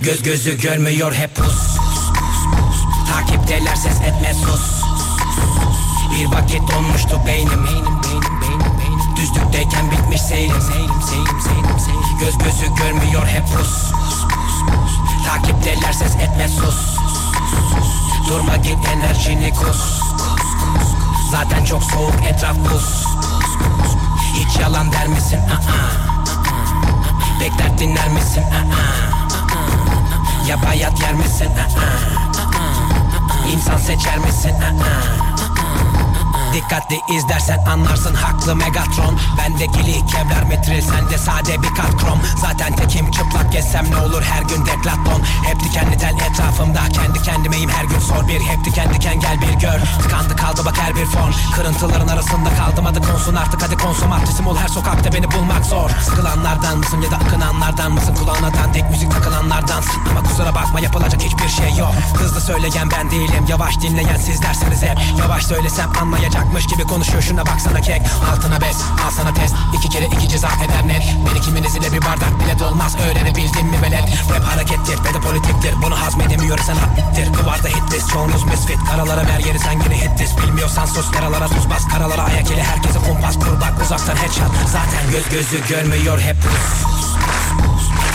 Göz gözü görmüyor hep pus. Takipteler ses etme sus Bir vakit donmuştu beynim Düzlükteyken bitmiş seyrim Göz gözü görmüyor hep pus Takipteler ses etme sus Durma git enerjini kus Zaten çok soğuk etraf buz Hiç yalan der misin? Aa. Bekler dinler misin? Aa. Ya bayat yer misin? İnsan seçer misin? Dikkatli izlersen anlarsın haklı Megatron. Bendeki kevlar metril sende sade bir kat krom. Zaten tekim çıplak gezsem ne olur her gün deklaton. Hep dikenli tel etrafımda kendi kendimeyim her gün sor bir. Hep diken diken gel bir gör. Tıkandı kaldı bak her bir fon Kırıntıların arasında kaldım adı konsun artık hadi konsumatrisim ol her sokakta beni bulmak zor. Sıkılanlardan mısın ya da akınanlardan mısın? Kulağına tek müzik takılanlardansın Ama kusura bakma yapılacak hiçbir şey yok. Hızlı söyleyen ben değilim. Yavaş dinleyen sizlersiniz hep. Yavaş söylesem anlayacak Yapacakmış gibi konuşuyor şuna baksana kek. Altına bes al sana test. İki kere iki ceza eder net. Beni kiminiz ile bir bardak bile dolmaz. Öğrenebildin mi velet. Rap harekettir ve de politiktir. Bunu hazmedemiyorsan hattir Duvarda hitlist çoğunuz misfit. Karalara ver yeri sen yine hitlis Bilmiyorsan sus karalara tuz bas. Karalara ayak ile herkese kumpas kur bak uzaktan headshot. Zaten göz gözü görmüyor hep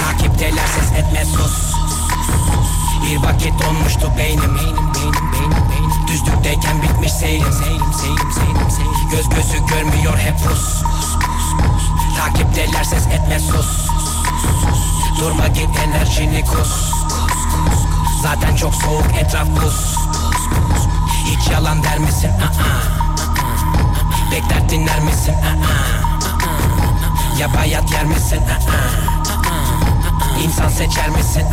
Takipteler ses etme sus. Bir vakit donmuştu beynim, beynim, beynim, beynim. Düzlükteyken bitmiş seyrim Seyrim seyrim seyrim seyrim. Göz gözü görmüyor hep Rus. Takipteler ses etme sus. Durma git enerjini kus. Zaten çok soğuk etraf buz. Hiç yalan der misin? Bekler dinler misin? Ya bayat yer misin? İnsan seçer misin?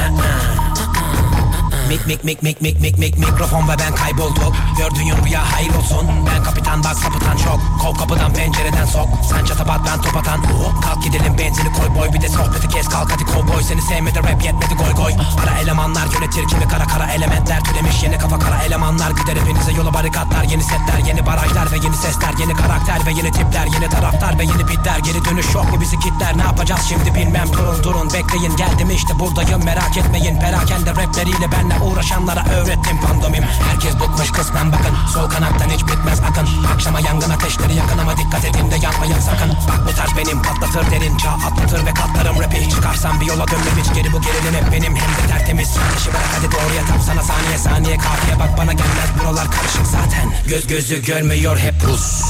Mik mik mik mik mik mik mik mikrofon ve ben kaybolduk Gördüğün rüya hayır olsun. Ben kapitan bak sapıtan çok Kov kapıdan pencereden sok. Sen çata bat ben top atan. Kalk gidelim benzini koy boy. Bir de sohbeti kes kalk hadi kovboy. Seni sevmedi rap yetmedi goy goy. Ara elemanlar yönetir kimi kara kara elementler. Türemiş yeni kafa kara elemanlar. Gider hepinize yola barikatlar Yeni setler yeni barajlar ve yeni sesler. Yeni karakter ve yeni tipler Yeni taraftar ve yeni bitler. Geri dönüş yok mu bizi kitler? Ne yapacağız şimdi bilmem. Durun durun Bekleyin. Geldim işte buradayım. Merak etmeyin. Perakende rapleriyle benle uğraşanlara öğrettim pandomim. Herkes bıkmış kısmen bakın. Sol kanattan hiç bitmez akın. Akşama yangın ateşleri yakın ama dikkat edin de yanmayın sakın. Bak bu tarz benim patlatır derin. Çağ atlatır ve katlarım. Rapi Çıkarsam bir yola dönmem. Hiç geri bu gerilim hep benim. Hem de tertemiz. İşi bırak hadi doğruya tam. Sana saniye saniye kafiye. Bak bana gelmez. Buralar karışık zaten. Göz gözü görmüyor hep Rus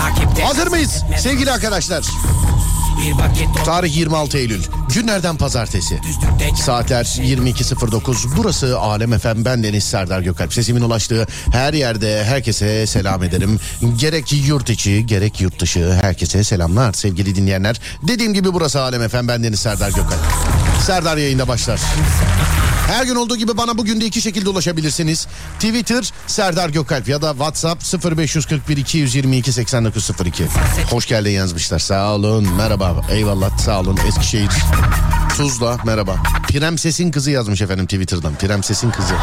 Takipte. Hazır mıyız? Sevgili arkadaşlar? Tarih 26 Eylül. Günlerden pazartesi. Saatler 22.09. Burası Alem Efem. Ben Deniz Serdar Gökalp. Sesimin ulaştığı her yerde herkese selam ederim. Gerek yurt içi gerek yurt dışı herkese selamlar sevgili dinleyenler. Dediğim gibi burası Alem Efem. Ben Deniz Serdar Gökalp. Serdar yayında başlar. Her gün olduğu gibi bana bugün de iki şekilde ulaşabilirsiniz. Twitter Serdar Gökalp ya da WhatsApp 0541 222 8902. Hoş geldin yazmışlar. Sağ olun. Merhaba. Eyvallah. Sağ olun. Eskişehir. Tuzla. Merhaba. Prenses'in kızı yazmış efendim Twitter'dan. Prenses'in kızı.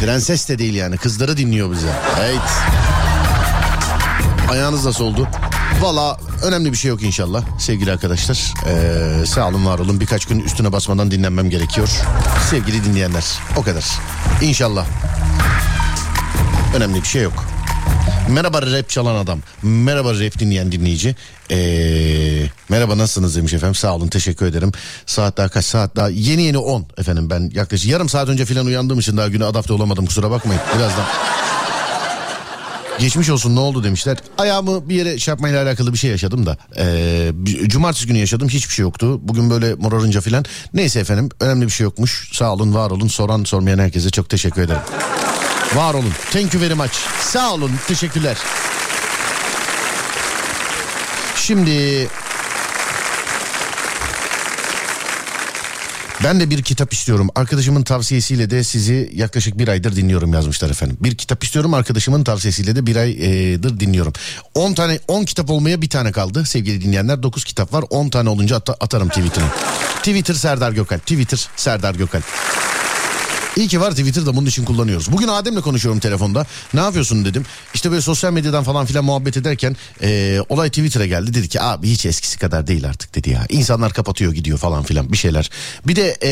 Prenses de değil yani. Kızları dinliyor bize. Evet. Ayağınız nasıl oldu? Valla önemli bir şey yok inşallah sevgili arkadaşlar. Ee, sağ olun var olun birkaç gün üstüne basmadan dinlenmem gerekiyor. Sevgili dinleyenler o kadar. İnşallah. Önemli bir şey yok. Merhaba rap çalan adam. Merhaba rap dinleyen dinleyici. Ee, merhaba nasılsınız demiş efendim. Sağ olun teşekkür ederim. Saat daha kaç saat daha? Yeni yeni 10 efendim ben yaklaşık yarım saat önce falan uyandığım için daha güne adapte olamadım kusura bakmayın. Birazdan Geçmiş olsun ne oldu demişler. Ayağımı bir yere şey yapmayla alakalı bir şey yaşadım da. Ee, cumartesi günü yaşadım hiçbir şey yoktu. Bugün böyle morarınca filan. Neyse efendim önemli bir şey yokmuş. Sağ olun var olun soran sormayan herkese çok teşekkür ederim. Var olun. Thank you very much. Sağ olun. Teşekkürler. Şimdi Ben de bir kitap istiyorum. Arkadaşımın tavsiyesiyle de sizi yaklaşık bir aydır dinliyorum yazmışlar efendim. Bir kitap istiyorum arkadaşımın tavsiyesiyle de bir aydır dinliyorum. 10 tane 10 kitap olmaya bir tane kaldı sevgili dinleyenler. 9 kitap var 10 tane olunca at- atarım Twitter'a. Twitter Serdar Gökalp. Twitter Serdar Gökalp. İyi ki var Twitter'da bunun için kullanıyoruz. Bugün Adem'le konuşuyorum telefonda. Ne yapıyorsun dedim. İşte böyle sosyal medyadan falan filan muhabbet ederken e, olay Twitter'a geldi. Dedi ki abi hiç eskisi kadar değil artık dedi ya. İnsanlar kapatıyor gidiyor falan filan bir şeyler. Bir de e,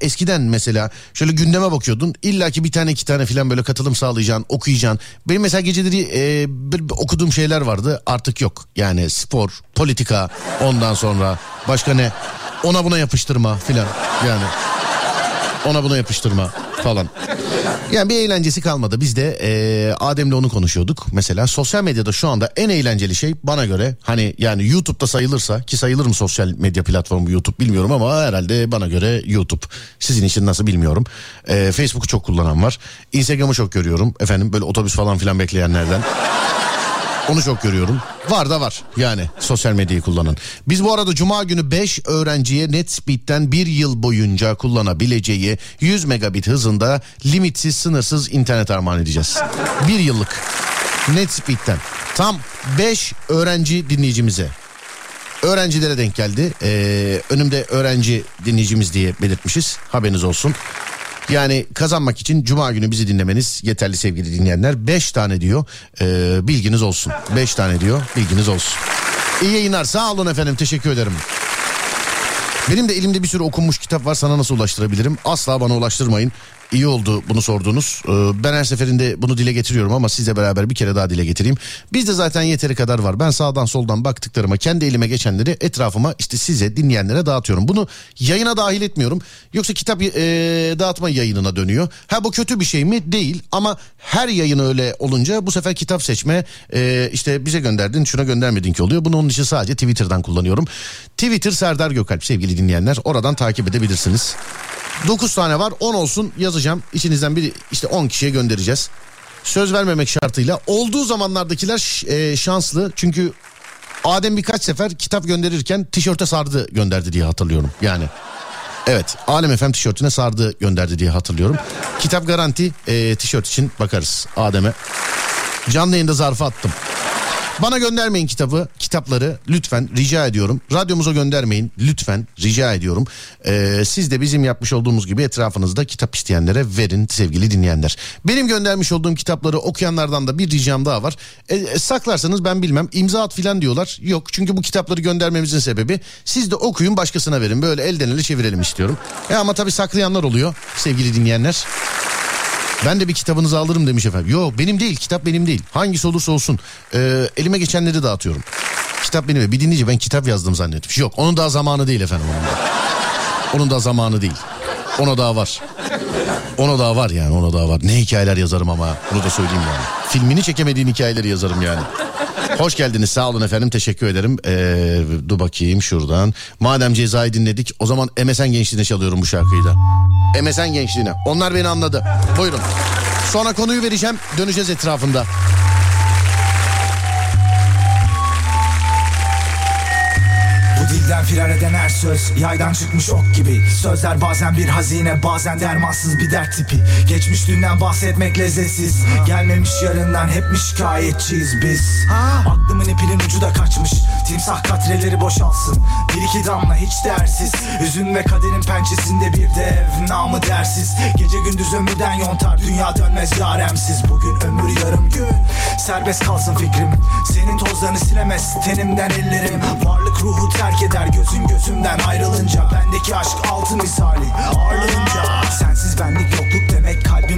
eskiden mesela şöyle gündeme bakıyordun. İlla ki bir tane iki tane filan böyle katılım sağlayacaksın, okuyacaksın. Benim mesela geceleri e, bir- bir okuduğum şeyler vardı artık yok. Yani spor, politika ondan sonra başka ne? Ona buna yapıştırma filan yani. Ona buna yapıştırma falan. Yani bir eğlencesi kalmadı. Biz de eee Adem'le onu konuşuyorduk. Mesela sosyal medyada şu anda en eğlenceli şey bana göre hani yani YouTube'da sayılırsa ki sayılır mı sosyal medya platformu YouTube bilmiyorum ama herhalde bana göre YouTube. Sizin için nasıl bilmiyorum. Eee Facebook'u çok kullanan var. Instagram'ı çok görüyorum. Efendim böyle otobüs falan filan bekleyenlerden. Onu çok görüyorum. Var da var yani sosyal medyayı kullanan. Biz bu arada cuma günü 5 öğrenciye NetSpeed'den bir yıl boyunca kullanabileceği 100 megabit hızında limitsiz sınırsız internet armağan edeceğiz. Bir yıllık NetSpeed'den tam 5 öğrenci dinleyicimize. Öğrencilere denk geldi. Ee, önümde öğrenci dinleyicimiz diye belirtmişiz. Haberiniz olsun. Yani kazanmak için cuma günü bizi dinlemeniz yeterli sevgili dinleyenler. 5 tane diyor. Ee, bilginiz olsun. 5 tane diyor. Bilginiz olsun. İyi yayınlar. Sağ olun efendim. Teşekkür ederim. Benim de elimde bir sürü okunmuş kitap var. Sana nasıl ulaştırabilirim? Asla bana ulaştırmayın. İyi oldu bunu sordunuz. Ee, ben her seferinde bunu dile getiriyorum ama sizle beraber bir kere daha dile getireyim. Bizde zaten yeteri kadar var. Ben sağdan soldan baktıklarıma kendi elime geçenleri etrafıma işte size dinleyenlere dağıtıyorum. Bunu yayına dahil etmiyorum. Yoksa kitap e, dağıtma yayınına dönüyor. Ha bu kötü bir şey mi? Değil ama her yayın öyle olunca bu sefer kitap seçme e, işte bize gönderdin şuna göndermedin ki oluyor. Bunu onun için sadece Twitter'dan kullanıyorum. Twitter Serdar Gökalp sevgili dinleyenler. Oradan takip edebilirsiniz. 9 tane var 10 olsun yazacağım. İçinizden biri işte 10 kişiye göndereceğiz. Söz vermemek şartıyla. Olduğu zamanlardakiler e, şanslı. Çünkü Adem birkaç sefer kitap gönderirken tişörte sardı gönderdi diye hatırlıyorum. Yani evet Alem FM tişörtüne sardı gönderdi diye hatırlıyorum. Kitap garanti e, tişört için bakarız Adem'e. Canlı yayında zarfı attım. Bana göndermeyin kitabı, kitapları lütfen rica ediyorum. Radyomuza göndermeyin lütfen rica ediyorum. Ee, siz de bizim yapmış olduğumuz gibi etrafınızda kitap isteyenlere verin sevgili dinleyenler. Benim göndermiş olduğum kitapları okuyanlardan da bir ricam daha var. E, e, saklarsanız ben bilmem imza at filan diyorlar. Yok çünkü bu kitapları göndermemizin sebebi siz de okuyun başkasına verin. Böyle elden ele çevirelim istiyorum. E ama tabii saklayanlar oluyor sevgili dinleyenler. Ben de bir kitabınızı alırım demiş efendim. Yok benim değil kitap benim değil. Hangisi olursa olsun Ee, elime geçenleri dağıtıyorum. Kitap benim. Bir dinleyici ben kitap yazdım zannetmiş. Yok onun daha zamanı değil efendim onun da. Onun da zamanı değil. Ona daha var. Ona daha var yani ona daha var. Ne hikayeler yazarım ama bunu da söyleyeyim yani. Filmini çekemediğim hikayeleri yazarım yani. Hoş geldiniz sağ olun efendim teşekkür ederim. Ee, dur bakayım şuradan. Madem cezayı dinledik o zaman MSN gençliğine çalıyorum bu şarkıyı da. MSN gençliğine. Onlar beni anladı. Buyurun. Sonra konuyu vereceğim döneceğiz etrafında. Dilden firar eden her söz Yaydan çıkmış ok gibi. Sözler bazen bir hazine Bazen dermansız bir dert tipi. Geçmiş dünden bahsetmek lezzetsiz. Gelmemiş yarından hep mi şikayetçiyiz biz. Aklımın ipinin ucu da kaçmış. Timsah katreleri boşalsın. Bir iki damla hiç değersiz. Hüzün ve kaderin pençesinde bir dev Namı dersiz. Gece gündüz ömürden yontar Dünya dönmez yaremsiz. Bugün ömür yarım gün. Serbest kalsın fikrim. Senin tozlarını silemez tenimden ellerim. Varlık ruhu terk eder gözün gözümden ayrılınca Bendeki aşk altın misali. Ağırlığınca Sensiz benlik yokluk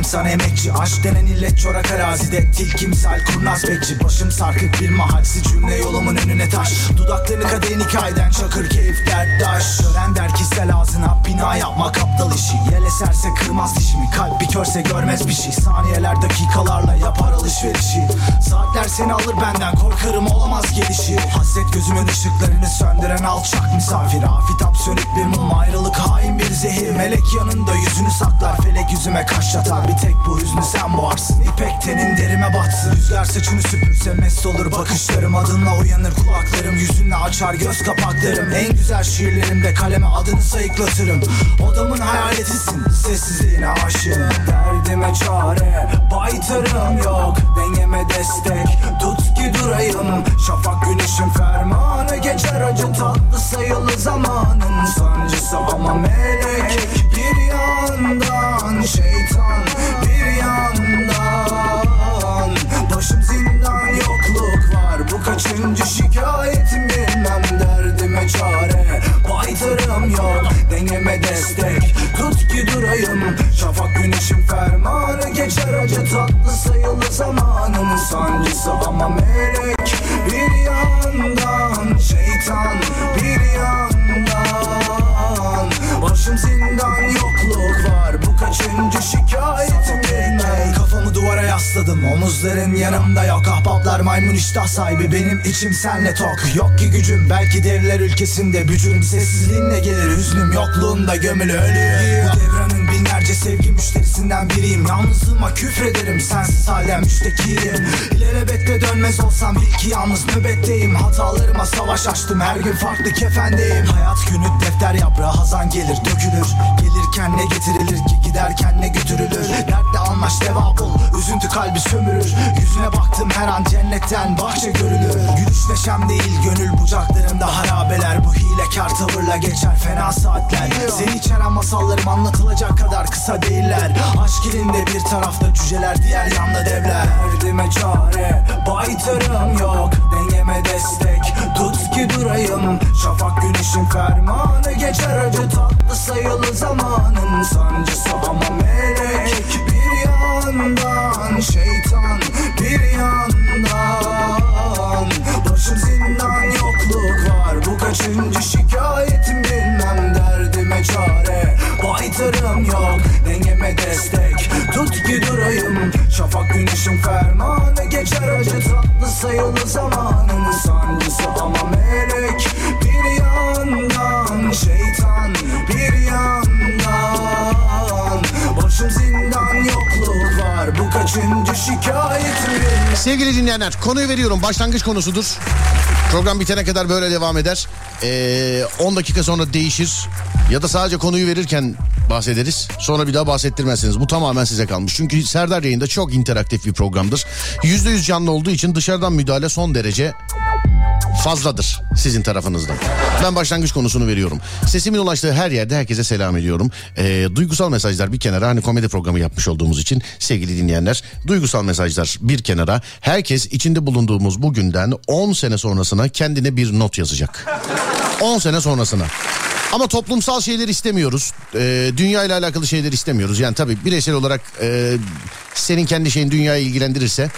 sana emekçi? Aşk denen illet çorak arazide. Tilki misal kurnaz bekçi. Başım sarkık bir mahalsi cümle yolumun önüne taş. Dudaklarını kadehin hikayeden çakır keyif derttaş Gören der ki sel ağzına bina yapmak aptal işi. Yel eserse kırmaz dişimi. Kalp bir körse görmez bir şey. Saniyeler dakikalarla yapar alışverişi. Saatler seni alır benden. Korkarım olamaz gelişi. Hasret gözümün ışıklarını söndüren alçak misafir. Afitap sönük bir mum. Ayrılık hain bir zehir. Melek yanında yüzünü saklar. Felek yüzüme kaş yatar Bir tek bu hüznü sen boğarsın. İpek tenin derime batsın. Rüzgar saçını süpürse mest olur bakışlarım. Adınla uyanır kulaklarım. Yüzünle açar göz kapaklarım. En güzel şiirlerimde kaleme adını sayıklatırım. Odamın hayaletisin. Sessizliğine aşığım. Derdime çare baytarım yok. Dengeme destek. Tut ki durayım. Şafak güneşin fermanı. Geçer acı tatlı sayılı zamanın. Sancısı ama melek. Bir yandan Şeytan yandan. Başım zindan yokluk var. Bu kaçıncı şikayetim bilmem derdime çare Baytarım yok. Dengeme destek Tut ki durayım. Şafak güneşin fermanı geçer. Acı tatlı sayılı zamanın Sancısı ama melek bir yandan. Şeytan bir yandan Başım zindan yokluk var. Bu kaçıncı şikayetim bilmem Kafamı duvara yasladım. Omuzların yanımda yok. Ahbaplar maymun iştah sahibi. Benim içim senle tok. Yok ki gücüm belki devler ülkesinde. Bücürüm sessizliğinle gelir. Hüznüm yokluğunda gömülü ölüyor Bu devranın binlerce sevgi müşterisinden biriyim. Yalnızlığıma küfrederim. Sensiz hala müştekiyim İlelebette dönmez olsam bil ki yalnız nöbetteyim. Hatalarıma savaş açtım. Her gün farklı kefendeyim. Hayat günü defter yaprağı hazan gelir dökülür Gelirken ne getirilir ki? Giderken ne götürülür? Dertle almaş deva bul üzüntü kalbi sömürür. Yüzüne baktım her an cennetten bahçe görülür. Gülüş neşem değil gönül bucaklarımda harabeler. Bu hilekar tavırla geçer fena saatler. Seni içeren masallarım anlatılacak kadar kısa değiller. Aşk elinde bir tarafta cüceler diğer yanda devler. Derdime çare baytarım yok. Dengeme destek tut ki durayım. Şafak güneşin fermanı geçer acı tatlı sayılı zamanın. Sancısı ama melek bir yandan Şeytan bir yandan. Başım zindan yokluk var. Bu kaçıncı şikayetim bilmem. Derdime çare Baytarım yok. Dengeme destek Tut ki durayım Şafak güneşin fermanı geçer acı tatlı sayılı zamanın Sancısı ama melek bir yandan Şeytan bir yandan. Başım zindan yokluk var Bu kaçıncı şikayetim Sevgili dinleyenler konuyu veriyorum başlangıç konusudur. Program bitene kadar böyle devam eder. Ee, 10 dakika sonra değişir. Ya da sadece konuyu verirken bahsederiz. Sonra bir daha bahsettirmezsiniz. Bu tamamen size kalmış. Çünkü Serdar yayında çok interaktif bir programdır. %100 canlı olduğu için dışarıdan müdahale son derece fazladır sizin tarafınızdan. Ben başlangıç konusunu veriyorum. Sesimin ulaştığı her yerde herkese selam ediyorum. Ee, duygusal mesajlar bir kenara hani komedi programı yapmış olduğumuz için sevgili dinleyenler duygusal mesajlar bir kenara herkes içinde bulunduğumuz bugünden 10 sene sonrasına kendine bir not yazacak. 10 sene sonrasına. Ama toplumsal şeyler istemiyoruz. Ee, dünya ile alakalı şeyler istemiyoruz. Yani tabii bireysel olarak e, senin kendi şeyin dünyayı ilgilendirirse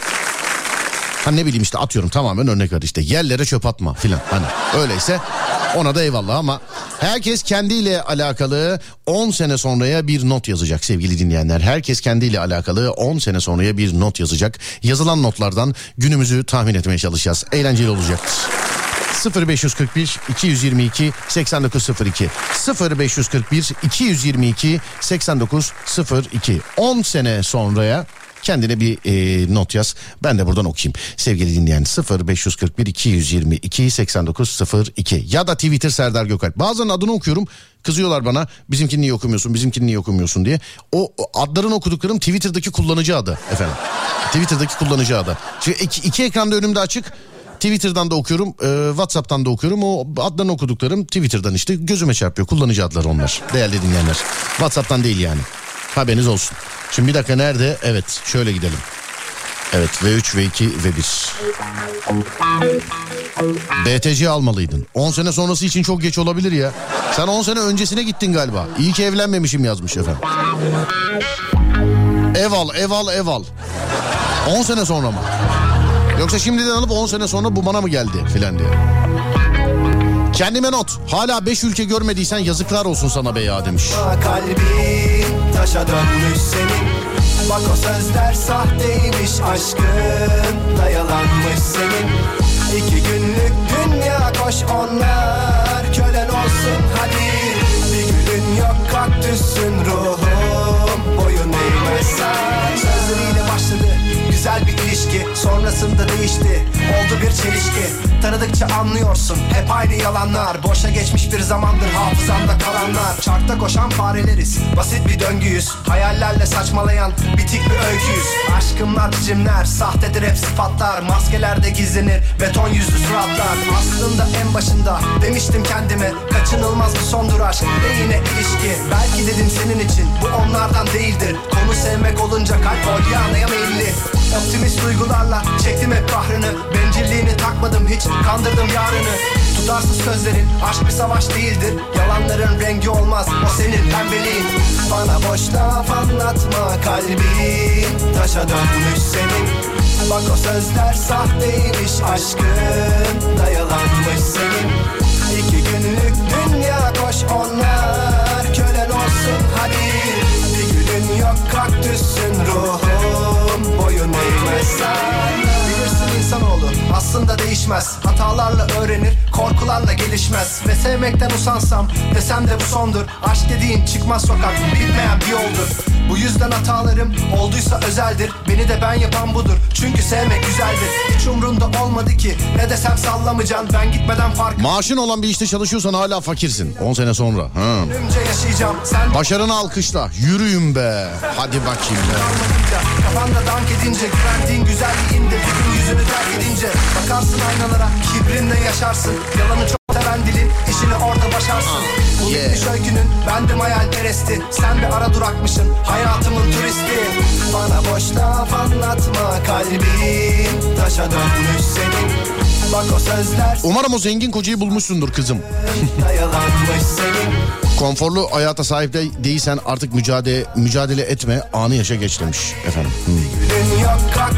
Ha ne bileyim işte atıyorum tamamen örnek ver işte yerlere çöp atma filan hani öyleyse ona da eyvallah ama herkes kendiyle alakalı 10 sene sonraya bir not yazacak sevgili dinleyenler. Herkes kendiyle alakalı 10 sene sonraya bir not yazacak. Yazılan notlardan günümüzü tahmin etmeye çalışacağız. Eğlenceli olacaktır. 0541 222 8902 0541 222 8902 10 sene sonraya kendine bir e, not yaz. Ben de buradan okuyayım. Sevgili dinleyen 0541 222 8902 ya da Twitter Serdar Gökalp. Bazen adını okuyorum kızıyorlar bana bizimkini niye okumuyorsun bizimkini niye okumuyorsun diye. O, o adların okuduklarım Twitter'daki kullanıcı adı efendim. Twitter'daki kullanıcı adı. Şimdi iki, iki ekranda önümde açık. Twitter'dan da okuyorum, e, WhatsApp'tan da okuyorum. O adlarını okuduklarım Twitter'dan işte gözüme çarpıyor. Kullanıcı adları onlar. Değerli dinleyenler. WhatsApp'tan değil yani. Haberiniz olsun. Şimdi bir dakika nerede? Evet şöyle gidelim. Evet V3, V2, V1. BTC almalıydın. 10 sene sonrası için çok geç olabilir ya. Sen 10 sene öncesine gittin galiba. İyi ki evlenmemişim yazmış efendim. Ev al, ev al, ev al. 10 sene sonra mı? Yoksa şimdiden alıp 10 sene sonra bu bana mı geldi filan diye. Kendime not. Hala 5 ülke görmediysen yazıklar olsun sana be ya demiş. Kalbin taşa dönmüş senin. Bak o sözler sahteymiş aşkın da yalanmış senin. İki günlük dünya koş onlar kölen olsun hadi. Bir gülün yok kaktüsün ruhum boyun eğmez sen. Sözün geçti oldu bir çelişki. Tanıdıkça anlıyorsun hep aynı yalanlar. Boşa geçmiş bir zamandır hafızamda kalanlar. Çarkta koşan fareleriz basit bir döngüyüz. Hayallerle saçmalayan bitik bir öyküyüz. Aşkımlar biçimler sahtedir hep sıfatlar Maskelerde gizlenir beton yüzlü suratlar. Aslında en başında demiştim kendime Kaçınılmaz bir sondur aşk ve yine ilişki Belki dedim senin için bu onlardan değildir. Konu sevmek olunca kalp olyanaya meyilli Optimist duygularla çektim hep kahrını. Bencilliğini takmadım hiç kandırdım yarını. Tutarsız sözlerin aşk bir savaş değildir. Yalanların rengi olmaz o senin pembeliğin. Bana boş laf anlatma kalbin Taşa dönmüş senin. Bak o sözler sahteymiş aşkın. Da yalanmış senin. İki günlük dünya koş onlar. Kölen olsun hadi Bir günün yok kaktüsün ruhum Boyun eğmez sana Bilirsin insanoğlu. Aslında değişmez. Hatalarla öğrenir korkularla gelişmez. Ve sevmekten usansam desem de bu sondur. Aşk dediğin çıkmaz sokak bitmeyen bir yoldur. Bu yüzden hatalarım olduysa özeldir. Beni de ben yapan budur. Çünkü sevmek güzeldir. Hiç umrunda olmadı ki. Ne desem sallamacan Ben gitmeden fark Maaşın olan bir işte çalışıyorsan hala fakirsin. 10 sene sonra. Ha. Yaşayacağım. Sen Başarını alkışla. Yürüyün be. Hadi bakayım be. Kafanda dank edince Güvendiğin güzelliğinde bir gün yüzünü terk edince Bakarsın aynalara kibrinle yaşarsın. Yalanı çok seven dilin işini orada başarsın. Bu yeah. bitmiş öykünün bendim hayalperesti. Sen bir ara durakmışsın hayatımın turisti. Bana boş laf anlatma kalbin Taşa dönmüş senin Umarım o zengin kocayı bulmuşsundur kızım Konforlu hayata sahip de değilsen artık mücadele mücadele etme anı yaşa geç demiş efendim. Hmm.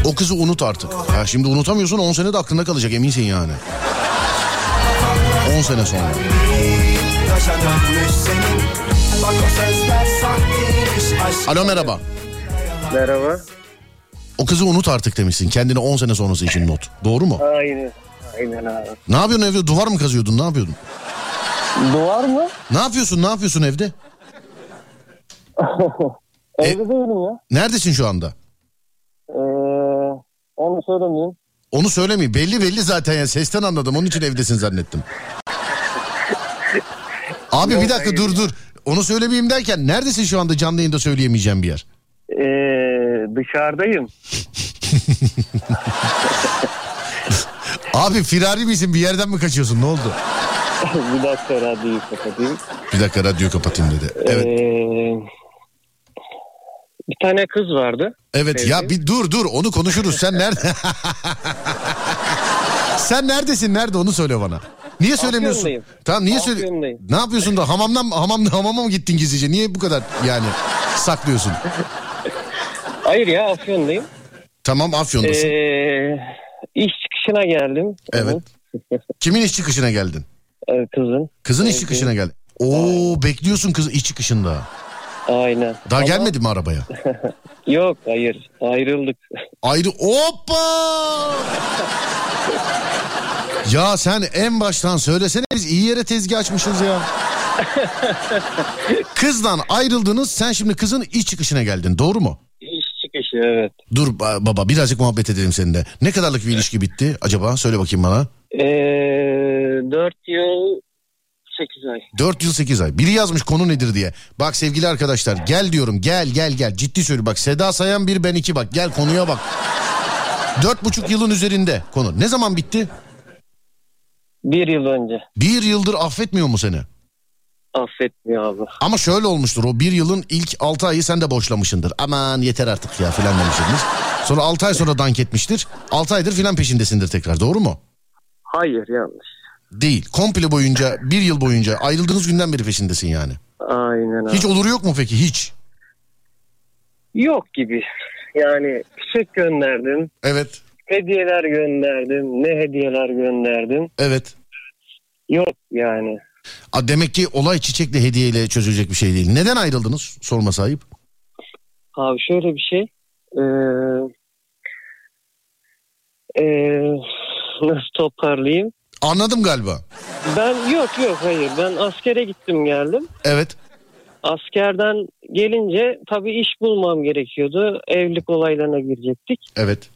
O kızı unut artık. Ya şimdi unutamıyorsun 10 sene de aklında kalacak eminsin yani. 10 sene sonra. Alo merhaba. Merhaba. O kızı unut artık demişsin. Kendine 10 sene sonrası için not. Doğru mu? Aynen. Aynen abi. Ne yapıyorsun evde? Duvar mı kazıyordun? Ne yapıyordun? Duvar mı? Ne yapıyorsun? Ne yapıyorsun evde? Evde değilim ya. Neredesin şu anda? Ee, onu söylemeyeyim. Onu söylemeyeyim. Belli belli zaten ya. Sesten anladım. Onun için evdesin zannettim. Abi bir dakika dur dur. Onu söylemeyeyim derken neredesin şu anda canlı yayında söyleyemeyeceğim bir yer? Ee, dışarıdayım. Abi firari misin? Bir yerden mi kaçıyorsun? Ne oldu? bir dakika radyoyu kapatayım. Bir dakika radyoyu kapatayım dedi. Evet. Ee, bir tane kız vardı. Evet ya bir dur dur onu konuşuruz. Sen nerede? Sen neredesin? Nerede onu söyle bana. Niye söylemiyorsun? Afyon'dayım. Tamam niye söyle? Afyon'dayım. Ne yapıyorsun da hamamdan hamam hamama mı gittin gizlice? Niye bu kadar yani saklıyorsun? Hayır ya Afyon'dayım. Tamam Afyon'dasın. Ee, iş çıkışına geldim. Evet. Kimin iş çıkışına geldin? Ee, kızın. Kızın iş çıkışına geldin. Oo bekliyorsun kız iş çıkışında. Aynen. Daha Ama- gelmedi mi arabaya? Yok hayır ayrıldık. Ayrı hoppa! ya sen en baştan söylesene biz iyi yere tezgah açmışız ya. Kızdan ayrıldınız sen şimdi kızın iş çıkışına geldin doğru mu? Çıkışı evet. Dur ba- baba birazcık muhabbet edelim seninle. Ne kadarlık bir ilişki bitti acaba? Söyle bakayım bana. Ee, 4 yıl 8 ay. 4 yıl 8 ay. Biri yazmış konu nedir diye. Bak sevgili arkadaşlar gel diyorum gel gel gel. Ciddi söylüyorum bak Seda Sayan bir ben iki bak gel konuya bak. Dört buçuk yılın üzerinde konu. Ne zaman bitti? Bir yıl önce. Bir yıldır affetmiyor mu seni? Affetmiyor abi. Ama şöyle olmuştur o bir yılın ilk 6 ayı sen de boşlamışsındır. Aman yeter artık ya filan demişsiniz. Sonra 6 ay sonra dank etmiştir. 6 aydır filan peşindesindir tekrar doğru mu? Hayır yanlış. Değil. Komple boyunca bir yıl boyunca ayrıldığınız günden beri peşindesin yani. Aynen abi. Hiç olur yok mu peki hiç? Yok gibi. Yani çiçek gönderdim. Evet. Hediyeler gönderdim. Ne hediyeler gönderdim. Evet. Yok yani. A, demek ki olay çiçekle hediyeyle çözülecek bir şey değil. Neden ayrıldınız sorma sahip? Abi şöyle bir şey. Ee, ee, nasıl toparlayayım? Anladım galiba. Ben yok yok hayır. Ben askere gittim geldim. Evet. Askerden gelince tabii iş bulmam gerekiyordu. Evlilik olaylarına girecektik. Evet.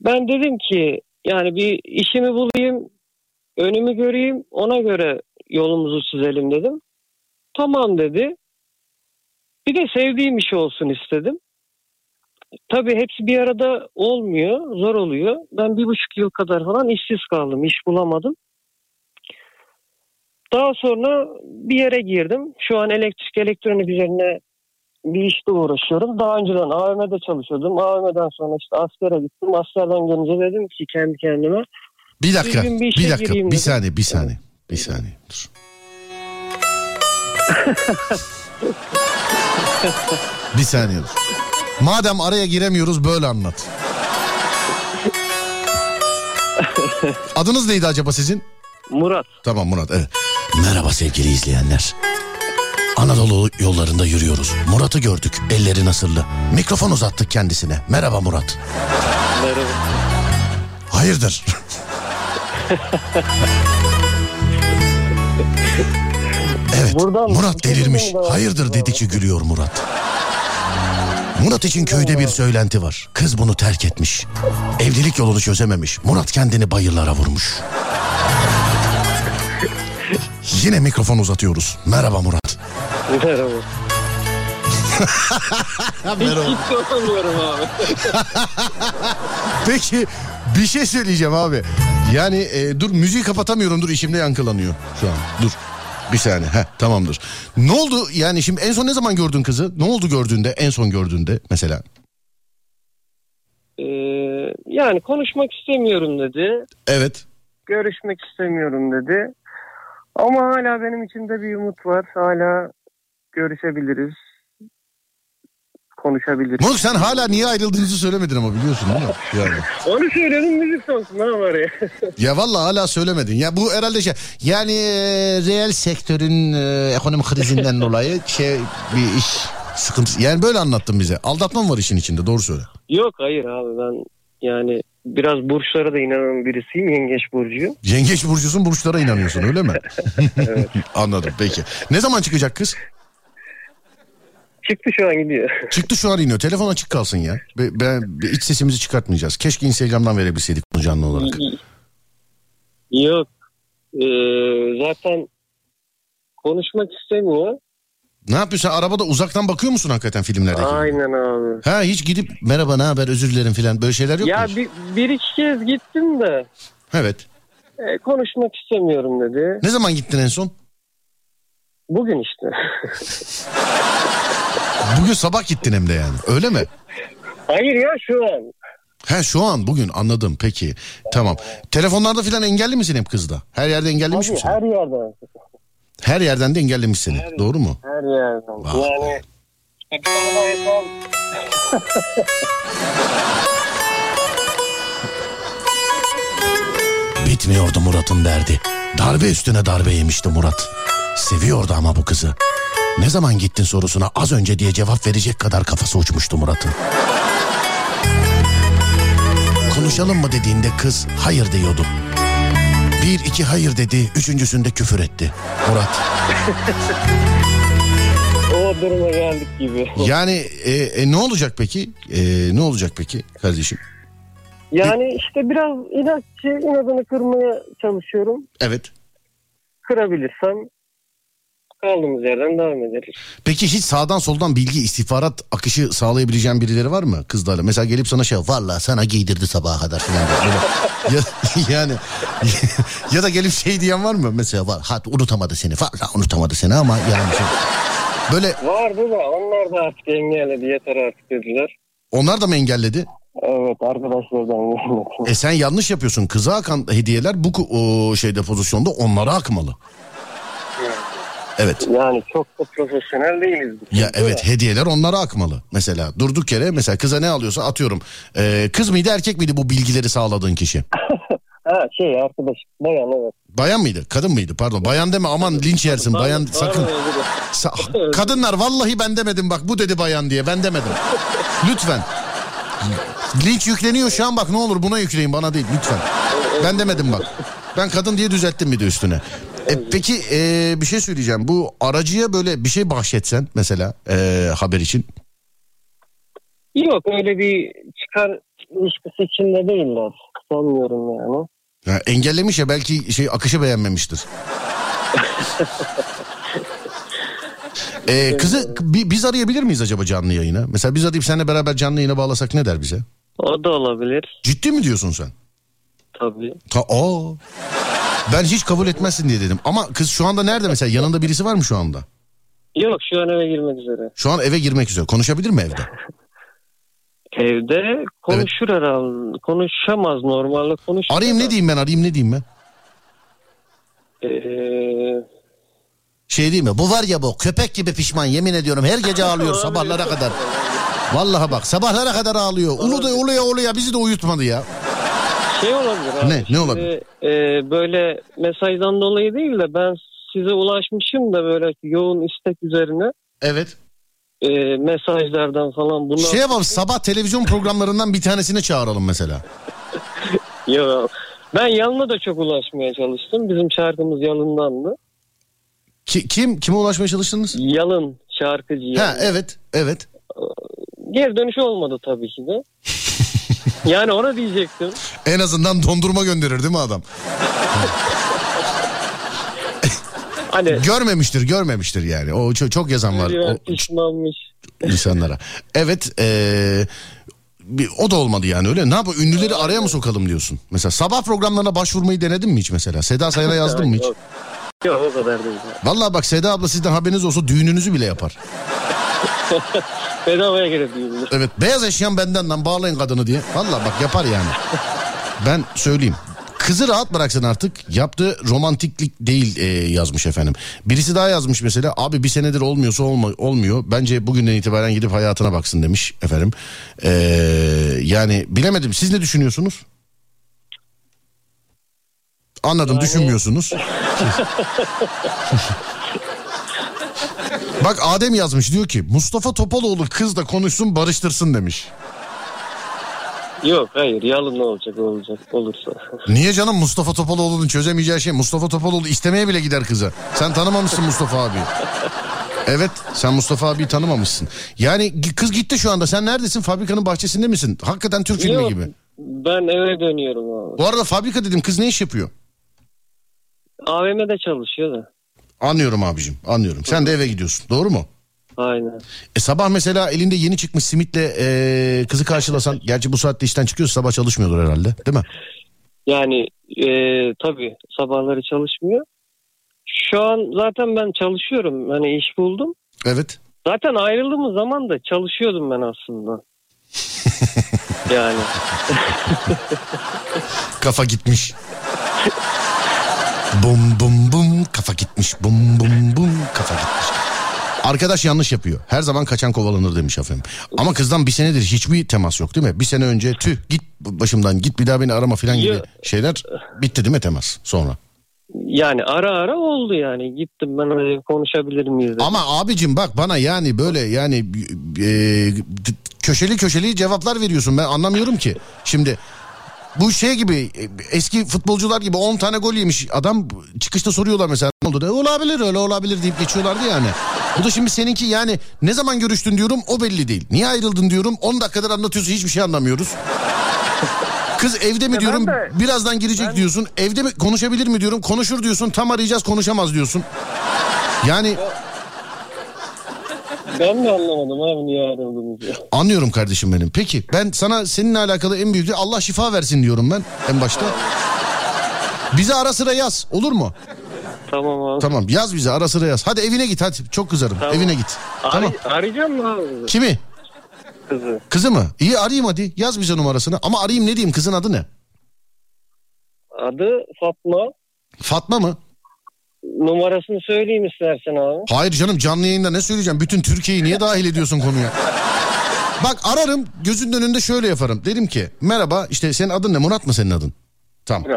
Ben dedim ki Yani bir işimi bulayım, önümü göreyim, ona göre yolumuzu çizelim dedim. Tamam dedi. Bir de sevdiğim iş olsun istedim. Tabii hepsi bir arada olmuyor, zor oluyor. Ben bir buçuk yıl kadar falan işsiz kaldım, iş bulamadım. Daha sonra bir yere girdim. Şu an elektrik elektronik üzerine bir işte uğraşıyorum. Daha önceden AVM'de çalışıyordum. AVM'den sonra işte askere gittim. Askerden gelince dedim ki kendi kendime. Bir dakika, bir, bir, bir dakika, bir saniye, bir saniye, bir saniye. Dur. bir saniye dur. Madem araya giremiyoruz böyle anlat. Adınız neydi acaba sizin? Murat. Tamam Murat evet. Merhaba sevgili izleyenler. Anadolu yollarında yürüyoruz. Murat'ı gördük. Elleri nasırlı. Mikrofon uzattık kendisine. Merhaba Murat. Merhaba. Hayırdır? evet. Buradan Murat delirmiş. Hayırdır dedikçe gülüyor Murat. Murat için köyde bir söylenti var. Kız bunu terk etmiş. Evlilik yolunu çözememiş. Murat kendini bayırlara vurmuş. Yine mikrofon uzatıyoruz. Merhaba Murat. Merhaba. Merhaba. Hiç abi. Peki bir şey söyleyeceğim abi. Yani e, dur müziği kapatamıyorum dur işimde yankılanıyor şu an. Dur. Bir saniye. Heh, tamamdır. Ne oldu yani şimdi en son ne zaman gördün kızı? Ne oldu gördüğünde en son gördüğünde mesela? Ee, yani konuşmak istemiyorum dedi. Evet. Görüşmek istemiyorum dedi. Ama hala benim içimde bir umut var. Hala görüşebiliriz. Konuşabiliriz. Moruk sen hala niye ayrıldığınızı söylemedin ama biliyorsun değil mi? Yani. Onu söyledim müzik sonsun ne var ya. ya valla hala söylemedin. Ya bu herhalde şey yani e, reel sektörün e, ekonomik krizinden dolayı şey bir iş sıkıntısı. Yani böyle anlattın bize. Aldatma mı var işin içinde doğru söyle. Yok hayır abi ben yani biraz burçlara da inanan birisiyim. Yengeç burcuyum. Yengeç burcusun burçlara inanıyorsun öyle mi? evet. Anladım peki. Ne zaman çıkacak kız? Çıktı şu an gidiyor. Çıktı şu an iniyor. Telefon açık kalsın ya. Ben, iç sesimizi çıkartmayacağız. Keşke Instagram'dan verebilseydik bunu canlı olarak. Yok. Ee, zaten konuşmak istemiyor. Ne yapıyorsun? Arabada uzaktan bakıyor musun hakikaten filmlerdeki? Aynen abi. Ha hiç gidip merhaba ne haber özür dilerim falan böyle şeyler yok ya mu? Ya bir, bir iki kez gittim de. Evet. E, konuşmak istemiyorum dedi. Ne zaman gittin en son? Bugün işte. Bugün sabah gittin hem de yani öyle mi? Hayır ya şu an. He şu an bugün anladım peki. Tamam. Telefonlarda falan engelli misin hep kızda? Her yerde engellemiş Abi, misin? Her yerden. Her yerden de engellemiş seni. Her, Doğru mu? Her yerden. Vah yani Bitmiyordu Murat'ın derdi. Darbe üstüne darbe yemişti Murat. Seviyordu ama bu kızı. Ne zaman gittin sorusuna az önce diye cevap verecek kadar kafası uçmuştu Murat'ın. Konuşalım mı dediğinde kız hayır diyordu. Bir iki hayır dedi, üçüncüsünde küfür etti. Murat. o duruma geldik gibi. Yani e, e, ne olacak peki? E, ne olacak peki kardeşim? Yani işte biraz inatçı, inadını kırmaya çalışıyorum. Evet. Kırabilirsem kaldığımız yerden devam ederiz. Peki hiç sağdan soldan bilgi istihbarat akışı sağlayabileceğin birileri var mı kızlarla? Mesela gelip sana şey valla sana giydirdi sabaha kadar falan. ya, yani ya da gelip şey diyen var mı? Mesela var hat unutamadı seni valla unutamadı seni ama yani şey. Böyle... Vardı da onlar da artık engelledi yeter artık dediler. Onlar da mı engelledi? Evet arkadaşlardan E sen yanlış yapıyorsun. Kıza akan hediyeler bu o şeyde pozisyonda onlara akmalı. Evet. Yani çok da profesyonel değiliz. Ya evet ya. hediyeler onlara akmalı. Mesela durduk yere mesela kıza ne alıyorsa atıyorum. Ee, kız mıydı erkek miydi bu bilgileri sağladığın kişi? ha şey arkadaş bayan evet. Bayan mıydı? Kadın mıydı? Pardon. Bayan deme aman linç yersin. Bayan sakın. Sa- kadınlar vallahi ben demedim bak bu dedi bayan diye. Ben demedim. Lütfen. Linç yükleniyor şu an bak ne olur buna yükleyin bana değil lütfen. Ben demedim bak. Ben kadın diye düzelttim bir de üstüne. E, peki e, bir şey söyleyeceğim. Bu aracıya böyle bir şey bahşetsen mesela e, haber için. Yok öyle bir çıkar ilişkisi içinde değiller. sanmıyorum yani. Ya engellemiş ya belki şey akışı beğenmemiştir. ee, kızı bi- biz arayabilir miyiz acaba canlı yayına? Mesela biz arayıp seninle beraber canlı yayına bağlasak ne der bize? O da olabilir Ciddi mi diyorsun sen? tabii. Ta o. Ben hiç kabul etmezsin diye dedim. Ama kız şu anda nerede mesela? Yanında birisi var mı şu anda? Yok şu an eve girmek üzere. Şu an eve girmek üzere. Konuşabilir mi evde? Evde konuşur herhalde. Konuşamaz normalde konuşur. Arayayım ne diyeyim ben? Arayayım ne diyeyim ben? Ee, Şey değil mi? Bu var ya bu köpek gibi pişman yemin ediyorum her gece ağlıyor sabahlara kadar. Vallahi bak sabahlara kadar ağlıyor. Ulu da uluya uluya bizi de uyutmadı ya. Şey olabilir abi. Ne? Ne olabilir? e, böyle mesajdan dolayı değil de ben size ulaşmışım da böyle yoğun istek üzerine Evet. e, mesajlardan falan bunlar. Şey yapalım sabah televizyon programlarından bir tanesini çağıralım mesela. Yok. Ben Yalın'a da çok ulaşmaya çalıştım. Bizim şarkımız Yalın'dandı. Ki, kim? Kime ulaşmaya çalıştınız? Yalın şarkıcı. Ha Yalın. evet. Evet. Geri dönüşü olmadı tabii ki de. yani ona diyecektim. En azından dondurma gönderir değil mi adam? Hani Görmemiştir, görmemiştir yani. O çok, çok yazan var o pişmanmış. insanlara. Evet, eee, bir, o da olmadı yani öyle. Ne yapalım? Ünlüleri araya mı sokalım diyorsun? Mesela sabah programlarına başvurmayı denedin mi hiç mesela? Seda Sayan'a yazdın mı hiç? Yok. Yok o kadar değil. Vallahi bak Seda abla sizden haberiniz olsa düğününüzü bile yapar. Bedavaya düğünler. Evet beyaz eşyan benden lan bağlayın kadını diye. Vallahi bak yapar yani. Ben söyleyeyim. Kızı rahat bıraksın artık. Yaptığı romantiklik değil e, yazmış efendim. Birisi daha yazmış mesela. Abi bir senedir olmuyorsa olma, olmuyor. Bence bugünden itibaren gidip hayatına baksın demiş efendim. Ee, yani bilemedim. Siz ne düşünüyorsunuz? Anladım düşünmüyorsunuz. Bak Adem yazmış diyor ki Mustafa Topaloğlu kızla konuşsun barıştırsın demiş. Yok hayır Yalın ne olacak olacak olursa. Niye canım Mustafa Topaloğlu'nun çözemeyeceği şey Mustafa Topaloğlu istemeye bile gider kıza. Sen tanımamışsın Mustafa abi. Evet sen Mustafa abiyi tanımamışsın. Yani kız gitti şu anda sen neredesin fabrikanın bahçesinde misin? Hakikaten Türk filmi Yok, gibi. Ben eve dönüyorum abi. Bu arada fabrika dedim kız ne iş yapıyor? AVM'de çalışıyor da. Anlıyorum abicim anlıyorum. Sen de eve gidiyorsun doğru mu? Aynen. E sabah mesela elinde yeni çıkmış simitle e, kızı karşılasan. gerçi bu saatte işten çıkıyorsa sabah çalışmıyordur herhalde değil mi? Yani e, tabii sabahları çalışmıyor. Şu an zaten ben çalışıyorum. Hani iş buldum. Evet. Zaten ayrıldığımız zaman da çalışıyordum ben aslında. yani Kafa gitmiş. bum bum bum kafa gitmiş. Bum bum bum kafa gitmiş. Arkadaş yanlış yapıyor. Her zaman kaçan kovalanır demiş efendim. Ama kızdan bir senedir hiçbir temas yok değil mi? Bir sene önce tüh git başımdan git bir daha beni arama falan gibi şeyler bitti değil mi temas sonra? yani ara ara oldu yani. Gittim ben konuşabilir miyiz? dedim. Ama abicim bak bana yani böyle yani e, köşeli köşeli cevaplar veriyorsun ben anlamıyorum ki. Şimdi bu şey gibi eski futbolcular gibi 10 tane gol yemiş adam çıkışta soruyorlar mesela ne oldu? De, olabilir öyle olabilir deyip geçiyorlardı yani. Bu da şimdi seninki yani ne zaman görüştün diyorum o belli değil. Niye ayrıldın diyorum 10 dakikadır anlatıyorsun hiçbir şey anlamıyoruz. Kız evde mi ben diyorum de- birazdan girecek diyorsun. Evde mi konuşabilir mi diyorum konuşur diyorsun tam arayacağız konuşamaz diyorsun. Yani Ben de anlamadım abi niye ayrıldığımızı. Anlıyorum kardeşim benim. Peki ben sana seninle alakalı en büyük Allah şifa versin diyorum ben en başta. Bize ara sıra yaz olur mu? Tamam abi. Tamam yaz bize ara sıra yaz. Hadi evine git hadi çok kızarım. Tamam. Evine git. Ar- Tamam. Arayacağım mı abi Kimi? kızı? Kızı mı? İyi arayayım hadi. Yaz bize numarasını. Ama arayayım ne diyeyim kızın adı ne? Adı Fatma. Fatma mı? Numarasını söyleyeyim istersen abi. Hayır canım canlı yayında ne söyleyeceğim? Bütün Türkiye'yi niye dahil ediyorsun konuya? Bak ararım gözünün önünde şöyle yaparım. Derim ki merhaba işte senin adın ne? Murat mı senin adın? Tamam.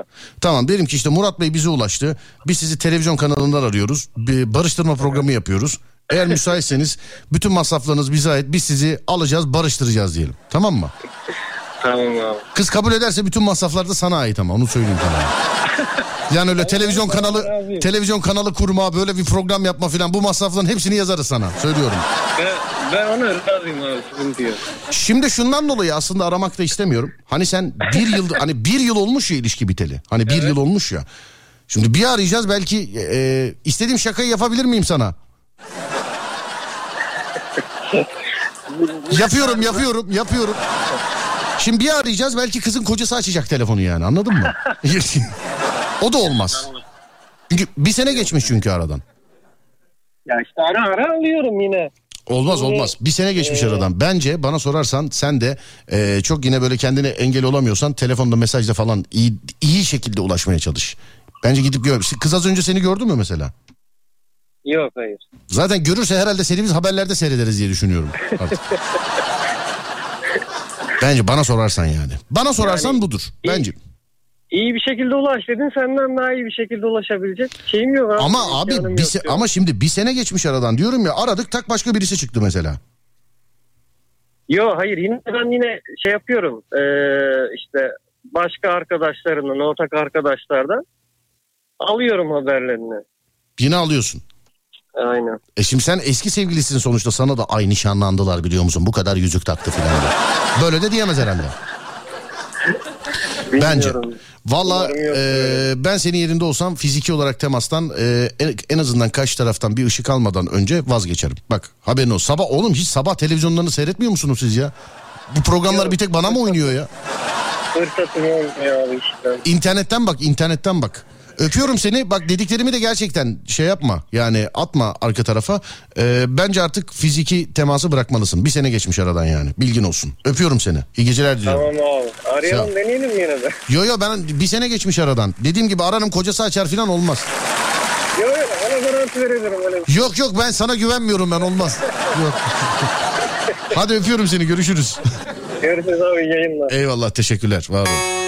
Tamam derim ki işte Murat Bey bize ulaştı. Biz sizi televizyon kanalından arıyoruz. Bir barıştırma programı yapıyoruz. Eğer müsaitseniz bütün masraflarınız bize ait. Biz sizi alacağız barıştıracağız diyelim. Tamam mı? Tamam abi. Kız kabul ederse bütün masraflar da sana ait ama onu söyleyeyim sana. Yani öyle televizyon kanalı televizyon kanalı kurma böyle bir program yapma filan bu masrafların hepsini yazarız sana söylüyorum. Ben, Ben ona razıyım abi sıkıntı yok. Şimdi şundan dolayı aslında aramak da istemiyorum. Hani sen bir yıl hani bir yıl olmuş ya ilişki biteli. Hani bir evet. yıl olmuş ya. Şimdi bir arayacağız belki e, istediğim şakayı yapabilir miyim sana? yapıyorum yapıyorum yapıyorum. Şimdi bir arayacağız belki kızın kocası açacak telefonu yani anladın mı? o da olmaz. Çünkü bir sene geçmiş çünkü aradan. Ya işte ara ara alıyorum yine. Olmaz olmaz. Bir sene geçmiş ee... aradan. Bence bana sorarsan sen de e, çok yine böyle kendine engel olamıyorsan telefonda mesajda falan iyi iyi şekilde ulaşmaya çalış. Bence gidip gör. Kız az önce seni gördü mü mesela? Yok hayır. Zaten görürse herhalde seni biz haberlerde seyrederiz diye düşünüyorum artık. Bence bana sorarsan yani. Bana sorarsan yani, budur. Bence. İyi, bir şekilde ulaş dedin. Senden daha iyi bir şekilde ulaşabilecek şeyim yok. Abi. Ama abi bir se- ama şimdi bir sene geçmiş aradan diyorum ya aradık tak başka birisi çıktı mesela. Yok hayır yine ben yine şey yapıyorum. Ee, işte başka arkadaşlarından, ortak arkadaşlardan alıyorum haberlerini. Yine alıyorsun. Aynen. E şimdi sen eski sevgilisin sonuçta sana da ay nişanlandılar biliyor musun? Bu kadar yüzük taktı filan. Böyle de diyemez herhalde. Bence. Valla e, ben senin yerinde olsam fiziki olarak temastan e, en azından karşı taraftan bir ışık almadan önce vazgeçerim. Bak haberin o. Sabah oğlum hiç sabah televizyonlarını seyretmiyor musunuz siz ya? Bu programlar bir tek bana mı oynuyor ya? Fırsatım olmuyor abi işte. İnternetten bak internetten bak. Öpüyorum seni. Bak dediklerimi de gerçekten şey yapma. Yani atma arka tarafa. Ee, bence artık fiziki teması bırakmalısın. Bir sene geçmiş aradan yani. Bilgin olsun. Öpüyorum seni. İyi geceler diliyorum. Tamam abi. Arayalım Sağ. deneyelim yine de. Yo yo ben bir sene geçmiş aradan. Dediğim gibi aranın kocası açar falan olmaz. Yo yo ona garanti verebilirim öyle. Şey. Yok yok ben sana güvenmiyorum ben olmaz. yok. Hadi öpüyorum seni görüşürüz. Görüşürüz abi yayınlar. Eyvallah teşekkürler var olun.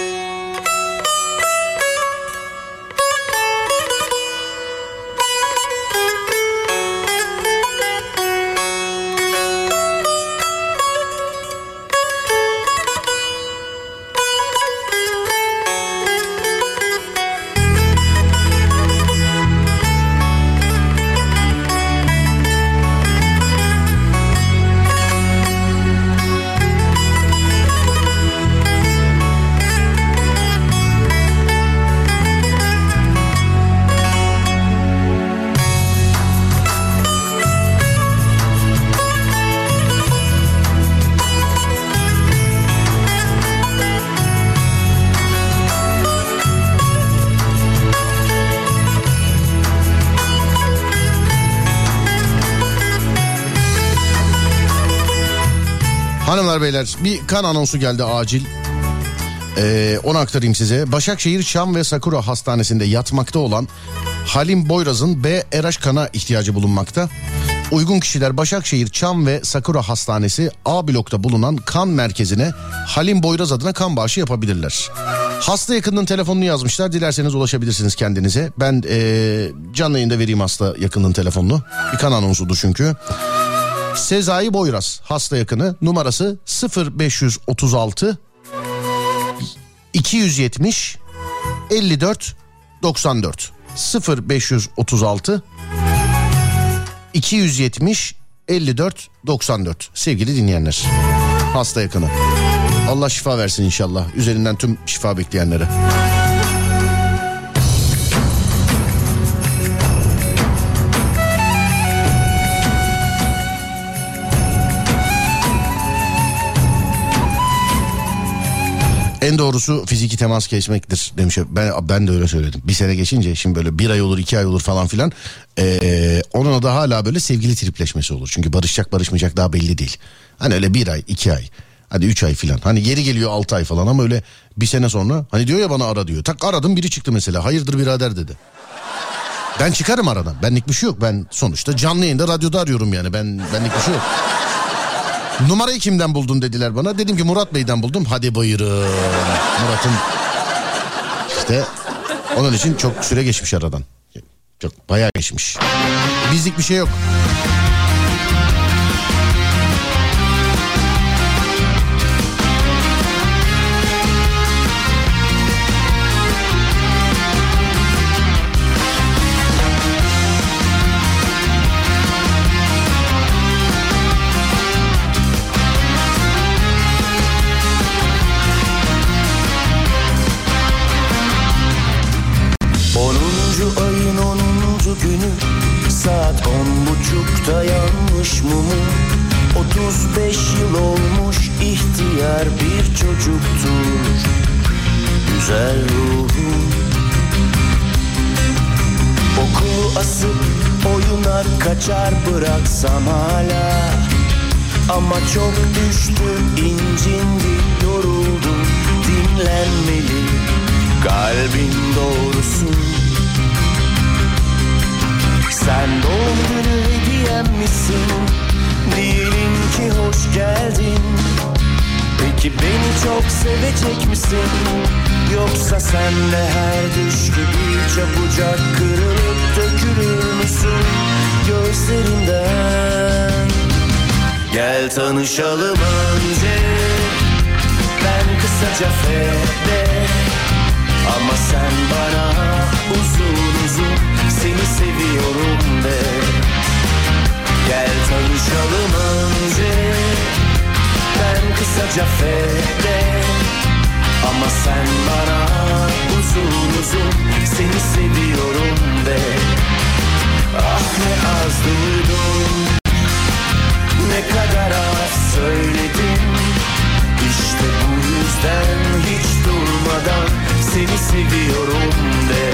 Hanımlar beyler bir kan anonsu geldi acil. Ee, onu aktarayım size. Başakşehir Şam ve Sakura Hastanesi'nde yatmakta olan Halim Boyraz'ın B RH kana ihtiyacı bulunmakta. Uygun kişiler Başakşehir Çam ve Sakura Hastanesi A blokta bulunan kan merkezine Halim Boyraz adına kan bağışı yapabilirler. Hasta yakınının telefonunu yazmışlar. Dilerseniz ulaşabilirsiniz kendinize. Ben ee, canlı yayında vereyim hasta yakınının telefonunu. Bir kan anonsudur çünkü. Sezai Boyraz hasta yakını numarası 0536 270 54 94 0536 270 54 94 sevgili dinleyenler hasta yakını. Allah şifa versin inşallah. Üzerinden tüm şifa bekleyenlere. En doğrusu fiziki temas kesmektir demiş. Ben ben de öyle söyledim. Bir sene geçince şimdi böyle bir ay olur iki ay olur falan filan. Ee, onun da hala böyle sevgili tripleşmesi olur. Çünkü barışacak barışmayacak daha belli değil. Hani öyle bir ay iki ay. Hadi üç ay filan. Hani geri geliyor altı ay falan ama öyle bir sene sonra. Hani diyor ya bana ara diyor. Tak aradım biri çıktı mesela. Hayırdır birader dedi. Ben çıkarım aradan. Benlik bir şey yok. Ben sonuçta canlı yayında radyoda arıyorum yani. Ben benlik bir şey yok. Numarayı kimden buldun dediler bana. Dedim ki Murat Bey'den buldum. Hadi buyurun. Murat'ın işte onun için çok süre geçmiş aradan. Çok bayağı geçmiş. Bizlik bir şey yok. Kaçar bıraksam hala. Ama çok düştüm incindi yoruldum. Dinlenmeli Kalbin doğrusu Sen doğum günü hediyem misin? Değilim ki hoş geldin. Peki beni çok sevecek misin? Yoksa sen de her düş gibi çabucak kırılıp dökülür müsün gözlerinden. Gel tanışalım önce. Ben kısaca fede Ama sen bana uzun uzun Seni seviyorum de. Gel tanışalım önce. Ben kısaca fede ama sen bana uzun uzun seni seviyorum de Ah ne az duydum. Ne kadar az söyledim. İşte bu yüzden hiç durmadan seni seviyorum de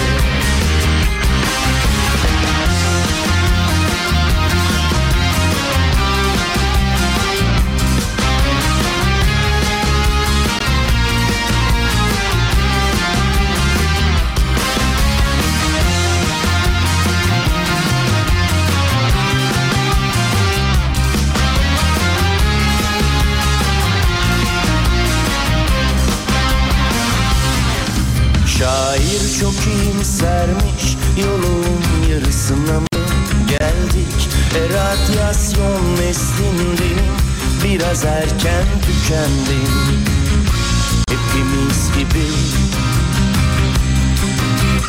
iyimsermiş yolun yarısına mı geldik? E radyasyon neslindeyim biraz erken tükendim. Hepimiz gibi.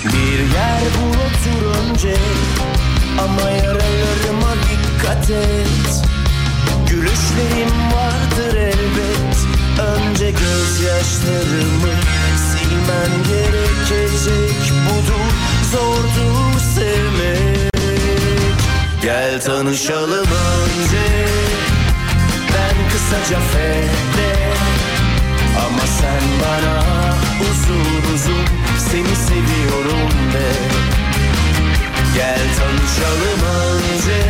Bir yer bul otur önce ama yaralarıma dikkat et. Gülüşlerim vardır elbet. Önce gözyaşlarımı silmen gerekecek Budur zordur sevmek. Gel tanışalım önce Ben kısaca fede Ama sen bana uzun uzun Seni seviyorum de. Gel tanışalım önce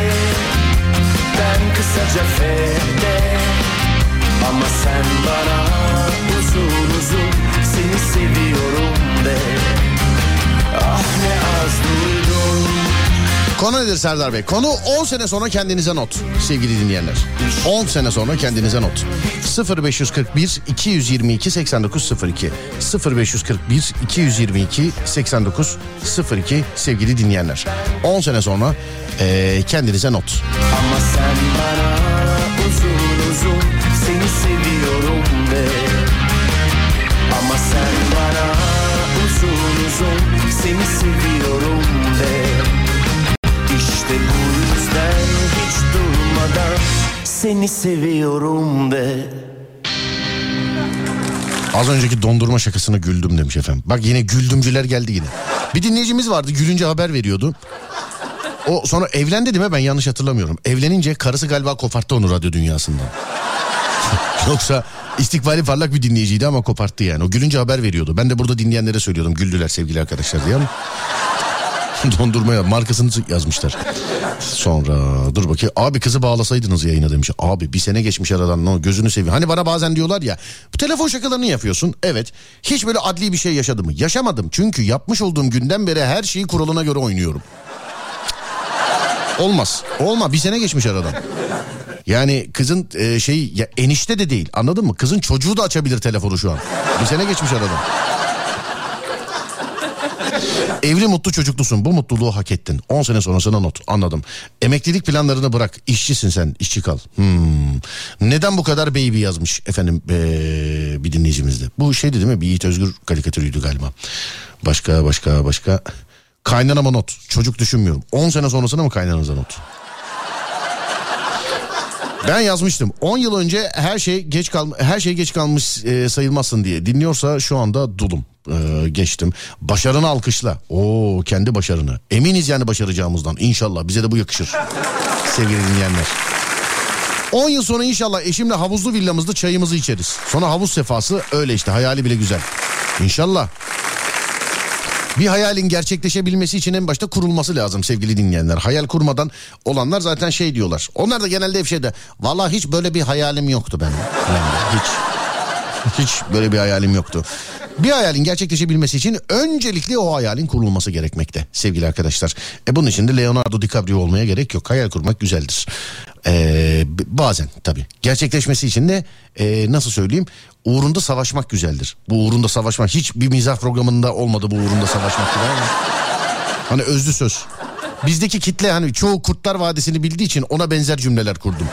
Ben kısaca fede Ama sen bana uzun uzun Seni seviyorum de Ah ne az duydum Konu nedir Serdar Bey? Konu 10 sene sonra kendinize not sevgili dinleyenler. 10 sene sonra kendinize not. 0541 222 8902 0541 222 8902 sevgili dinleyenler. 10 sene sonra eee, kendinize not. Ama Seni seviyorum de Az önceki dondurma şakasına güldüm demiş efendim. Bak yine güldümcüler geldi yine. Bir dinleyicimiz vardı gülünce haber veriyordu. O sonra evlendi değil mi ben yanlış hatırlamıyorum. Evlenince karısı galiba koparttı onu radyo dünyasından. Yoksa istikbali parlak bir dinleyiciydi ama koparttı yani. O gülünce haber veriyordu. Ben de burada dinleyenlere söylüyordum güldüler sevgili arkadaşlar diye ama. Dondurmaya markasını yazmışlar. Sonra dur bakayım. Abi kızı bağlasaydınız yayına demiş. Abi bir sene geçmiş aradan no, gözünü seveyim. Hani bana bazen diyorlar ya bu telefon şakalarını yapıyorsun. Evet. Hiç böyle adli bir şey yaşadım mı? Yaşamadım. Çünkü yapmış olduğum günden beri her şeyi kuralına göre oynuyorum. Olmaz. Olma bir sene geçmiş aradan. Yani kızın e, şey ya enişte de değil anladın mı? Kızın çocuğu da açabilir telefonu şu an. Bir sene geçmiş aradan. Evli mutlu çocuklusun. Bu mutluluğu hak ettin. 10 sene sonrasına not. Anladım. Emeklilik planlarını bırak. İşçisin sen. işçi kal. Hmm. Neden bu kadar baby yazmış efendim ee, bir dinleyicimizde. Bu şeydi değil mi? Bir Yiğit Özgür karikatürüydü galiba. Başka başka başka. Kaynanama not. Çocuk düşünmüyorum. 10 sene sonrasına mı kaynananıza not? Ben yazmıştım. 10 yıl önce her şey geç kal her şey geç kalmış e, sayılmasın diye. Dinliyorsa şu anda dulum. E, geçtim. Başarını alkışla. Oo kendi başarını. Eminiz yani başaracağımızdan. İnşallah bize de bu yakışır. Sevgili dinleyenler. 10 yıl sonra inşallah eşimle havuzlu villamızda çayımızı içeriz. Sonra havuz sefası öyle işte hayali bile güzel. İnşallah. Bir hayalin gerçekleşebilmesi için en başta kurulması lazım sevgili dinleyenler. Hayal kurmadan olanlar zaten şey diyorlar. Onlar da genelde hep şeyde valla hiç böyle bir hayalim yoktu benim. Yani hiç. Hiç böyle bir hayalim yoktu. Bir hayalin gerçekleşebilmesi için öncelikle o hayalin kurulması gerekmekte sevgili arkadaşlar. E bunun için de Leonardo DiCaprio olmaya gerek yok. Hayal kurmak güzeldir. Ee, bazen tabii. Gerçekleşmesi için de e, nasıl söyleyeyim uğrunda savaşmak güzeldir. Bu uğrunda savaşmak hiç bir mizah programında olmadı bu uğrunda savaşmak. Hani özlü söz. Bizdeki kitle hani çoğu Kurtlar Vadisi'ni bildiği için ona benzer cümleler kurdum.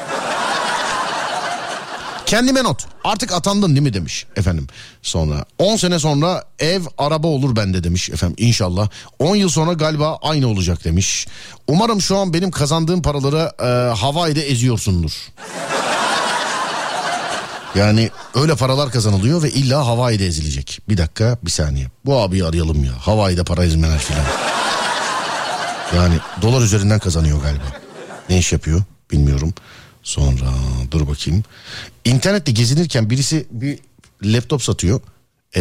Kendime not. Artık atandın değil mi demiş efendim. Sonra 10 sene sonra ev araba olur bende demiş efendim inşallah. 10 yıl sonra galiba aynı olacak demiş. Umarım şu an benim kazandığım paraları e, havayda eziyorsundur. Yani öyle paralar kazanılıyor ve illa Hawaii'de ezilecek. Bir dakika bir saniye. Bu abiyi arayalım ya. Hawaii'de para ezmeler filan. Yani dolar üzerinden kazanıyor galiba. Ne iş yapıyor bilmiyorum. Sonra dur bakayım. İnternette gezinirken birisi bir laptop satıyor. Ee,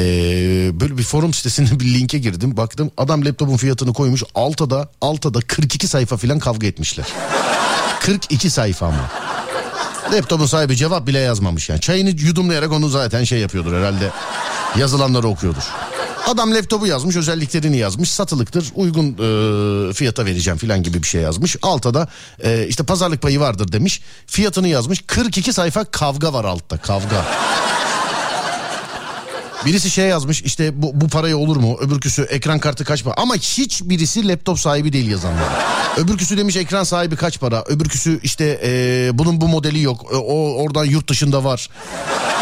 böyle bir forum sitesinde bir linke girdim. Baktım adam laptopun fiyatını koymuş. Altada, altada 42 sayfa filan kavga etmişler. 42 sayfa ama. Laptopun sahibi cevap bile yazmamış yani. Çayını yudumlayarak onu zaten şey yapıyordur herhalde. Yazılanları okuyordur. Adam laptopu yazmış özelliklerini yazmış satılıktır uygun e, fiyata vereceğim filan gibi bir şey yazmış. Altta da e, işte pazarlık payı vardır demiş fiyatını yazmış 42 sayfa kavga var altta kavga. Birisi şey yazmış işte bu, bu paraya olur mu? Öbürküsü ekran kartı kaç para? Ama hiç birisi laptop sahibi değil yazanlar. Öbürküsü demiş ekran sahibi kaç para? Öbürküsü işte ee, bunun bu modeli yok. E, o oradan yurt dışında var.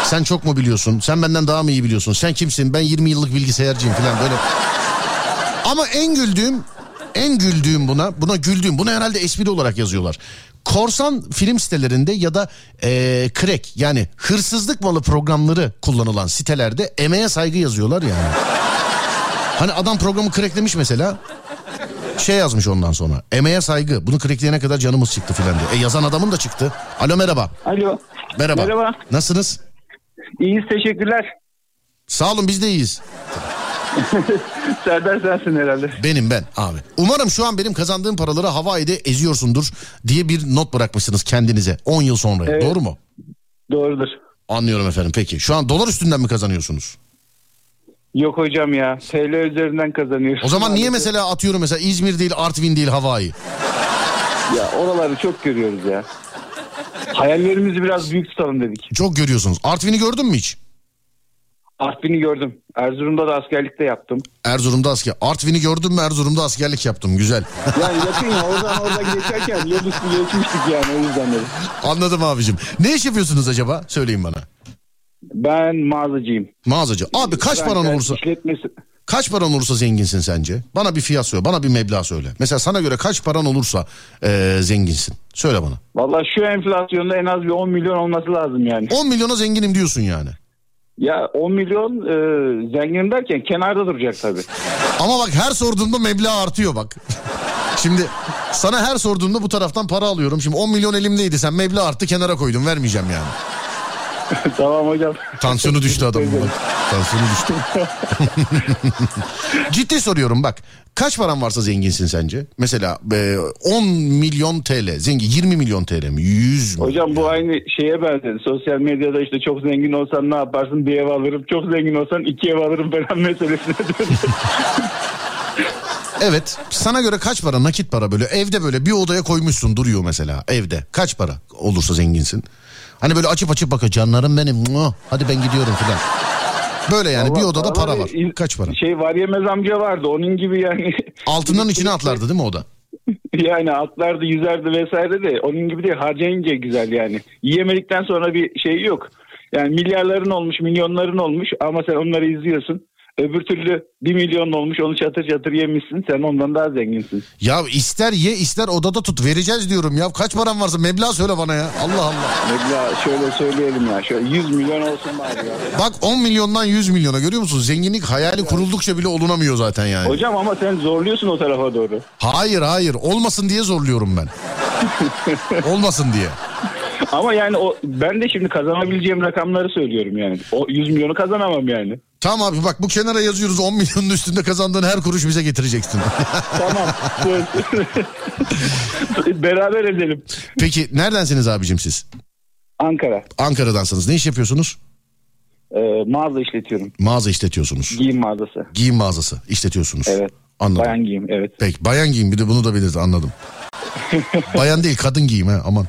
Sen çok mu biliyorsun? Sen benden daha mı iyi biliyorsun? Sen kimsin? Ben 20 yıllık bilgisayarcıyım falan böyle. Ama en güldüğüm en güldüğüm buna buna güldüğüm bunu herhalde espri olarak yazıyorlar korsan film sitelerinde ya da e, crack yani hırsızlık malı programları kullanılan sitelerde emeğe saygı yazıyorlar yani. Hani adam programı cracklemiş mesela şey yazmış ondan sonra. Emeğe saygı. Bunu crackleyene kadar canımız çıktı filan diye. E yazan adamın da çıktı. Alo merhaba. Alo. Merhaba. Merhaba. Nasılsınız? İyiyiz teşekkürler. Sağ olun biz de iyiyiz. Serdar sensin herhalde. Benim ben abi. Umarım şu an benim kazandığım paraları Hawaii'de eziyorsundur diye bir not bırakmışsınız kendinize 10 yıl sonra. Evet. Doğru mu? Doğrudur. Anlıyorum efendim peki. Şu an dolar üstünden mi kazanıyorsunuz? Yok hocam ya. TL üzerinden kazanıyoruz. O zaman niye mesela atıyorum mesela İzmir değil Artvin değil Hawaii? Ya oraları çok görüyoruz ya. Hayallerimizi biraz büyük tutalım dedik. Çok görüyorsunuz. Artvin'i gördün mü hiç? Artvin'i gördüm. Erzurum'da da askerlikte yaptım. Erzurum'da asker. Artvin'i gördüm mü Erzurum'da askerlik yaptım. Güzel. Yani yakın ya oradan oradan geçerken yol üstü geçmiştik yani o yüzden dedim. Anladım abicim. Ne iş yapıyorsunuz acaba? Söyleyin bana. Ben mağazacıyım. Mağazacı. Abi kaç paran olursa... İşletmesi... Kaç paran olursa zenginsin sence? Bana bir fiyat söyle. Bana bir meblağ söyle. Mesela sana göre kaç paran olursa e, zenginsin? Söyle bana. Valla şu enflasyonda en az bir 10 milyon olması lazım yani. 10 milyona zenginim diyorsun yani. Ya 10 milyon e, zengin derken kenarda duracak tabii. Ama bak her sorduğumda meblağ artıyor bak. Şimdi sana her sorduğumda bu taraftan para alıyorum. Şimdi 10 milyon elimdeydi sen meblağ arttı kenara koydum vermeyeceğim yani. tamam hocam. Tansiyonu düştü adamın bak. Tansiyonu düştü. Ciddi soruyorum bak. Kaç paran varsa zenginsin sence? Mesela e, 10 milyon TL zengin 20 milyon TL mi? 100 mi? Hocam bu aynı şeye benzedi. Sosyal medyada işte çok zengin olsan ne yaparsın bir ev alırım. Çok zengin olsan iki ev alırım falan meselesine Evet sana göre kaç para nakit para böyle evde böyle bir odaya koymuşsun duruyor mesela evde kaç para olursa zenginsin. Hani böyle açıp açıp bakıyor canlarım benim hadi ben gidiyorum filan. Böyle yani Allah, bir odada para var. Kaç para? Şey var yemez amca vardı onun gibi yani. Altından içine atlardı değil mi o da? Yani atlardı yüzerdi vesaire de onun gibi değil harcayınca güzel yani. Yiyemedikten sonra bir şey yok. Yani milyarların olmuş milyonların olmuş ama sen onları izliyorsun. Öbür türlü bir milyon olmuş onu çatır çatır yemişsin. Sen ondan daha zenginsin. Ya ister ye ister odada tut vereceğiz diyorum ya. Kaç param varsa meblağ söyle bana ya. Allah Allah. Meblağ şöyle söyleyelim ya. Şöyle 100 milyon olsun bari ya. Bak 10 milyondan 100 milyona görüyor musun? Zenginlik hayali kuruldukça bile olunamıyor zaten yani. Hocam ama sen zorluyorsun o tarafa doğru. Hayır hayır olmasın diye zorluyorum ben. olmasın diye. Ama yani o ben de şimdi kazanabileceğim rakamları söylüyorum yani. O 100 milyonu kazanamam yani. Tamam abi bak bu kenara yazıyoruz 10 milyonun üstünde kazandığın her kuruş bize getireceksin. tamam. Beraber edelim. Peki neredensiniz abicim siz? Ankara. Ankara'dansınız. Ne iş yapıyorsunuz? Ee, mağaza işletiyorum. Mağaza işletiyorsunuz. Giyim mağazası. Giyim mağazası işletiyorsunuz. Evet. Anladım. Bayan giyim evet. Peki bayan giyim bir de bunu da belirtti anladım. bayan değil kadın giyim ha aman.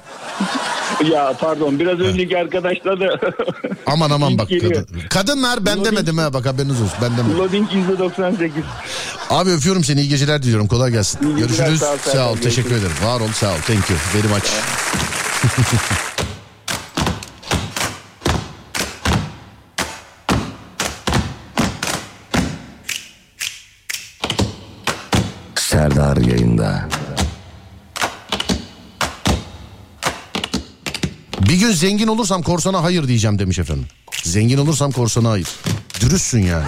Ya pardon biraz önceki arkadaşla da Aman aman bak kadın. Kadınlar ben Loading- demedim ha bak haberiniz olsun ben demedim. loading %98. Abi öpüyorum seni iyi geceler diliyorum kolay gelsin. İyi geceler, Görüşürüz. sağ ol, Sağ ol, teşekkür görüşürüz. ederim. Var ol sağ ol thank you very much. Serdar yayında. Bir gün zengin olursam korsana hayır diyeceğim demiş efendim. Zengin olursam korsana hayır. Dürüstsün yani.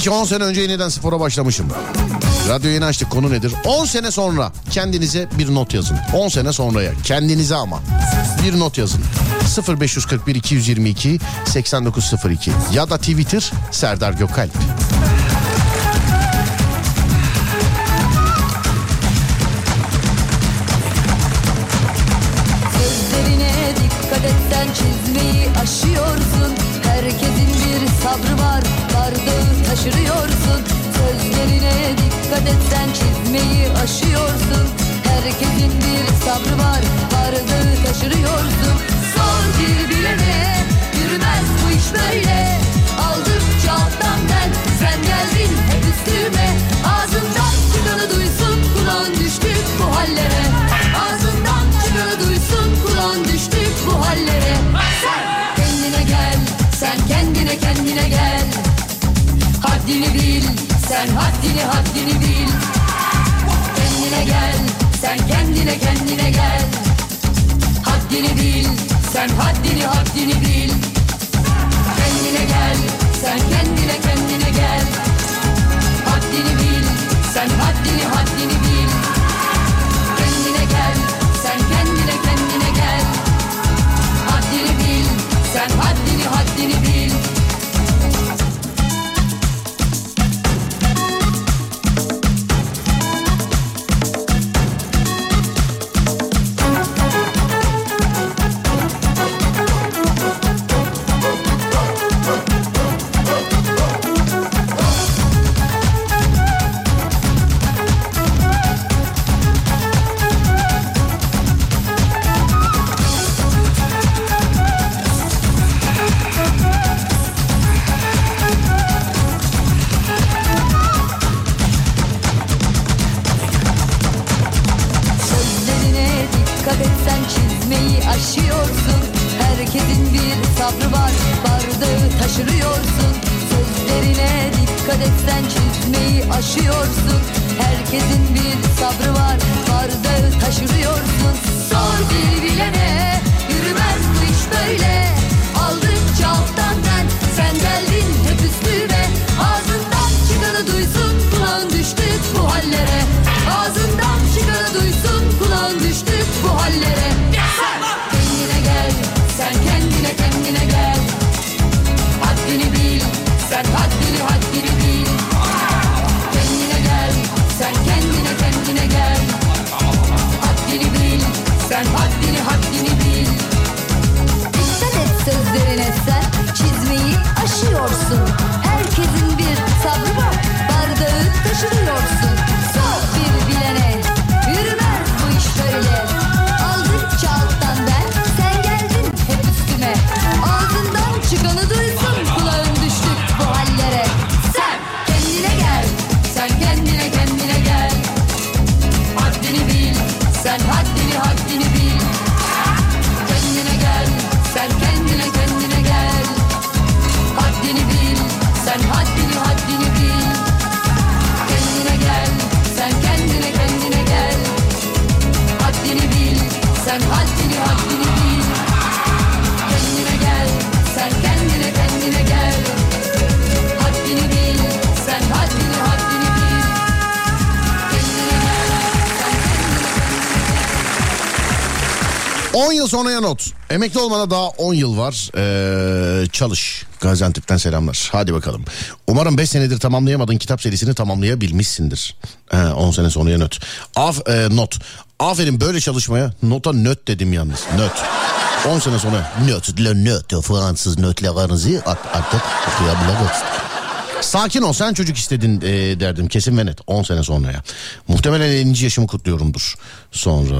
Ki 10 sene önce yeniden spora başlamışım. Radyo yeni açtık konu nedir? 10 sene sonra kendinize bir not yazın. 10 sene sonraya kendinize ama bir not yazın. 0541 222 8902 ya da Twitter Serdar Gökalp. Bardağı taşırıyorsun Sözlerine dikkat etsen çizmeyi aşıyorsun. Herkesin bir sabrı var bardağı taşırıyorsun. Sor bir bilene yürümez bu iş böyle. Aldıkça alttan ben sen geldin hep üstüme. Ağzından çıkanı duysun kulağın düştük bu hallere. Ağzından çıkanı duysun kulağın düştük bu hallere. Sen Haddini bil. Sen haddini haddini bil. Kendine gel sen kendine kendine gel. Haddini bil sen haddini haddini bil. Kendine gel sen kendine kendine gel. Haddini bil sen haddini haddini bil. Kendine gel sen kendine kendine gel. Haddini bil sen haddini haddini bil Emekli olmana daha 10 yıl var. Ee, çalış. Gaziantep'ten selamlar. Hadi bakalım. Umarım 5 senedir tamamlayamadığın kitap serisini tamamlayabilmişsindir. He, 10 sene sonraya not. Af, e, not. Aferin böyle çalışmaya. Nota nöt dedim yalnız. Nöt. 10 sene sonra nöt, le nöt, Fransız nötlerinizi artık okuyabiliriz. Sakin ol sen çocuk istedin e, derdim kesin ve net 10 sene sonraya. Muhtemelen 50. yaşımı kutluyorumdur. Sonra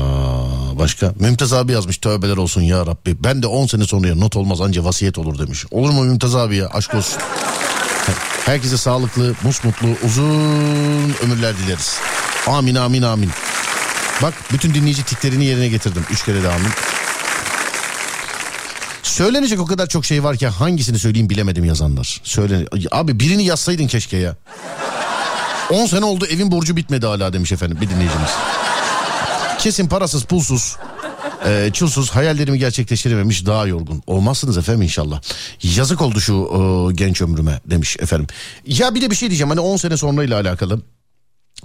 başka Mümtaz abi yazmış tövbeler olsun ya Rabbi. Ben de 10 sene sonraya not olmaz anca vasiyet olur demiş. Olur mu Mümtaz abi ya aşk olsun. Herkese sağlıklı, musmutlu, uzun ömürler dileriz. Amin amin amin. Bak bütün dinleyici tiklerini yerine getirdim. Üç kere de amin. Söylenecek o kadar çok şey var ki hangisini söyleyeyim bilemedim yazanlar. Söyle abi birini yazsaydın keşke ya. 10 sene oldu evin borcu bitmedi hala demiş efendim bir dinleyicimiz. Kesin parasız pulsuz e, çulsuz hayallerimi gerçekleştirememiş daha yorgun. Olmazsınız efendim inşallah. Yazık oldu şu e, genç ömrüme demiş efendim. Ya bir de bir şey diyeceğim hani 10 sene sonra ile alakalı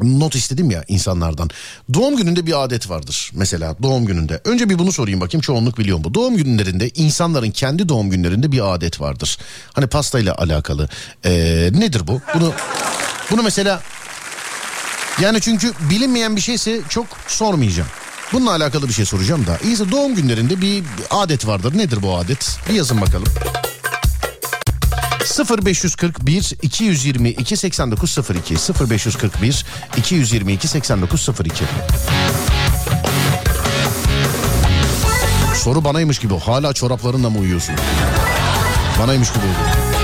not istedim ya insanlardan. Doğum gününde bir adet vardır mesela doğum gününde. Önce bir bunu sorayım bakayım çoğunluk biliyor mu? Doğum günlerinde insanların kendi doğum günlerinde bir adet vardır. Hani pastayla alakalı. Ee, nedir bu? Bunu bunu mesela yani çünkü bilinmeyen bir şeyse çok sormayacağım. Bununla alakalı bir şey soracağım da. İyisi doğum günlerinde bir adet vardır. Nedir bu adet? Bir yazın bakalım. 0541 222 8902 0541 222 8902 Soru banaymış gibi hala çoraplarınla mı uyuyorsun? Banaymış gibi oldu.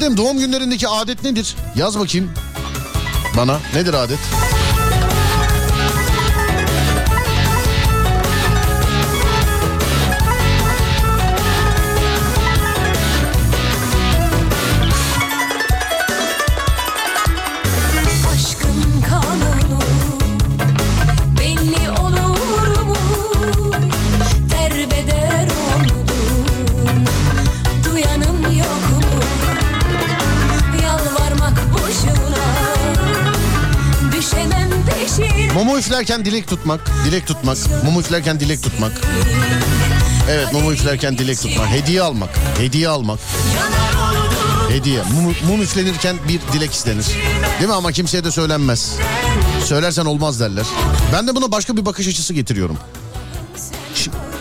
Adem doğum günlerindeki adet nedir? Yaz bakayım bana nedir adet? Mumu üflerken dilek tutmak, dilek tutmak, mumu üflerken dilek tutmak. Evet mumu üflerken dilek tutmak, hediye almak, hediye almak. Hediye. Mum, mum üflenirken bir dilek istenir. Değil mi ama kimseye de söylenmez. Söylersen olmaz derler. Ben de buna başka bir bakış açısı getiriyorum.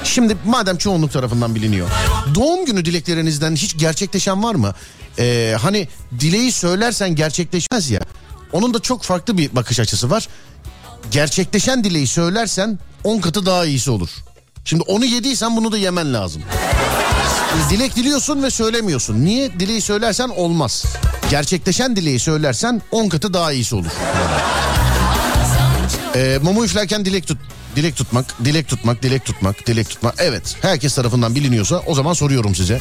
Şimdi madem çoğunluk tarafından biliniyor. Doğum günü dileklerinizden hiç gerçekleşen var mı? Ee, hani dileği söylersen gerçekleşmez ya. Onun da çok farklı bir bakış açısı var gerçekleşen dileği söylersen 10 katı daha iyisi olur. Şimdi onu yediysen bunu da yemen lazım. Dilek diliyorsun ve söylemiyorsun. Niye? Dileği söylersen olmaz. Gerçekleşen dileği söylersen 10 katı daha iyisi olur. Ee, mumu üflerken dilek tut. Dilek tutmak, dilek tutmak, dilek tutmak, dilek tutmak. Evet, herkes tarafından biliniyorsa o zaman soruyorum size.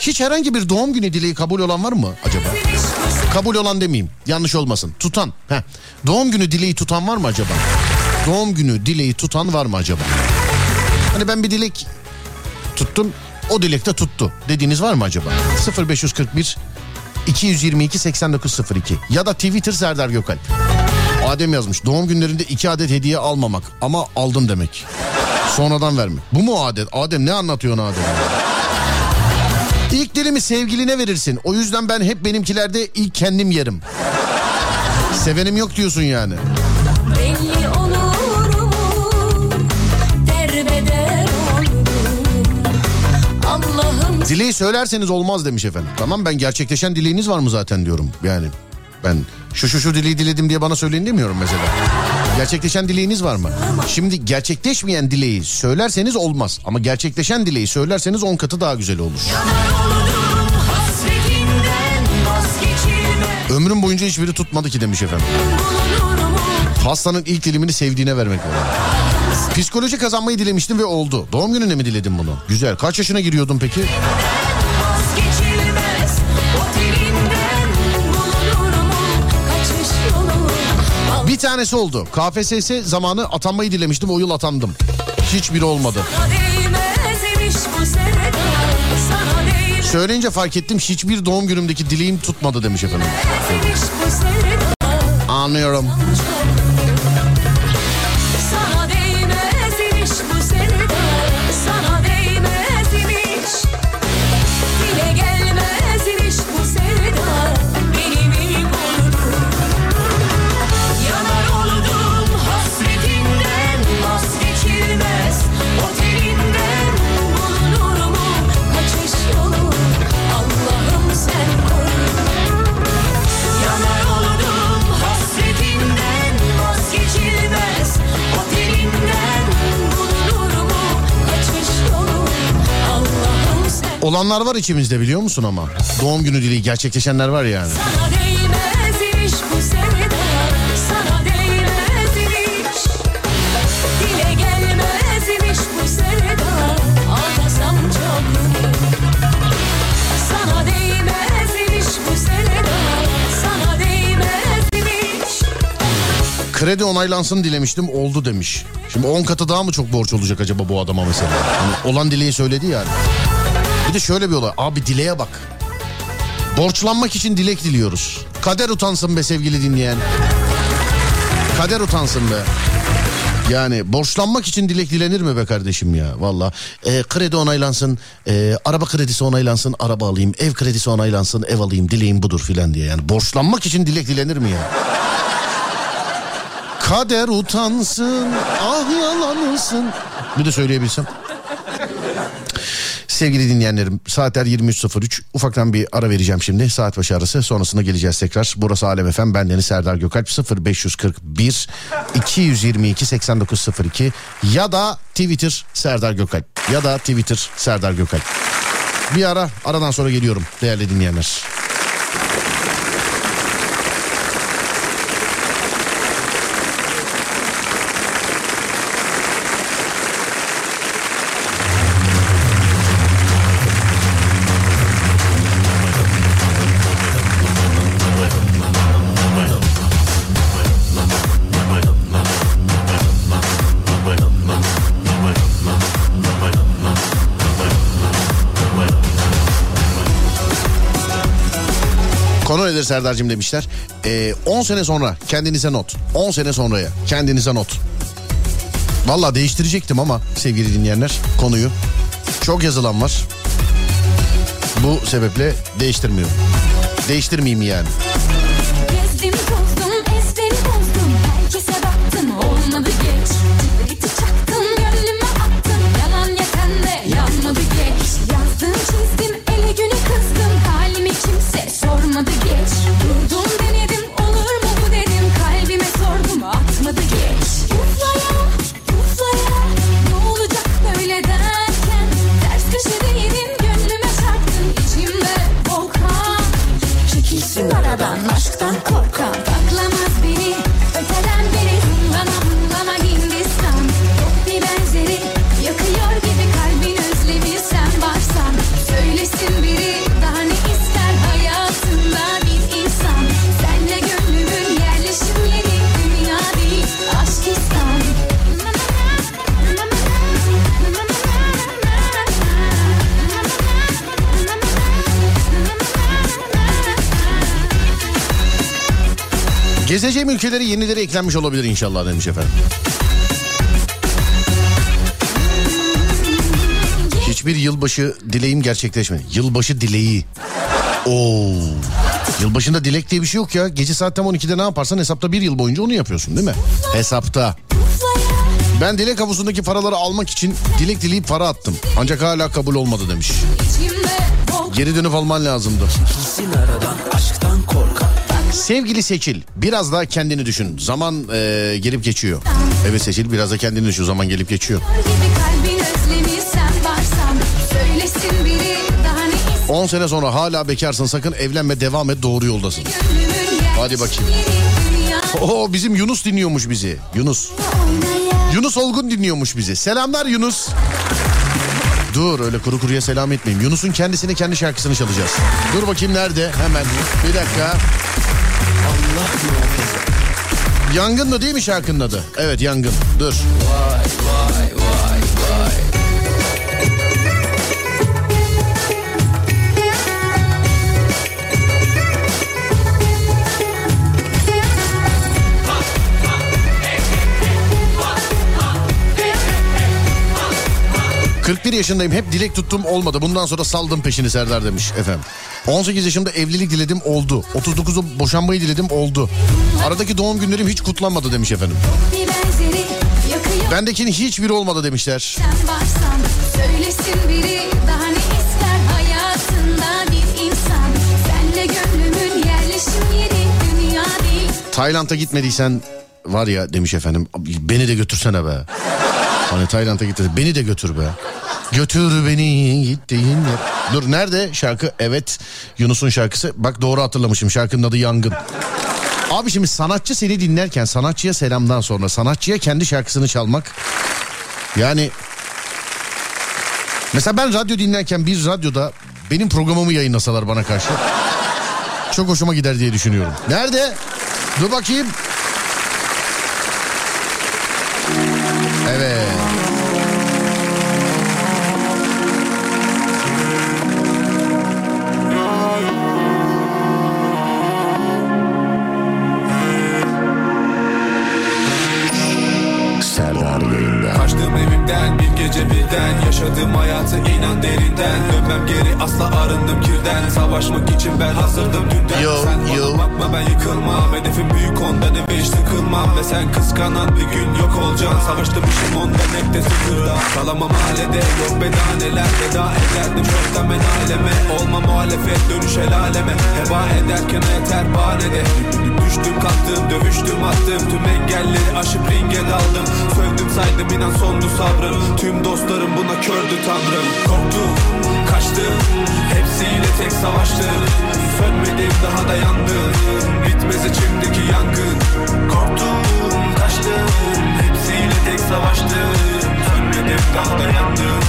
Hiç herhangi bir doğum günü dileği kabul olan var mı acaba? Kabul olan demeyeyim. Yanlış olmasın. Tutan. Heh. Doğum günü dileği tutan var mı acaba? Doğum günü dileği tutan var mı acaba? Hani ben bir dilek tuttum. O dilekte tuttu. Dediğiniz var mı acaba? 0541 222 8902 ya da Twitter Serdar Gökalp. Adem yazmış. Doğum günlerinde iki adet hediye almamak ama aldım demek. Sonradan vermek. Bu mu adet? Adem ne anlatıyorsun Adem? İlk dilimi sevgiline verirsin. O yüzden ben hep benimkilerde ilk kendim yerim. Sevenim yok diyorsun yani. Belli. Dileği söylerseniz olmaz demiş efendim. Tamam ben gerçekleşen dileğiniz var mı zaten diyorum. Yani ben şu şu şu dileği diledim diye bana söyleyin demiyorum mesela. Gerçekleşen dileğiniz var mı? Şimdi gerçekleşmeyen dileği söylerseniz olmaz. Ama gerçekleşen dileği söylerseniz on katı daha güzel olur. Ömrüm boyunca hiçbiri tutmadı ki demiş efendim. Pastanın ilk dilimini sevdiğine vermek var. Psikoloji kazanmayı dilemiştim ve oldu. Doğum gününe mi diledim bunu? Güzel. Kaç yaşına giriyordun peki? Tanesi oldu. KPSS zamanı atanmayı dilemiştim. O yıl atandım. Hiçbiri olmadı. Söyleyince fark ettim hiçbir doğum günümdeki dileğim tutmadı demiş efendim. Anlıyorum. Olanlar var içimizde biliyor musun ama? Doğum günü dileği gerçekleşenler var yani. Sana değmez iş bu sevda Sana değmez iş Dile gelmez iş bu sevda Ağlasam çok Sana değmez iş bu sevda Sana değmez iş Kredi onaylansın dilemiştim oldu demiş. Şimdi 10 katı daha mı çok borç olacak acaba bu adama mesela? Hani olan dileği söyledi yani. Bir de şöyle bir olay. Abi dileğe bak. Borçlanmak için dilek diliyoruz. Kader utansın be sevgili dinleyen. Kader utansın be. Yani borçlanmak için dilek dilenir mi be kardeşim ya valla. Ee, kredi onaylansın, e, araba kredisi onaylansın, araba alayım, ev kredisi onaylansın, ev alayım, dileğim budur filan diye. Yani borçlanmak için dilek dilenir mi ya? Kader utansın, ah yalanırsın. Bir de söyleyebilsem. Sevgili dinleyenlerim saatler 23.03 ufaktan bir ara vereceğim şimdi saat başı arası sonrasında geleceğiz tekrar. Burası Alem Efem bendeniz Serdar Gökalp 0541 222 8902 ya da Twitter Serdar Gökalp ya da Twitter Serdar Gökalp. Bir ara aradan sonra geliyorum değerli dinleyenler. Konu nedir Serdar'cığım demişler. Ee, 10 sene sonra kendinize not. 10 sene sonraya kendinize not. Valla değiştirecektim ama sevgili dinleyenler konuyu. Çok yazılan var. Bu sebeple değiştirmiyorum. Değiştirmeyeyim yani. Gezdim tozdum Herkese baktım olmadı geç Gezeceğim ülkeleri yenileri eklenmiş olabilir inşallah demiş efendim. Hiçbir yılbaşı dileğim gerçekleşmedi. Yılbaşı dileği. Oo. Yılbaşında dilek diye bir şey yok ya. Gece saat tam 12'de ne yaparsan hesapta bir yıl boyunca onu yapıyorsun değil mi? Hesapta. Ben dilek havuzundaki paraları almak için dilek dileyip para attım. Ancak hala kabul olmadı demiş. Geri dönüp alman lazımdı. Sevgili Seçil biraz daha kendini düşün. Zaman e, gelip geçiyor. Evet Seçil biraz da kendini düşün. Zaman gelip geçiyor. gibi kalbin özlemi sen varsan Söylesin biri daha ne ister 10 sene sonra hala bekarsın sakın evlenme devam et doğru yoldasın. Hadi bakayım. Oo bizim Yunus dinliyormuş bizi. Yunus. Yunus Olgun dinliyormuş bizi. Selamlar Yunus. Dur öyle kuru kuruya selam etmeyeyim. Yunus'un kendisine kendi şarkısını çalacağız. Dur bakayım nerede? Hemen bir dakika. Allah Yangın da değil mi şarkının adı? Evet yangın. Dur. ...41 yaşındayım hep dilek tuttum olmadı. Bundan sonra saldım peşini Serdar demiş efendim. 18 yaşımda evlilik diledim oldu. 39'u boşanmayı diledim oldu. Aradaki doğum günlerim hiç kutlanmadı demiş efendim. Bendekinin hiçbiri olmadı demişler. sen varsan Söylesin biri daha ne ister hayatında bir insan Senle gönlümün yerleşim yeri dünya değil Tayland'a gitmediysen var ya demiş efendim. Beni de götürsene be. Hani Tayland'a gitti. Beni de götür be. Götür beni gittiğin yer. Dur nerede şarkı? Evet Yunus'un şarkısı. Bak doğru hatırlamışım şarkının adı Yangın. Abi şimdi sanatçı seni dinlerken sanatçıya selamdan sonra sanatçıya kendi şarkısını çalmak. Yani mesela ben radyo dinlerken bir radyoda benim programımı yayınlasalar bana karşı çok hoşuma gider diye düşünüyorum. Nerede? Dur bakayım. Ve sen kıskanan bir gün yok olacaksın. Savaştım işim ondan hep de sıfırda. Kalamam mahallede yok bedaneler. Veda ederdim çoktan ben aileme. Olma muhalefet dönüş el aleme. Heba ederken yeter bahanede Düştüm kalktım dövüştüm attım. Tüm engelleri aşıp ringe daldım. Sövdüm saydım inan sondu sabrım. Tüm dostlarım buna kördü tanrım. Korktum kaçtım Hepsiyle tek savaştım Sönmedim daha da yandım Bitmez içimdeki yangın Korktum kaçtım Hepsiyle tek savaştım Sönmedim daha da yandım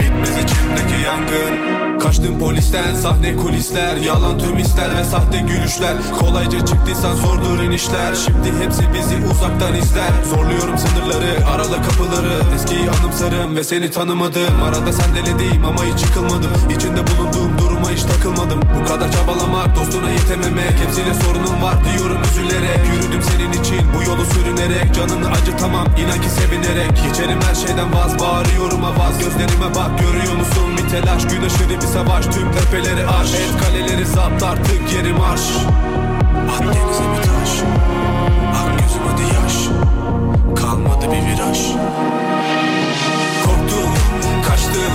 Bitmez içimdeki yangın Kaçtım polisten sahne kulisler Yalan tüm ister ve sahte gülüşler. Kolayca çıktıysan zordur inişler Şimdi hepsi bizi uzaktan izler. Zorluyorum sınırları arala kapıları Eskiyi anımsarım ve seni tanımadım. Arada sendelediğim ama hiç yıkılmadım. İçinde bulunduğum duruma hiç takılmadım. Bu kadar çabalamak dostuna yetememek Hepsiyle sorunum var diyorum üzülerek. Yürüdüm senin için bu yolu sürünerek. Canını acıtamam inan ki sevinerek. Geçerim her şeyden vaz bağırıyorum avaz Gözlerime bak görüyor musun? Bir telaş Gün aşırı bir savaş tüm tepeleri aş El kaleleri zapt artık yerim arş At denize bir taş Ak gözüm hadi yaş. Kalmadı bir viraj. Korktum kaçtım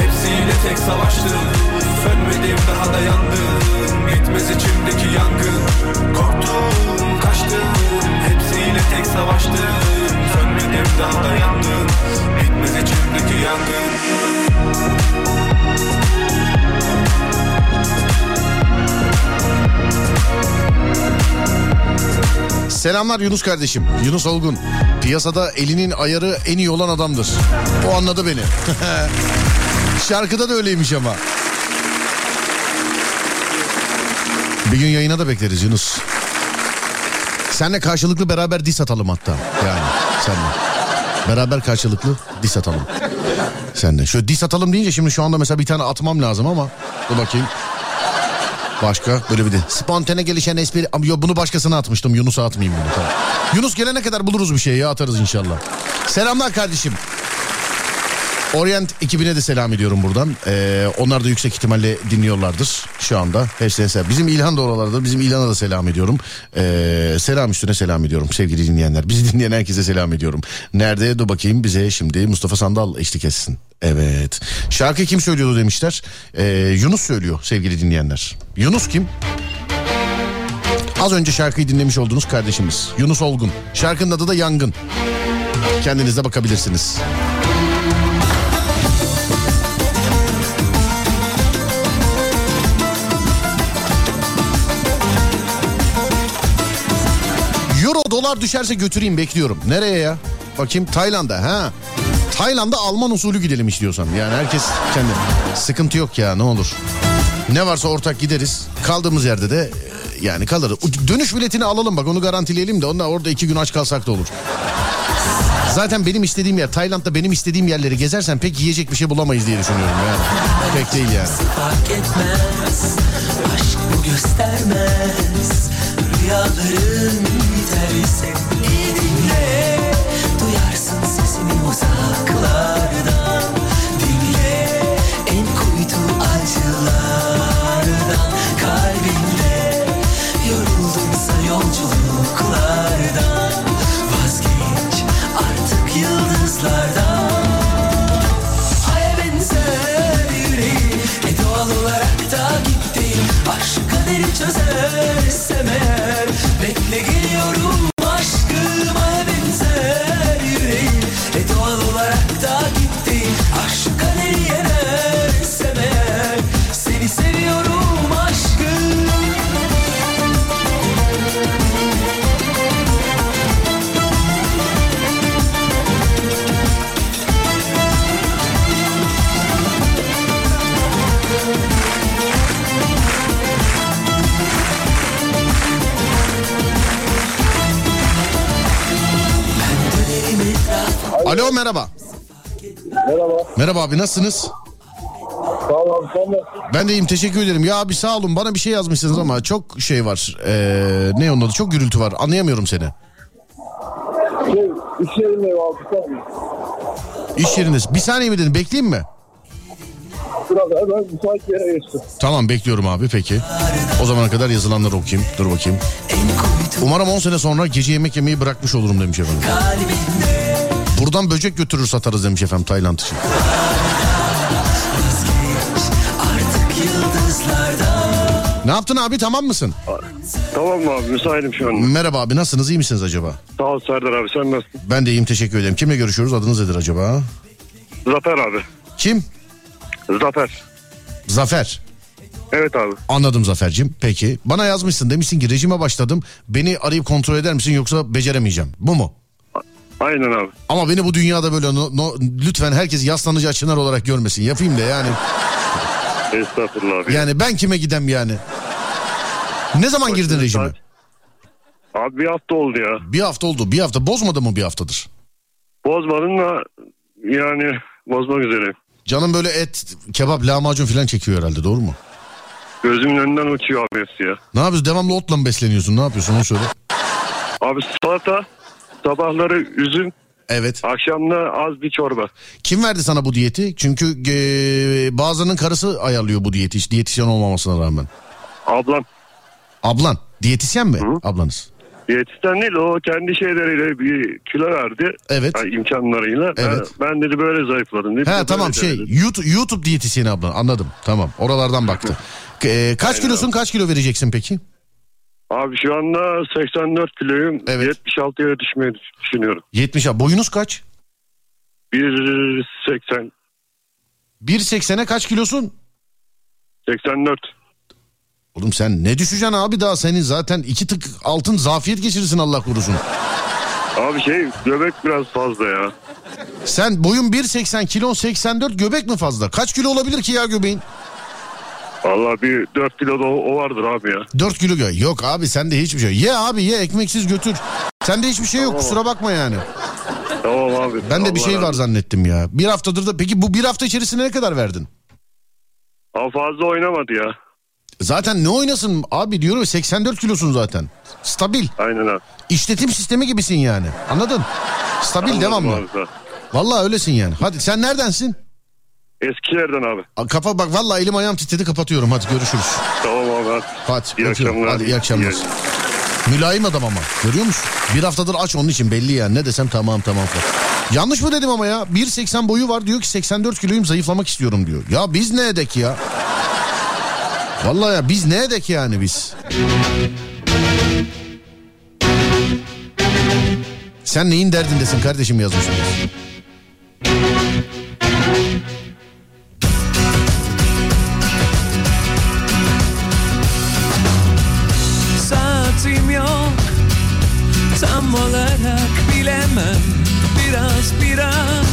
Hepsiyle tek savaştım. Sönmedim daha da yandım Bitmez içimdeki yangın. Korktum kaçtım Hepsiyle tek savaştım. Sönmedim daha da yandım Bitmez içimdeki yangın Selamlar Yunus kardeşim. Yunus Olgun. Piyasada elinin ayarı en iyi olan adamdır. O anladı beni. Şarkıda da öyleymiş ama. Bir gün yayına da bekleriz Yunus. Senle karşılıklı beraber dis atalım hatta. Yani senle. Beraber karşılıklı dis atalım. Senle. Şöyle dis atalım deyince şimdi şu anda mesela bir tane atmam lazım ama. Dur bakayım. Başka böyle bir de spontane gelişen espri. Ama yo, bunu başkasına atmıştım. Yunus'a atmayayım bunu. Tamam. Yunus gelene kadar buluruz bir şey ya atarız inşallah. Selamlar kardeşim. Orient ekibine de selam ediyorum buradan. Ee, onlar da yüksek ihtimalle dinliyorlardır şu anda. Hepsine selam. Bizim İlhan da oralarda. Bizim İlhan'a da selam ediyorum. Ee, selam üstüne selam ediyorum sevgili dinleyenler. Bizi dinleyen herkese selam ediyorum. Nerede? Dur bakayım bize şimdi Mustafa Sandal eşlik etsin. Evet. Şarkı kim söylüyordu demişler. Ee, Yunus söylüyor sevgili dinleyenler. Yunus kim? Az önce şarkıyı dinlemiş olduğunuz kardeşimiz. Yunus Olgun. Şarkının adı da Yangın. Kendiniz de bakabilirsiniz. Dolar düşerse götüreyim bekliyorum. Nereye ya? Bakayım Tayland'a ha. Tayland'a Alman usulü gidelim istiyorsan. Yani herkes kendi. Sıkıntı yok ya ne olur. Ne varsa ortak gideriz. Kaldığımız yerde de e, yani kalırız. Dönüş biletini alalım bak onu garantileyelim de ondan orada iki gün aç kalsak da olur. Zaten benim istediğim yer Tayland'da benim istediğim yerleri gezersen pek yiyecek bir şey bulamayız diye düşünüyorum yani. Pek değil yani. fark etmez Aşk bu göstermez Rüyaların biterse iyi dinle. Duyarsın Dinle en kuytu acılardan. Kalbinle yoruldunsa yolculuklardan. Vazgeç artık yıldızlardan. Aya benzer yüreğim E doğal olarak Aşk kaderi eğer Alo merhaba. Merhaba. Merhaba abi nasılsınız? Sağ ol abi sen nasılsın? Ben de iyiyim teşekkür ederim. Ya abi sağ olun bana bir şey yazmışsınız ama çok şey var. Ee, ne onun adı çok gürültü var anlayamıyorum seni. Şey, iş yerindeyim abi. Sen İş yerindesin. Bir saniye mi dedin bekleyeyim mi? Burada hemen müsait bir yere geçtim. Tamam bekliyorum abi peki. O zamana kadar yazılanları okuyayım. Dur bakayım. Umarım 10 sene sonra gece yemek yemeyi bırakmış olurum demiş efendim. Buradan böcek götürür satarız demiş efendim Tayland için. Ne yaptın abi tamam mısın? Tamam abi müsaitim şu an. Merhaba abi nasılsınız iyi misiniz acaba? Sağ ol Serdar abi sen nasılsın? Ben de iyiyim teşekkür ederim. Kimle görüşüyoruz adınız nedir acaba? Zafer abi. Kim? Zafer. Zafer. Evet abi. Anladım Zafer'cim. Peki. Bana yazmışsın demişsin ki rejime başladım. Beni arayıp kontrol eder misin yoksa beceremeyeceğim. Bu mu? Aynen abi. Ama beni bu dünyada böyle no, no- lütfen herkes yaslanıcı açınar olarak görmesin. Yapayım da yani. Estağfurullah abi. Yani ben kime gidem yani? Ne zaman girdin rejime? Abi bir hafta oldu ya. Bir hafta oldu. Bir hafta bozmadı mı bir haftadır? Bozmadın da yani bozmak üzereyim. Canım böyle et, kebap, lahmacun falan çekiyor herhalde doğru mu? Gözümün önünden uçuyor abi hepsi ya. Ne yapıyorsun? Devamlı otla mı besleniyorsun? Ne yapıyorsun onu söyle. Abi salata, sabahları üzüm, Evet. akşamda az bir çorba. Kim verdi sana bu diyeti? Çünkü e, bazılarının karısı ayarlıyor bu diyeti. Hiç diyetisyen olmamasına rağmen. Ablam. Ablan. Diyetisyen mi ablanız? Diyetisyen değil o kendi şeyleriyle bir kilo verdi. Evet. Yani imkanlarıyla. Evet. Ben, dedi böyle zayıfladım. Dedi, He böyle tamam şey. YouTube, YouTube diyetisyeni ablan anladım. Tamam oralardan baktı. E, kaç kilosun kaç kilo vereceksin peki? Abi şu anda 84 kiloyum. Evet. 76'ya düşmeyi düşünüyorum. 70 abi. Boyunuz kaç? 1.80 1.80'e kaç kilosun? 84. Oğlum sen ne düşeceksin abi daha senin zaten iki tık altın zafiyet geçirirsin Allah korusun. Abi şey göbek biraz fazla ya. Sen boyun 1.80 kilon 84 göbek mi fazla? Kaç kilo olabilir ki ya göbeğin? Vallahi bir 4 kilo da o, vardır abi ya. 4 kilo gö- Yok abi sende hiçbir şey yok. Ye abi ye ekmeksiz götür. Sende hiçbir şey yok Tamam. kusura bakma yani. Tamam abi. Ben de bir Allah şey razı var olsun. zannettim ya. Bir haftadır da peki bu bir hafta içerisinde ne kadar verdin? Ama fazla oynamadı ya. Zaten ne oynasın abi diyorum ya, 84 kilosun zaten. Stabil. Aynen abi. İşletim sistemi gibisin yani. Anladın? Stabil Anladım devamlı. abi. Vallahi öylesin yani. Hadi sen neredensin? Eskişehir'den abi. A, Kafa bak vallahi elim ayağım titredi kapatıyorum. Hadi görüşürüz. Tamam abi. Hadi. Hadi İyi öpüyorum. akşamlar. Hadi iyi akşamlar. İyi- Mülayim adam ama. Görüyor musun? Bir haftadır aç onun için belli yani. Ne desem tamam tamam. Yanlış mı dedim ama ya? 1.80 boyu var diyor ki 84 kiloyum zayıflamak istiyorum diyor. Ya biz ne edek ya? Vallahi ya biz ne edek yani biz? Sen neyin derdindesin kardeşim yazmışsınız. Tam olarak bilemem. Biraz biraz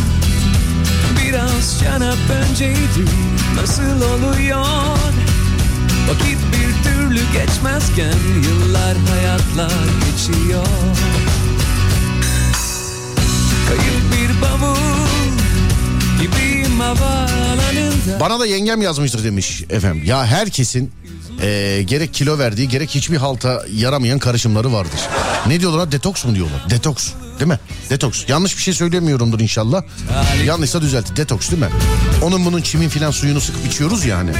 Biraz şarap önceydi. Nasıl oluyor? Vakit bir türlü geçmezken Yıllar hayatlar geçiyor. Kayıp bir bavul Gibiyim havaalanında Bana da yengem yazmıştır demiş efendim. Ya herkesin eee, gerek kilo verdiği gerek hiçbir halta yaramayan karışımları vardır. Ne diyorlar? Detoks mu diyorlar? Detoks değil mi? Detoks. Yanlış bir şey söylemiyorumdur inşallah. Yanlışsa düzelt. Detoks değil mi? Onun bunun çimin filan suyunu sıkıp içiyoruz yani.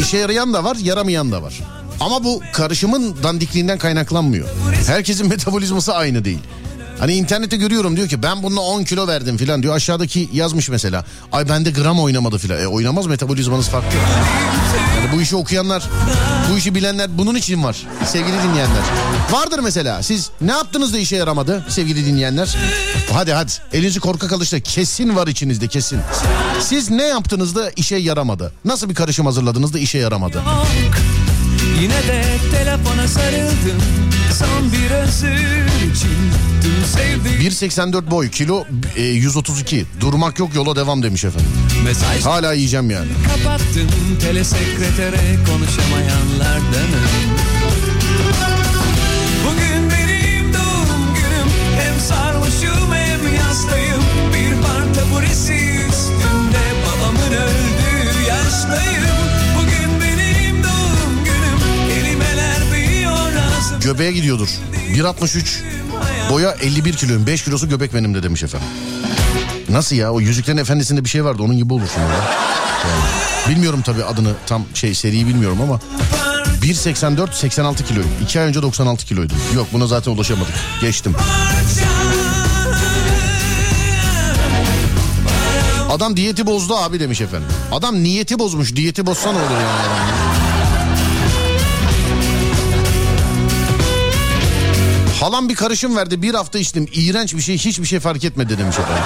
İşe yarayan da var yaramayan da var. Ama bu karışımın dandikliğinden kaynaklanmıyor. Herkesin metabolizması aynı değil. Hani internette görüyorum diyor ki ben bununla 10 kilo verdim filan diyor. Aşağıdaki yazmış mesela. Ay bende gram oynamadı filan. E oynamaz metabolizmanız farklı. Yani bu işi okuyanlar, bu işi bilenler bunun için var sevgili dinleyenler. Vardır mesela siz ne yaptınız da işe yaramadı sevgili dinleyenler? Hadi hadi elinizi korkak alıştı. Kesin var içinizde kesin. Siz ne yaptınız da işe yaramadı? Nasıl bir karışım hazırladınız da işe yaramadı? Yine de telefona sarıldım Son bir özür için Dün sevdim 1.84 boy kilo e, 132 durmak yok yola devam demiş efendim. Mesaj Hala yiyeceğim yani. kapattım Telesekretere konuşamayanlardanım göbeğe gidiyordur. 1.63 boya 51 kiloyum 5 kilosu göbek benim de demiş efendim. Nasıl ya o Yüzüklerin Efendisi'nde bir şey vardı onun gibi olursun ya. Yani, bilmiyorum tabii adını tam şey seriyi bilmiyorum ama 1.84 86 kiloyum. 2 ay önce 96 kiloydum. Yok buna zaten ulaşamadık. Geçtim. Adam diyeti bozdu abi demiş efendim. Adam niyeti bozmuş. Diyeti bozsa ne olur yani Halam bir karışım verdi bir hafta içtim. İğrenç bir şey hiçbir şey fark etmedi demiş efendim.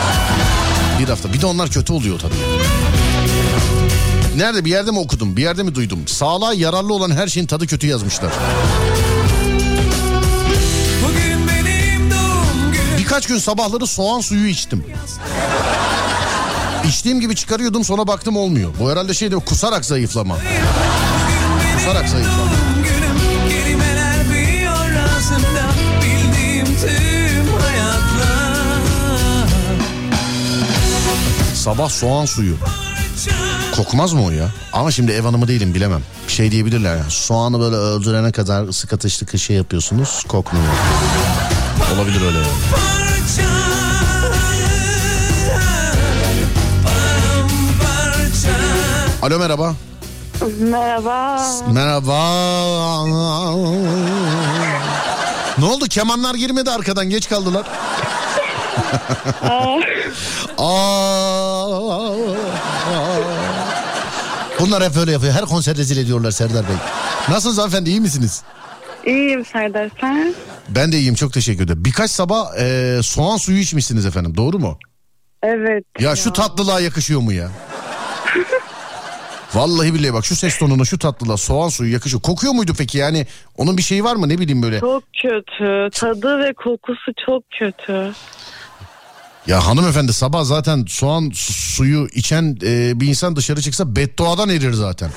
Bir hafta. Bir de onlar kötü oluyor tabii. Nerede bir yerde mi okudum bir yerde mi duydum? Sağlığa yararlı olan her şeyin tadı kötü yazmışlar. Birkaç gün sabahları soğan suyu içtim. İçtiğim gibi çıkarıyordum sonra baktım olmuyor. Bu herhalde şeyde kusarak zayıflama. Kusarak zayıflama. Sabah soğan suyu. Kokmaz mı o ya? Ama şimdi ev hanımı değilim bilemem. Şey diyebilirler ya. Soğanı böyle öldürene kadar ısık ateşli şey yapıyorsunuz kokmuyor. Olabilir öyle yani. Alo merhaba. Merhaba. Merhaba. Ne oldu kemanlar girmedi arkadan geç kaldılar. Aa. Bunlar hep öyle yapıyor. Her konser rezil ediyorlar Serdar Bey. Nasılsınız hanımefendi iyi misiniz? İyiyim Serdar sen? Ben de iyiyim çok teşekkür ederim. Birkaç sabah e, soğan suyu içmişsiniz efendim doğru mu? Evet. Ya şu tatlılığa yakışıyor mu ya? Vallahi billahi bak şu ses tonuna şu tatlılığa soğan suyu yakışıyor. Kokuyor muydu peki yani? Onun bir şeyi var mı ne bileyim böyle? Çok kötü. Tadı ve kokusu çok kötü. Ya hanımefendi sabah zaten soğan su- suyu içen e, bir insan dışarı çıksa bedduadan erir zaten.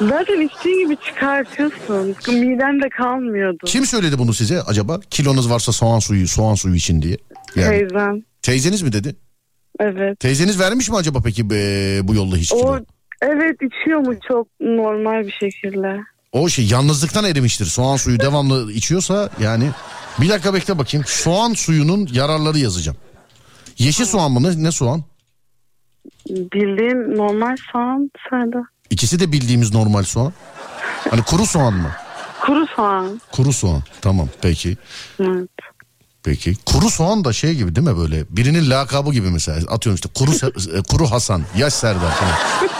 Zaten içtiğin gibi çıkartıyorsun. Miden de kalmıyordu. Kim söyledi bunu size acaba? Kilonuz varsa soğan suyu, soğan suyu için diye. Yani Teyzem. teyzeniz mi dedi? Evet. Teyzeniz vermiş mi acaba peki e, bu yolla hiç kilo? O evet içiyor mu çok normal bir şekilde. O şey yalnızlıktan erimiştir. Soğan suyu devamlı içiyorsa yani bir dakika bekle bakayım. Soğan suyunun yararları yazacağım. Yeşil soğan mı ne, ne soğan? Bildiğin normal soğan Serdar. İkisi de bildiğimiz normal soğan. Hani kuru soğan mı? Kuru soğan. Kuru soğan. Tamam peki. Evet. Peki. Kuru soğan da şey gibi değil mi böyle? Birinin lakabı gibi mesela. Atıyorum işte kuru e, kuru Hasan, yaş Serdar falan.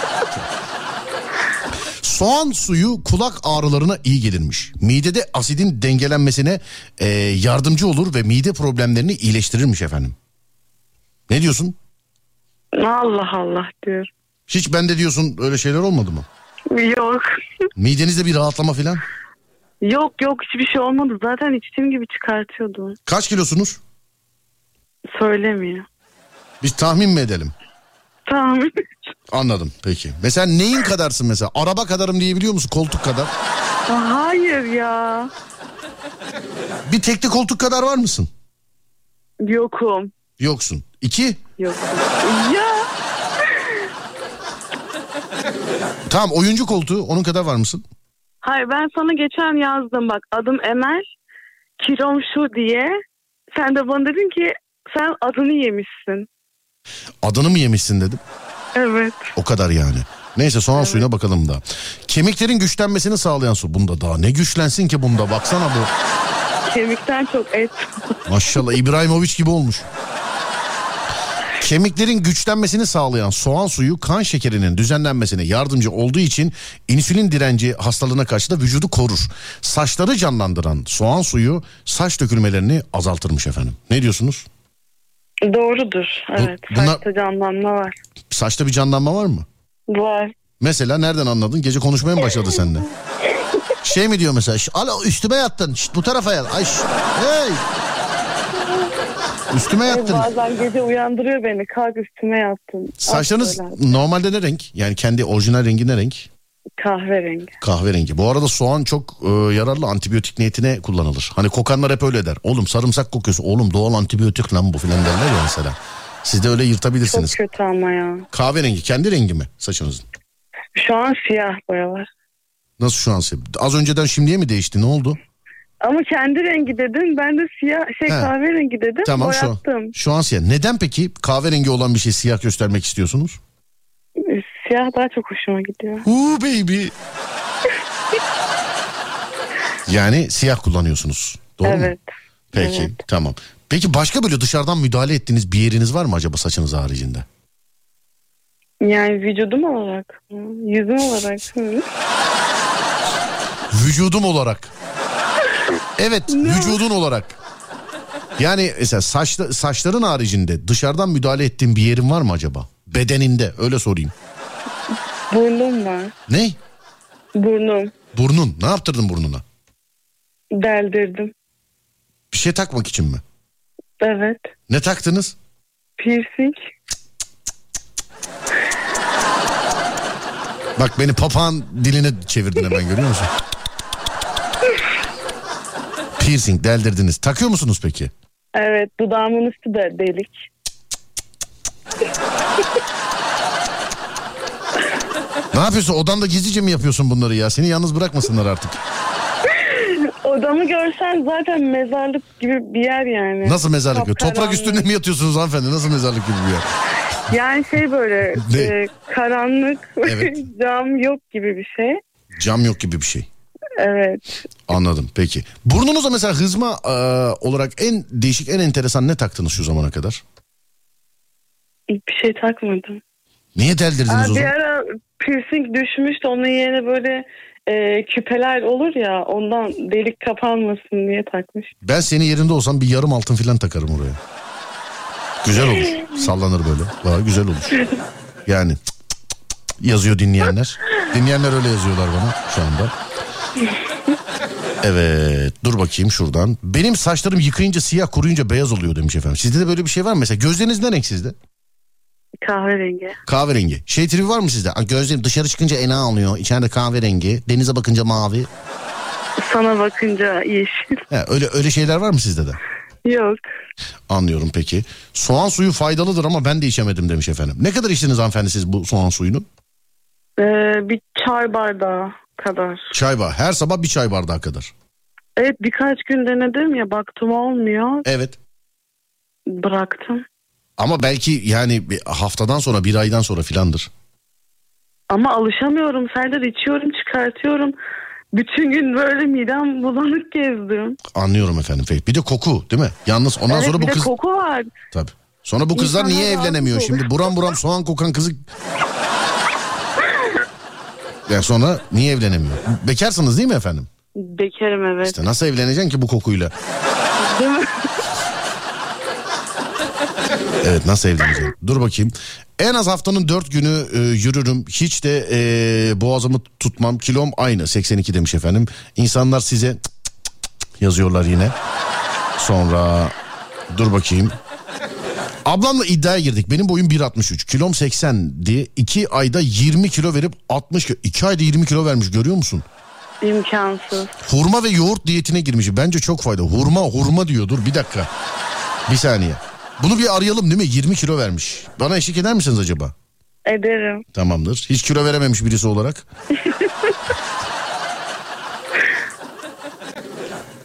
Soğan suyu kulak ağrılarına iyi gelirmiş. Midede asidin dengelenmesine e, yardımcı olur ve mide problemlerini iyileştirirmiş efendim. Ne diyorsun? Allah Allah diyor. Hiç bende diyorsun öyle şeyler olmadı mı? Yok. Midenizde bir rahatlama falan? Yok yok hiçbir şey olmadı. Zaten içtiğim gibi çıkartıyordum. Kaç kilosunuz? Söylemiyor. Biz tahmin mi edelim? Tahmin. Anladım peki. Mesela neyin kadarsın mesela? Araba kadarım diyebiliyor musun? Koltuk kadar. Hayır ya. Bir tekli koltuk kadar var mısın? Yokum. Yoksun. İki. Yokum. Ya. Tamam oyuncu koltuğu onun kadar var mısın? Hayır ben sana geçen yazdım bak adım Emel. Kilom şu diye. Sen de bana dedin ki sen adını yemişsin. Adını mı yemişsin dedim. Evet. O kadar yani. Neyse soğan suyuna bakalım da. Kemiklerin güçlenmesini sağlayan su. Bunda daha ne güçlensin ki bunda baksana bu. Kemikten çok et. Maşallah İbrahimovic gibi olmuş. Kemiklerin güçlenmesini sağlayan soğan suyu kan şekerinin düzenlenmesine yardımcı olduğu için insülin direnci hastalığına karşı da vücudu korur. Saçları canlandıran soğan suyu saç dökülmelerini azaltırmış efendim. Ne diyorsunuz? Doğrudur. Evet. bunlar- Saçta canlanma var. Saçta bir canlanma var mı? Var. Mesela nereden anladın? Gece konuşmaya mı başladı seninle? Şey mi diyor mesela? "Şş, Alo üstüme yattın. Şşt, bu tarafa yat. Ay şşt, hey. Üstüme Ay, yattın. bazen gece uyandırıyor beni. Kalk üstüme yattın. Saçlarınız normalde ne renk? Yani kendi orijinal rengi ne renk? Kahverengi. Kahverengi. Bu arada soğan çok e, yararlı antibiyotik niyetine kullanılır. Hani kokanlar hep öyle der. Oğlum sarımsak kokuyorsun. Oğlum doğal antibiyotik lan bu filan derler ya mesela. Siz de öyle Çok yırtabilirsiniz. kötü ama ya. Kahverengi kendi rengi mi saçınızın? Şu an siyah boya var. Nasıl şu an siyah? Az önceden şimdiye mi değişti? Ne oldu? Ama kendi rengi dedin. Ben de siyah şey He. kahverengi dedim. Tamam şu an. Şu an siyah. Neden peki kahverengi olan bir şey siyah göstermek istiyorsunuz? Siyah daha çok hoşuma gidiyor. Huu baby. yani siyah kullanıyorsunuz. Doğru mu? evet. Peki Evet. tamam. Peki başka böyle dışarıdan müdahale ettiğiniz bir yeriniz var mı acaba saçınız haricinde? Yani vücudum olarak. Yüzüm olarak. Vücudum olarak. Evet vücudun olarak. Yani mesela saçla, saçların haricinde dışarıdan müdahale ettiğin bir yerin var mı acaba? Bedeninde öyle sorayım. Burnum var. Ne? Burnum. Burnun. Ne yaptırdın burnuna? Deldirdim. Bir şey takmak için mi? Evet. Ne taktınız? Piercing. Bak beni papağan diline çevirdin hemen görüyor musun? Piercing deldirdiniz. Takıyor musunuz peki? Evet. Dudağımın üstü de delik. Ne yapıyorsun? Odanda gizlice mi yapıyorsun bunları ya? Seni yalnız bırakmasınlar artık. Odamı görsen zaten mezarlık gibi bir yer yani. Nasıl mezarlık gibi? Toprak üstünde mi yatıyorsunuz hanımefendi? Nasıl mezarlık gibi bir yer? Yani şey böyle Ne? e, karanlık Evet. cam yok gibi bir şey. Cam yok gibi bir şey. Evet. Anladım peki. Burnunuza mesela hızma e, olarak en değişik en enteresan ne taktınız şu zamana kadar? Bir şey takmadım. Niye deldirdiniz Aa, o bir zaman? ara piercing düşmüştü. Onun yerine böyle e, küpeler olur ya ondan delik kapanmasın diye takmış. Ben senin yerinde olsam bir yarım altın falan takarım oraya. Güzel olur. Sallanır böyle. Valla güzel olur. Yani yazıyor dinleyenler. Dinleyenler öyle yazıyorlar bana şu anda. Evet dur bakayım şuradan. Benim saçlarım yıkayınca siyah kuruyunca beyaz oluyor demiş efendim. Sizde de böyle bir şey var mı? Mesela gözleriniz ne renk sizde? Kahverengi. Kahverengi. Şey tribi var mı sizde? Aa, Gözlerim dışarı çıkınca ena oluyor. İçeride kahverengi. Denize bakınca mavi. Sana bakınca yeşil. He, öyle öyle şeyler var mı sizde de? Yok. Anlıyorum peki. Soğan suyu faydalıdır ama ben de içemedim demiş efendim. Ne kadar içtiniz hanımefendi siz bu soğan suyunu? Ee, bir çay bardağı kadar. Çay var. Her sabah bir çay bardağı kadar. Evet birkaç gün denedim ya baktım olmuyor. Evet. Bıraktım. Ama belki yani bir haftadan sonra bir aydan sonra filandır. Ama alışamıyorum. Serdar içiyorum çıkartıyorum. Bütün gün böyle midem bulanık gezdim. Anlıyorum efendim. Peki. Bir de koku değil mi? Yalnız ondan evet, sonra bir bu de kız... koku var. Tabii. Sonra bu kızlar İnsanlar niye evlenemiyor? olur. Şimdi buram buram soğan kokan kızı... Ya sonra niye evlenemiyor? Bekarsınız değil mi efendim? Bekarım evet. İşte nasıl evleneceksin ki bu kokuyla? Değil mi? Evet nasıl evleneceksin? Dur bakayım. En az haftanın dört günü e, yürürüm. Hiç de e, boğazımı tutmam. Kilom aynı 82 demiş efendim. İnsanlar size cık cık cık cık yazıyorlar yine. Sonra dur bakayım. Ablamla iddiaya girdik. Benim boyum 1.63. Kilom 80 diye 2 ayda 20 kilo verip 60 kilo. 2 ayda 20 kilo vermiş görüyor musun? İmkansız. Hurma ve yoğurt diyetine girmiş. Bence çok fayda. Hurma hurma diyor. Dur bir dakika. Bir saniye. Bunu bir arayalım değil mi? 20 kilo vermiş. Bana eşlik eder misiniz acaba? Ederim. Tamamdır. Hiç kilo verememiş birisi olarak.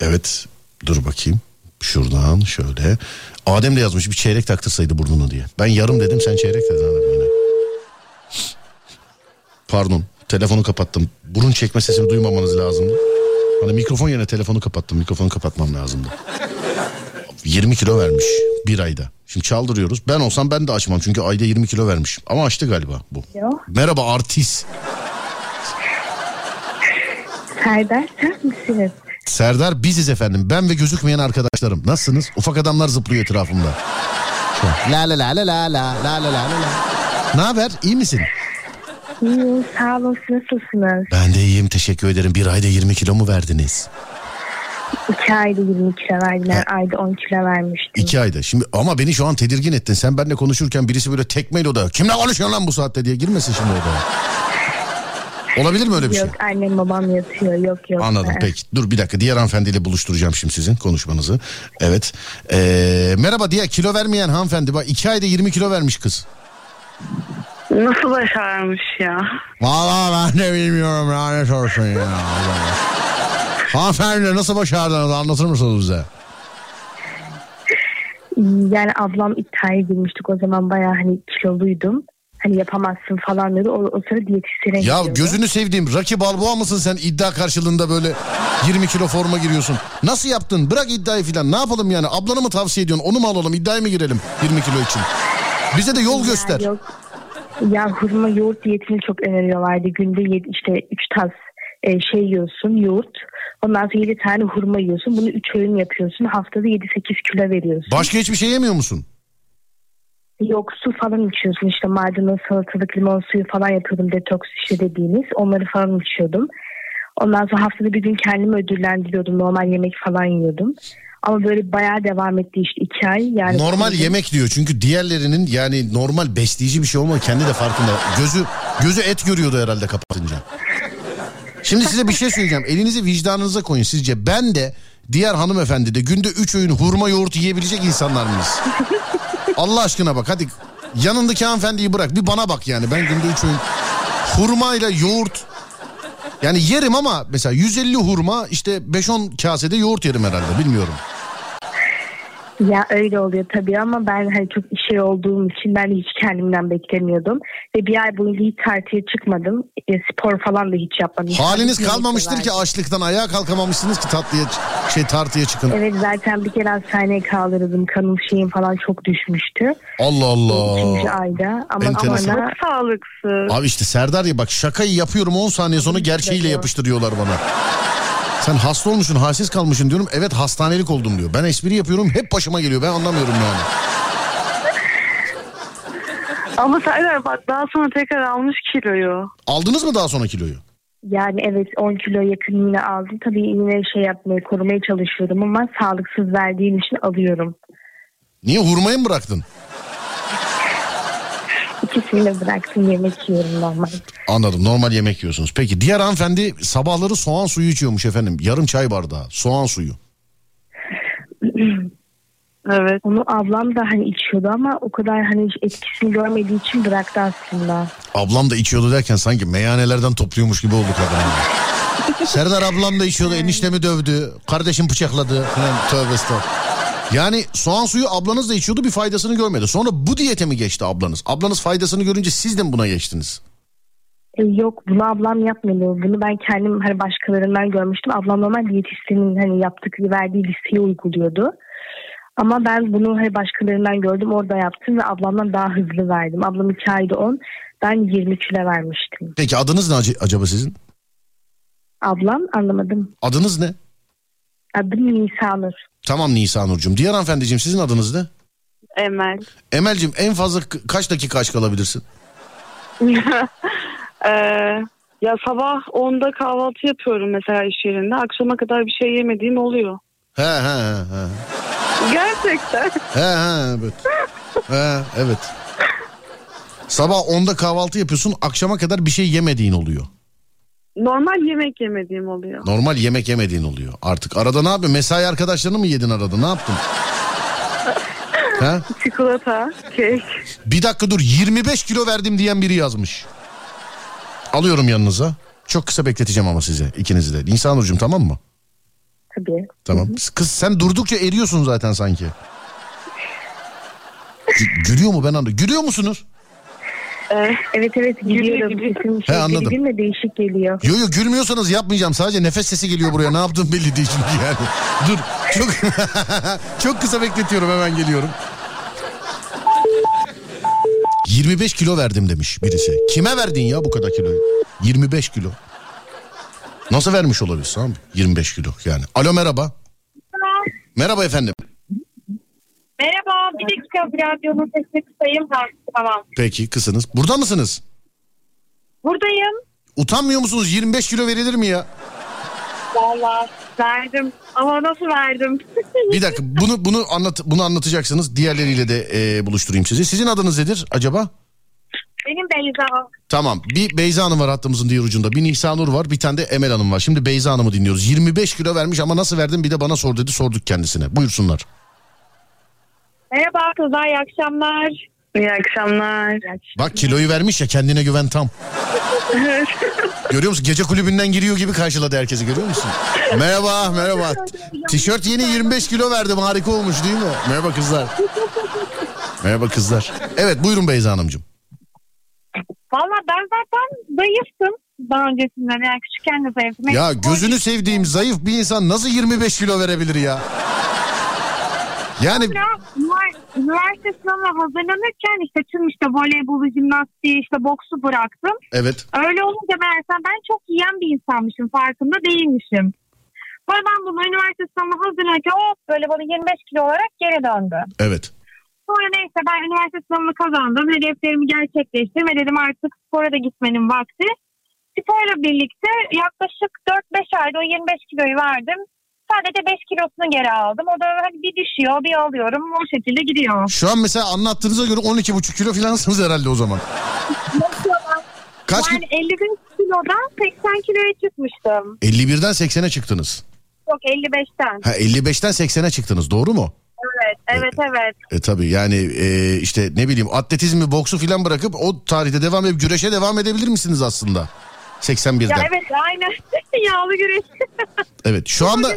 evet. Dur bakayım. Şuradan şöyle. Adem de yazmış bir çeyrek taktırsaydı burnunu diye. Ben yarım dedim sen çeyrek dedin Adem yine. Pardon. Telefonu kapattım. Burun çekme sesini duymamanız lazımdı. Hani mikrofon yerine telefonu kapattım. Mikrofonu kapatmam lazımdı. 20 kilo vermiş bir ayda. Şimdi çaldırıyoruz. Ben olsam ben de açmam çünkü ayda 20 kilo vermiş. Ama açtı galiba bu. Merhaba artist. Serdar sen misiniz? Serdar biziz efendim. Ben ve gözükmeyen arkadaşlarım. Nasılsınız? Ufak adamlar zıplıyor etrafımda. La la la la la la la la la la. Ne haber? İyi misin? İyiyim sağ olun nasılsınız? Ben de iyiyim teşekkür ederim. Bir ayda 20 kilo mu verdiniz? İki ayda 20 kilo verdiler. Ayda 10 kilo vermiştim. İki ayda. Şimdi ama beni şu an tedirgin ettin. Sen benimle konuşurken birisi böyle tekmeyle odaya. Kimle konuşuyorsun lan bu saatte diye girmesin şimdi odaya. Olabilir mi öyle bir şey? Yok annem babam yatıyor yok yok. Anladım Ee, peki. Dur bir dakika diğer hanımefendiyle buluşturacağım şimdi sizin konuşmanızı. Evet. Ee, merhaba diğer kilo vermeyen hanımefendi. Bak iki ayda 20 kilo vermiş kız. Nasıl başarmış ya? Valla ben de bilmiyorum lanet olsun ya. Hanımefendi nasıl başardınız anlatır mısınız bize? Yani ablam iddiaya girmiştik o zaman bayağı hani kiloluydum. Hani yapamazsın falan dedi. O, o sırada diyetisyene Ya gidiyordu. gözünü sevdiğim Rocky Balboa mısın sen iddia karşılığında böyle 20 kilo forma giriyorsun. Nasıl yaptın? Bırak iddiayı filan. Ne yapalım yani? Ablanı mı tavsiye ediyorsun? Onu mu alalım? İddiaya mı girelim 20 kilo için? Bize de yol göster. Ya, yok. ya hurma yoğurt diyetini çok öneriyorlardı. Günde yedi, işte 3 tas e, şey yiyorsun yoğurt. Ondan sonra 7 tane hurma yiyorsun. Bunu 3 öğün yapıyorsun. Haftada 7-8 kilo veriyorsun. Başka hiçbir şey yemiyor musun? Yok su falan içiyorsun işte maydanoz, salatalık, limon suyu falan yapıyordum detoks işte dediğiniz. Onları falan içiyordum. Ondan sonra haftada bir gün kendimi ödüllendiriyordum. Normal yemek falan yiyordum. Ama böyle bayağı devam etti işte iki ay. Yani Normal yemek diyor çünkü diğerlerinin yani normal besleyici bir şey olmadı kendi de farkında. Gözü gözü et görüyordu herhalde kapatınca. Şimdi size bir şey söyleyeceğim. Elinizi vicdanınıza koyun sizce. Ben de diğer hanımefendi de günde 3 öğün hurma yoğurt yiyebilecek insanlar mıyız? Allah aşkına bak hadi yanındaki hanımefendiyi bırak bir bana bak yani. Ben günde 3 öğün hurmayla yoğurt yani yerim ama mesela 150 hurma işte 5-10 kasede yoğurt yerim herhalde bilmiyorum. Ya öyle oluyor tabii ama ben hani çok şey olduğum için ben hiç kendimden beklemiyordum. Ve bir ay boyunca hiç tartıya çıkmadım. E, spor falan da hiç yapmadım. Haliniz Sadece kalmamıştır ki açlıktan ayağa kalkamamışsınız ki tatlıya şey tartıya çıkın. Evet zaten bir kere hastaneye kaldırdım. Kanım şeyim falan çok düşmüştü. Allah Allah. İkinci ayda. Ama Enteresan. sonra sağlıksız. Abi işte Serdar ya bak şakayı yapıyorum 10 saniye sonra gerçeğiyle yapıştırıyorlar bana. Sen hasta olmuşsun halsiz kalmışsın diyorum. Evet hastanelik oldum diyor. Ben espri yapıyorum hep başıma geliyor ben anlamıyorum yani. Ama Serdar bak daha sonra tekrar almış kiloyu. Aldınız mı daha sonra kiloyu? yani evet 10 kilo yakın yine aldım. Tabii yine şey yapmaya korumaya çalışıyorum ama sağlıksız verdiğim için alıyorum. Niye hurmayı mı bıraktın? İkisini de bıraktım yemek yiyorum normal. Anladım normal yemek yiyorsunuz. Peki diğer hanımefendi sabahları soğan suyu içiyormuş efendim. Yarım çay bardağı soğan suyu. Evet. Onu ablam da hani içiyordu ama o kadar hani etkisini görmediği için bıraktı aslında. Ablam da içiyordu derken sanki meyhanelerden topluyormuş gibi olduk kadın. Serdar ablam da içiyordu eniştemi dövdü. Kardeşim bıçakladı. Falan. Tövbe estağfurullah. Yani soğan suyu ablanız da içiyordu bir faydasını görmedi. Sonra bu diyete mi geçti ablanız? Ablanız faydasını görünce siz de mi buna geçtiniz? E, yok bunu ablam yapmıyor. Bunu ben kendim hani başkalarından görmüştüm. Ablam normal diyetisyenin hani yaptık verdiği listeyi uyguluyordu. Ama ben bunu hani başkalarından gördüm orada yaptım ve ablamdan daha hızlı verdim. Ablam 2 ayda 10 ben 20 kilo vermiştim. Peki adınız ne ac- acaba sizin? Ablam anlamadım. Adınız ne? Adım Nisanur. Tamam Nisa Nurcuğum. Diğer hanımefendiciğim sizin adınız ne? Emel. Emel'cim en fazla kaç dakika aç kalabilirsin? Ee, ya sabah 10'da kahvaltı yapıyorum mesela iş yerinde. Akşama kadar bir şey yemediğim oluyor. He he. he. Gerçekten. He he evet. He evet. Sabah 10'da kahvaltı yapıyorsun akşama kadar bir şey yemediğin oluyor. Normal yemek yemediğim oluyor. Normal yemek yemediğin oluyor. Artık arada ne yapıyorsun? Mesai arkadaşlarını mı yedin arada? Ne yaptın? He? Çikolata, kek. Bir dakika dur 25 kilo verdim diyen biri yazmış. Alıyorum yanınıza. Çok kısa bekleteceğim ama size ikinizi de. Nisan Nurcuğum tamam mı? Tabii. Tamam. Kız sen durdukça eriyorsun zaten sanki. Gü- gülüyor mu ben anladım. Gülüyor musunuz? Evet evet geliyorum. Sesim şey, He, anladım. de değişik geliyor. Yo yo gülmüyorsanız yapmayacağım. Sadece nefes sesi geliyor buraya. Ne yaptığım belli değil çünkü yani. Dur. Çok çok kısa bekletiyorum hemen geliyorum. 25 kilo verdim demiş birisi. Kime verdin ya bu kadar kiloyu? 25 kilo. Nasıl vermiş olabilirsin abi? 25 kilo yani. Alo merhaba. Merhaba efendim. Merhaba, bir dakika radyonun sesini kısayım. Ha, tamam. Peki kısınız. Burada mısınız? Buradayım. Utanmıyor musunuz? 25 kilo verilir mi ya? Valla verdim. Ama nasıl verdim? Bir dakika bunu bunu anlat bunu anlatacaksınız. Diğerleriyle de e, buluşturayım sizi. Sizin adınız nedir acaba? Benim Beyza. Tamam. Bir Beyza Hanım var hattımızın diğer ucunda. Bir Nisa Nur var. Bir tane de Emel Hanım var. Şimdi Beyza Hanım'ı dinliyoruz. 25 kilo vermiş ama nasıl verdin bir de bana sor dedi. Sorduk kendisine. Buyursunlar. Merhaba kızlar, iyi akşamlar. İyi akşamlar. Bak kiloyu vermiş ya kendine güven tam. Evet. Görüyor musun? Gece kulübünden giriyor gibi karşıladı herkesi görüyor musun? Merhaba merhaba. Tişört yeni 25 kilo verdim harika olmuş değil mi? Merhaba kızlar. Merhaba kızlar. Evet buyurun Beyza Hanımcığım. Valla ben zaten zayıftım daha öncesinden yani küçükken de zayıftım. Ya gözünü sevdiğim zayıf bir insan nasıl 25 kilo verebilir ya? Yani ünivers- üniversite sınavına hazırlanırken işte tüm işte voleybolu, jimnastiği, işte boksu bıraktım. evet. Öyle olunca meğersem ben çok yiyen bir insanmışım farkında değilmişim. Sonra ben bunu üniversite sınavına hazırlanırken hop böyle bana 25 kilo olarak geri döndü. Evet. Sonra neyse ben üniversite sınavını kazandım. Hedeflerimi gerçekleştirdim ve dedim artık spora da gitmenin vakti. Sporla birlikte yaklaşık 4-5 ayda o 25 kiloyu verdim. Sadece 5 kilosunu geri aldım. O da hani bir düşüyor bir alıyorum o şekilde gidiyor. Şu an mesela anlattığınıza göre 12,5 kilo filansınız herhalde o zaman. Kaç yani 55 kilodan 80 kiloya çıkmıştım. 51'den 80'e çıktınız. Yok 55'ten. Ha 55'ten 80'e çıktınız doğru mu? Evet evet evet. E tabi yani e, işte ne bileyim atletizmi boksu filan bırakıp o tarihte devam edip güreşe devam edebilir misiniz aslında? 81'den. Ya evet aynen. Yağlı güreş. Evet şu anda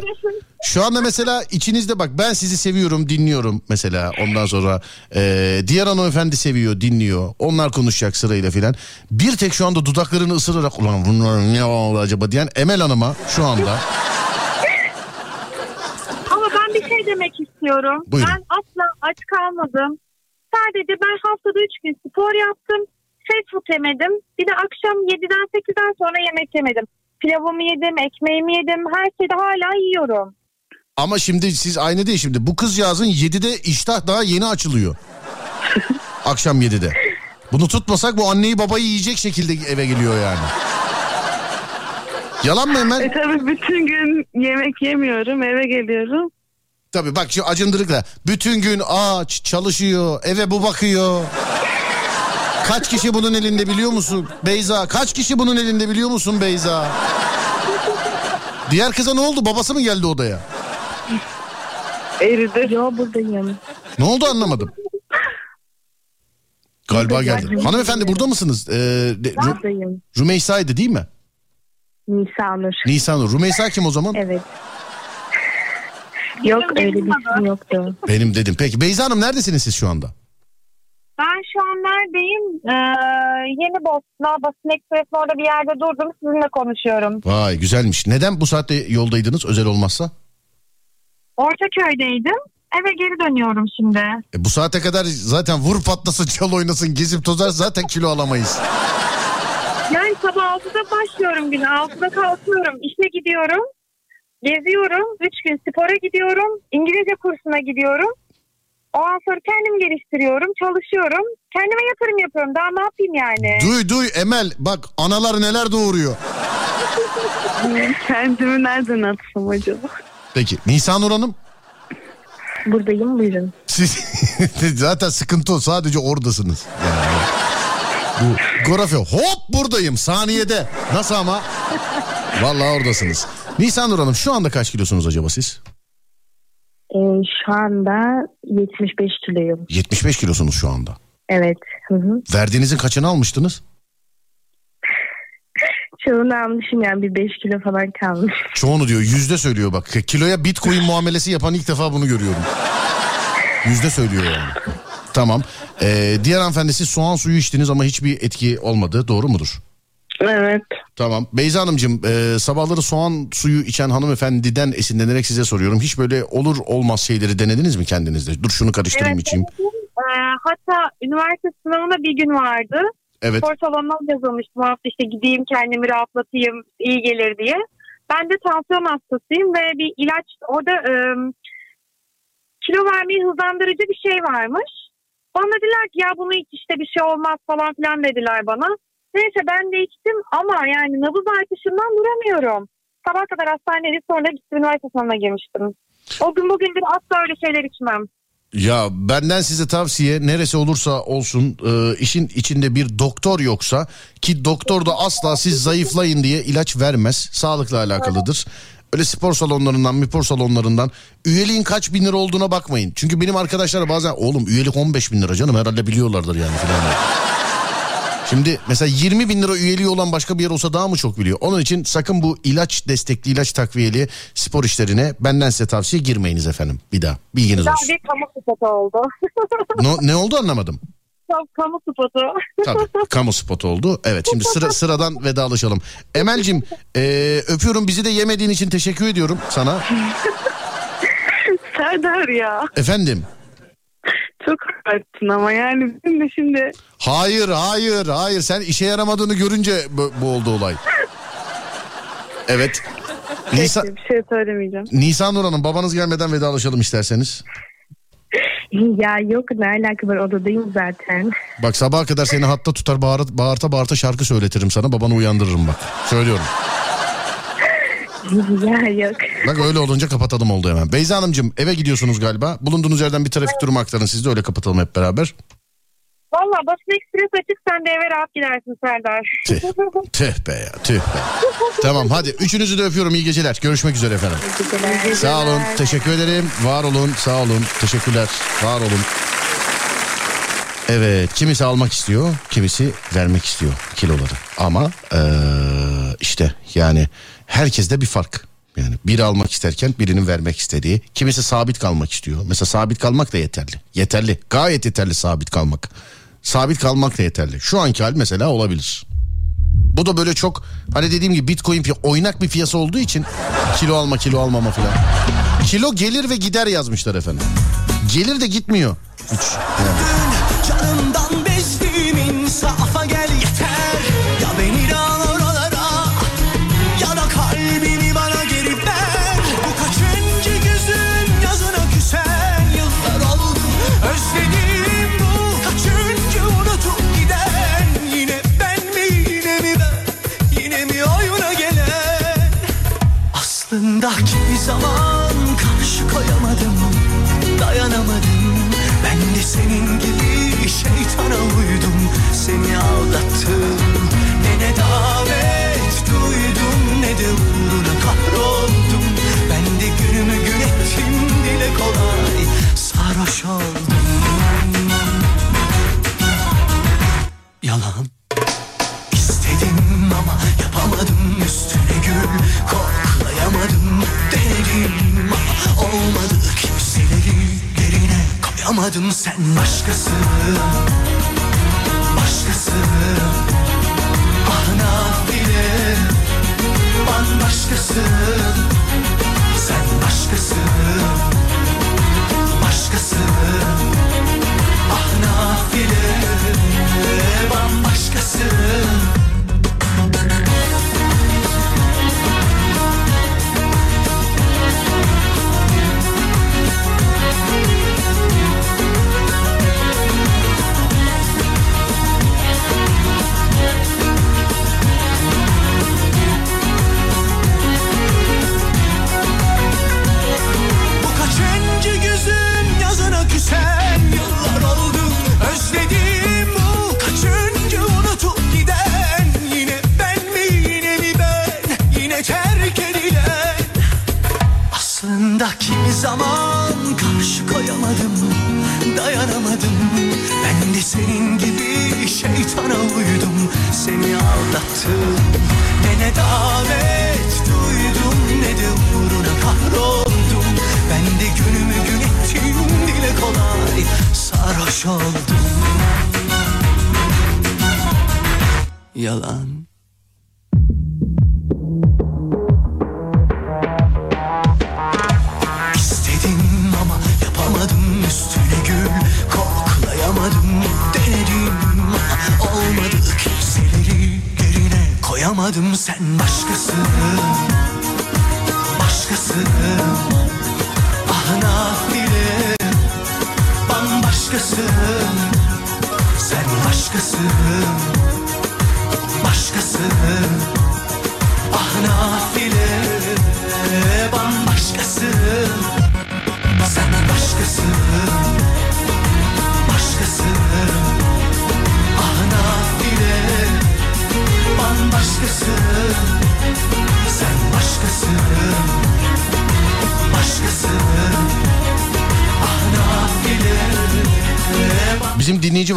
şu anda mesela içinizde bak ben sizi seviyorum dinliyorum mesela ondan sonra e, diğer hanımefendi seviyor dinliyor onlar konuşacak sırayla filan. Bir tek şu anda dudaklarını ısırarak ulan bunlar ne oldu acaba diyen Emel Hanım'a şu anda Ama ben bir şey demek istiyorum. Buyurun. Ben asla aç kalmadım. Sadece ben haftada 3 gün spor yaptım. Fast food yemedim. Bir de akşam 7'den 8'den sonra yemek yemedim. Pilavımı yedim, ekmeğimi yedim. Her şeyi hala yiyorum. ama şimdi siz aynı değil şimdi bu kızcağızın 7'de iştah daha yeni açılıyor. Akşam 7'de. Bunu tutmasak bu anneyi babayı yiyecek şekilde eve geliyor yani. Yalan mı Emel? E tabii bütün gün yemek yemiyorum eve geliyorum. Tabii bak şu acındırıkla. Bütün gün aç çalışıyor eve bu bakıyor. Kaç kişi bunun elinde biliyor musun Beyza? Kaç kişi bunun elinde biliyor musun Beyza? Diğer kıza ne oldu? Babası mı geldi odaya? Eridi. Yo buradayım. Ne oldu anlamadım. Galiba geldi. Hanımefendi burada mısınız? Ee, Ru- Buradayım. Rümeysa'ydı değil mi? Nisa Nur. Nisan Nur. Rümeysa kim o zaman? Evet. Yok öyle bir isim yoktu. Benim dedim. Peki Beyza Hanım neredesiniz siz şu anda? Ben şu an neredeyim? Ee, Yeni Bosna, Basın Ekspresi'nin orada bir yerde durdum. Sizinle konuşuyorum. Vay güzelmiş. Neden bu saatte yoldaydınız özel olmazsa? Ortaköy'deydim. Eve geri dönüyorum şimdi. E, bu saate kadar zaten vur patlasın çal oynasın gezip tozar zaten kilo alamayız. Yani sabah 6'da başlıyorum güne. 6'da kalkıyorum. İşe gidiyorum. Geziyorum. 3 gün spora gidiyorum. İngilizce kursuna gidiyorum. Ondan sonra kendim geliştiriyorum. Çalışıyorum. Kendime yatırım yapıyorum. Daha ne yapayım yani? Duy duy Emel bak analar neler doğuruyor. Kendimi nereden atsam acaba? Peki Nisan Nur Hanım Buradayım buyurun. siz zaten sıkıntı o sadece oradasınız. Yani bu coğrafya hop buradayım saniyede. Nasıl ama? Vallahi oradasınız. Nisan Nur Hanım şu anda kaç kilosunuz acaba siz? Ee, şu anda 75 kiloyum. 75 kilosunuz şu anda. Evet. Hı hı. Verdiğinizin kaçını almıştınız? Çoğunu almışım yani bir 5 kilo falan kalmış. Çoğunu diyor yüzde söylüyor bak. Kiloya bitcoin muamelesi yapan ilk defa bunu görüyorum. Yüzde söylüyor yani. Tamam. Ee, diğer hanımefendi siz soğan suyu içtiniz ama hiçbir etki olmadı. Doğru mudur? Evet. Tamam. Beyza Hanımcığım e, sabahları soğan suyu içen hanımefendiden esinlenerek size soruyorum. Hiç böyle olur olmaz şeyleri denediniz mi kendinizde? Dur şunu karıştırayım içeyim. Ee, hatta üniversite sınavına bir gün vardı. Evet. Spor salonuna yazılmıştım. O hafta işte gideyim kendimi rahatlatayım iyi gelir diye. Ben de tansiyon hastasıyım ve bir ilaç orada e, kilo vermeyi hızlandırıcı bir şey varmış. Bana dediler ki ya bunu iç işte bir şey olmaz falan filan dediler bana. Neyse ben de içtim ama yani nabız artışından duramıyorum. Sabah kadar hastanede sonra gittim üniversite sınavına girmiştim. O gün bugündür asla öyle şeyler içmem. Ya benden size tavsiye neresi olursa olsun e, işin içinde bir doktor yoksa ki doktor da asla siz zayıflayın diye ilaç vermez. Sağlıkla alakalıdır. Öyle spor salonlarından, spor salonlarından üyeliğin kaç bin lira olduğuna bakmayın. Çünkü benim arkadaşlar bazen oğlum üyelik 15 bin lira canım herhalde biliyorlardır yani filan. Şimdi mesela 20 bin lira üyeliği olan başka bir yer olsa daha mı çok biliyor? Onun için sakın bu ilaç destekli, ilaç takviyeli spor işlerine benden size tavsiye girmeyiniz efendim. Bir daha bilginiz olsun. bir kamu spotu oldu. No, ne oldu anlamadım. Tam kamu spotu. Tabii kamu spotu oldu. Evet şimdi sıra sıradan vedalaşalım. Emel'cim e, öpüyorum bizi de yemediğin için teşekkür ediyorum sana. Serdar ya. Efendim. Çok haklısın ama yani bizim de şimdi Hayır hayır hayır sen işe yaramadığını görünce bu, bu oldu olay. Evet. Nisa, Peki, bir şey söylemeyeceğim. Nisan Nur Hanım babanız gelmeden vedalaşalım isterseniz. Ya yok ne alaka var odadayım zaten. Bak sabaha kadar seni hatta tutar bağırta bağırta, bağırta şarkı söyletirim sana babanı uyandırırım bak. Söylüyorum. ya yok. Bak öyle olunca kapatalım oldu hemen. Beyza Hanımcığım eve gidiyorsunuz galiba. Bulunduğunuz yerden bir trafik durumu aktarın siz de öyle kapatalım hep beraber. Valla basın ekspres açık sen de eve rahat gidersin Serdar. Tüh, tüh be ya tüh be. tamam hadi üçünüzü de öpüyorum iyi geceler. Görüşmek üzere efendim. Sağ olun teşekkür ederim. Var olun sağ olun teşekkürler var olun. Evet kimisi almak istiyor kimisi vermek istiyor kiloları. Ama eee, işte yani herkeste bir fark. Yani biri almak isterken birinin vermek istediği. Kimisi sabit kalmak istiyor. Mesela sabit kalmak da yeterli. Yeterli. Gayet yeterli sabit kalmak. Sabit kalmak da yeterli. Şu anki hal mesela olabilir. Bu da böyle çok hani dediğim gibi bitcoin piy- oynak bir piyasa olduğu için kilo alma kilo almama filan. Kilo gelir ve gider yazmışlar efendim. Gelir de gitmiyor. Hiç. Yani.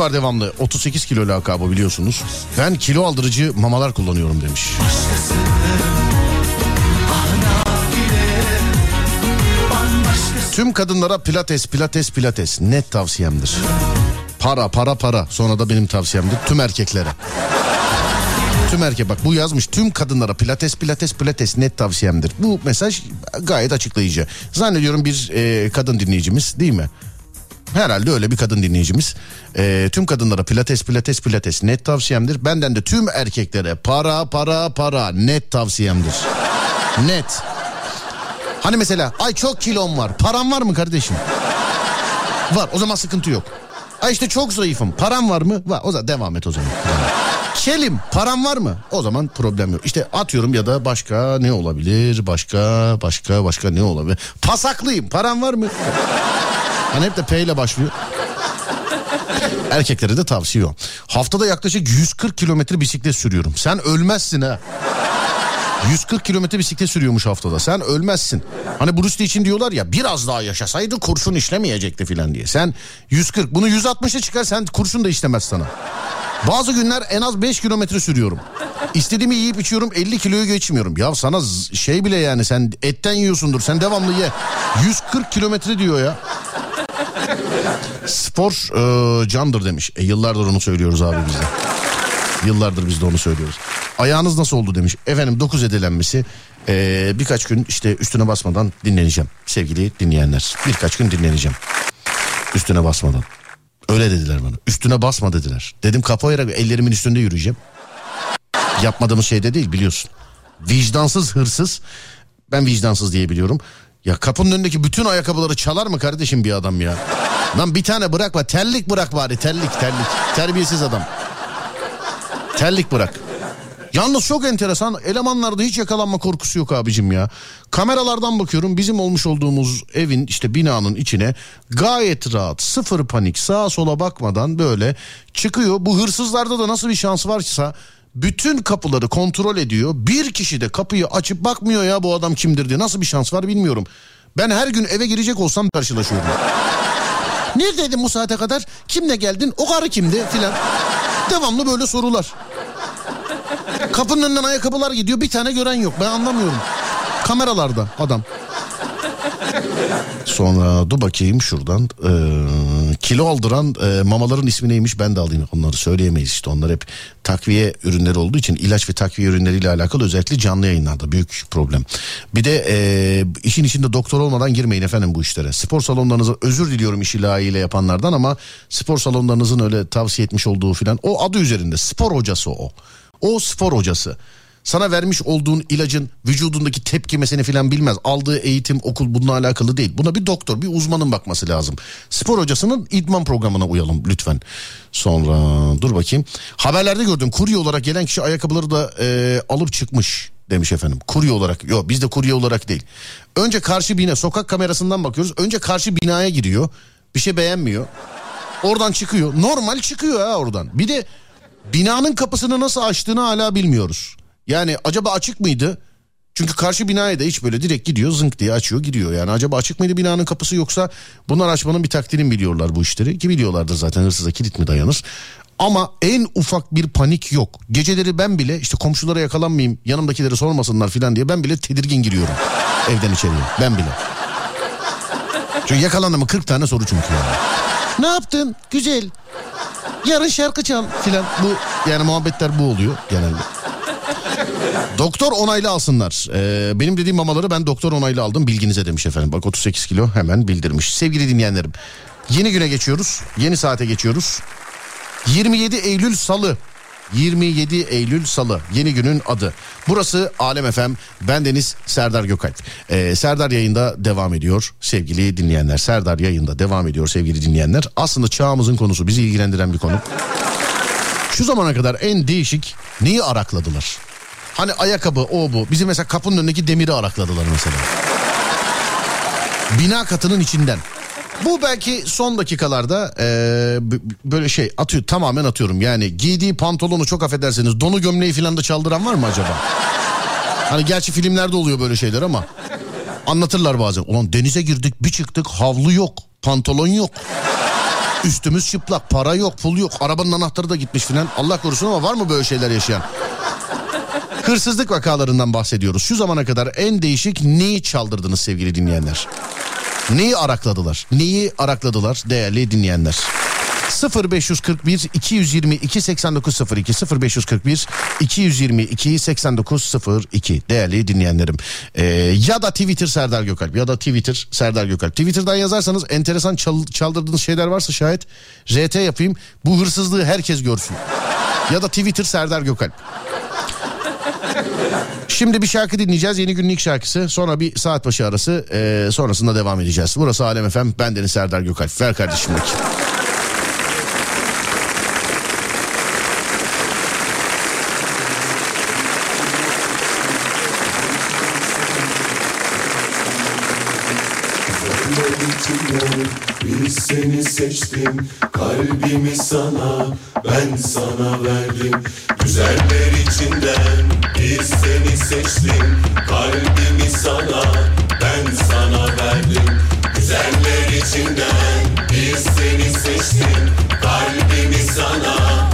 Var devamlı 38 kilo lakabı biliyorsunuz. Ben kilo aldırıcı mamalar kullanıyorum demiş. Tüm kadınlara pilates pilates pilates net tavsiyemdir. Para para para sonra da benim tavsiyemdir tüm erkeklere. Tüm erkek bak bu yazmış tüm kadınlara pilates pilates pilates net tavsiyemdir. Bu mesaj gayet açıklayıcı. Zannediyorum bir e, kadın dinleyicimiz değil mi? Herhalde öyle bir kadın dinleyicimiz. E, tüm kadınlara pilates pilates pilates net tavsiyemdir. Benden de tüm erkeklere para para para net tavsiyemdir. net. Hani mesela ay çok kilom var. Param var mı kardeşim? Var o zaman sıkıntı yok. Ay işte çok zayıfım. Param var mı? Var. O zaman devam et o zaman. Kelim param var mı? O zaman problem yok. İşte atıyorum ya da başka ne olabilir? Başka başka başka ne olabilir? Pasaklıyım param var mı? Hani hep de P ile başlıyor. Erkeklere de tavsiye o. Haftada yaklaşık 140 kilometre bisiklet sürüyorum. Sen ölmezsin ha. 140 kilometre bisiklet sürüyormuş haftada. Sen ölmezsin. Hani Bruce Lee için diyorlar ya biraz daha yaşasaydı kurşun işlemeyecekti filan diye. Sen 140 bunu 160'a çıkar sen kurşun da işlemez sana. Bazı günler en az 5 kilometre sürüyorum. İstediğimi yiyip içiyorum 50 kiloyu geçmiyorum. Ya sana şey bile yani sen etten yiyorsundur sen devamlı ye. 140 kilometre diyor ya. Spor e, candır demiş. E, yıllardır onu söylüyoruz abi biz de. Yıllardır biz de onu söylüyoruz. Ayağınız nasıl oldu demiş. Efendim 9 edelenmesi e, birkaç gün işte üstüne basmadan dinleneceğim. Sevgili dinleyenler birkaç gün dinleneceğim. Üstüne basmadan. Öyle dediler bana. Üstüne basma dediler. Dedim kapoyra ellerimin üstünde yürüyeceğim. Yapmadığımız şey de değil biliyorsun. Vicdansız hırsız. Ben vicdansız diye biliyorum. Ya kapının önündeki bütün ayakkabıları çalar mı kardeşim bir adam ya? Lan bir tane bırakma terlik bırak bari terlik terlik. Terbiyesiz adam. Terlik bırak. Yalnız çok enteresan elemanlarda hiç yakalanma korkusu yok abicim ya. Kameralardan bakıyorum bizim olmuş olduğumuz evin işte binanın içine gayet rahat sıfır panik sağa sola bakmadan böyle çıkıyor. Bu hırsızlarda da nasıl bir şans varsa bütün kapıları kontrol ediyor. Bir kişi de kapıyı açıp bakmıyor ya bu adam kimdir diye. Nasıl bir şans var bilmiyorum. Ben her gün eve girecek olsam karşılaşıyorum. Neredeydin bu saate kadar? Kimle geldin? O karı kimdi filan. Devamlı böyle sorular. Kapının önünden ayakkabılar gidiyor bir tane gören yok ben anlamıyorum. Kameralarda adam. Sonra dur bakayım şuradan. Ee, kilo aldıran e, mamaların ismi neymiş ben de alayım. Onları söyleyemeyiz işte. Onlar hep takviye ürünleri olduğu için ilaç ve takviye ürünleriyle alakalı özellikle canlı yayınlarda büyük problem. Bir de e, işin içinde doktor olmadan girmeyin efendim bu işlere. Spor salonlarınıza özür diliyorum işi layığıyla yapanlardan ama spor salonlarınızın öyle tavsiye etmiş olduğu filan o adı üzerinde spor hocası o. O spor hocası. Sana vermiş olduğun ilacın vücudundaki tepkimesini filan bilmez. Aldığı eğitim okul bununla alakalı değil. Buna bir doktor bir uzmanın bakması lazım. Spor hocasının idman programına uyalım lütfen. Sonra dur bakayım. Haberlerde gördüm kurye olarak gelen kişi ayakkabıları da e, alıp çıkmış demiş efendim. Kurye olarak yok bizde kurye olarak değil. Önce karşı bina sokak kamerasından bakıyoruz. Önce karşı binaya giriyor. Bir şey beğenmiyor. Oradan çıkıyor. Normal çıkıyor ha oradan. Bir de binanın kapısını nasıl açtığını hala bilmiyoruz. Yani acaba açık mıydı? Çünkü karşı binaya da hiç böyle direkt gidiyor zınk diye açıyor gidiyor. Yani acaba açık mıydı binanın kapısı yoksa bunlar açmanın bir taktiğini biliyorlar bu işleri. Ki biliyorlardır zaten hırsıza kilit mi dayanır. Ama en ufak bir panik yok. Geceleri ben bile işte komşulara yakalanmayayım yanımdakileri sormasınlar filan diye ben bile tedirgin giriyorum evden içeriye ben bile. Çünkü yakalandı mı 40 tane soru çünkü yani. Ne yaptın? Güzel. Yarın şarkı çal filan. Bu yani muhabbetler bu oluyor genelde. Doktor onaylı alsınlar. Ee, benim dediğim mamaları ben doktor onaylı aldım bilginize demiş efendim. Bak 38 kilo hemen bildirmiş. Sevgili dinleyenlerim yeni güne geçiyoruz. Yeni saate geçiyoruz. 27 Eylül Salı. 27 Eylül Salı yeni günün adı. Burası Alem FM. Ben Deniz Serdar Gökalp. Ee, Serdar yayında devam ediyor sevgili dinleyenler. Serdar yayında devam ediyor sevgili dinleyenler. Aslında çağımızın konusu bizi ilgilendiren bir konu. Şu zamana kadar en değişik neyi arakladılar? Hani ayakkabı o bu. Bizim mesela kapının önündeki demiri arakladılar mesela. Bina katının içinden. Bu belki son dakikalarda e, böyle şey atıyor tamamen atıyorum. Yani giydiği pantolonu çok affedersiniz donu gömleği falan da çaldıran var mı acaba? Hani gerçi filmlerde oluyor böyle şeyler ama anlatırlar bazen. Ulan denize girdik bir çıktık havlu yok pantolon yok. Üstümüz çıplak para yok pul yok arabanın anahtarı da gitmiş filan. Allah korusun ama var mı böyle şeyler yaşayan? Hırsızlık vakalarından bahsediyoruz. Şu zamana kadar en değişik neyi çaldırdınız sevgili dinleyenler? Neyi arakladılar? Neyi arakladılar değerli dinleyenler? 0541 222 8902 0541 222 8902 değerli dinleyenlerim. Ee, ya da Twitter Serdar Gökalp ya da Twitter Serdar Gökalp. Twitter'dan yazarsanız enteresan çal, çaldırdığınız şeyler varsa şayet RT yapayım. Bu hırsızlığı herkes görsün. Ya da Twitter Serdar Gökalp. Şimdi bir şarkı dinleyeceğiz. Yeni günün ilk şarkısı. Sonra bir saat başı arası. E, sonrasında devam edeceğiz. Burası Alem Efem. Ben Deniz Serdar Gökalp. Ver kardeşim bakayım. Biz seni seçtim. Kalbimi sana ben sana verdim. Güzeller içinden biz seni seçtim. Kalbimi sana ben sana verdim. Güzeller içinden biz seni seçtim. Kalbimi sana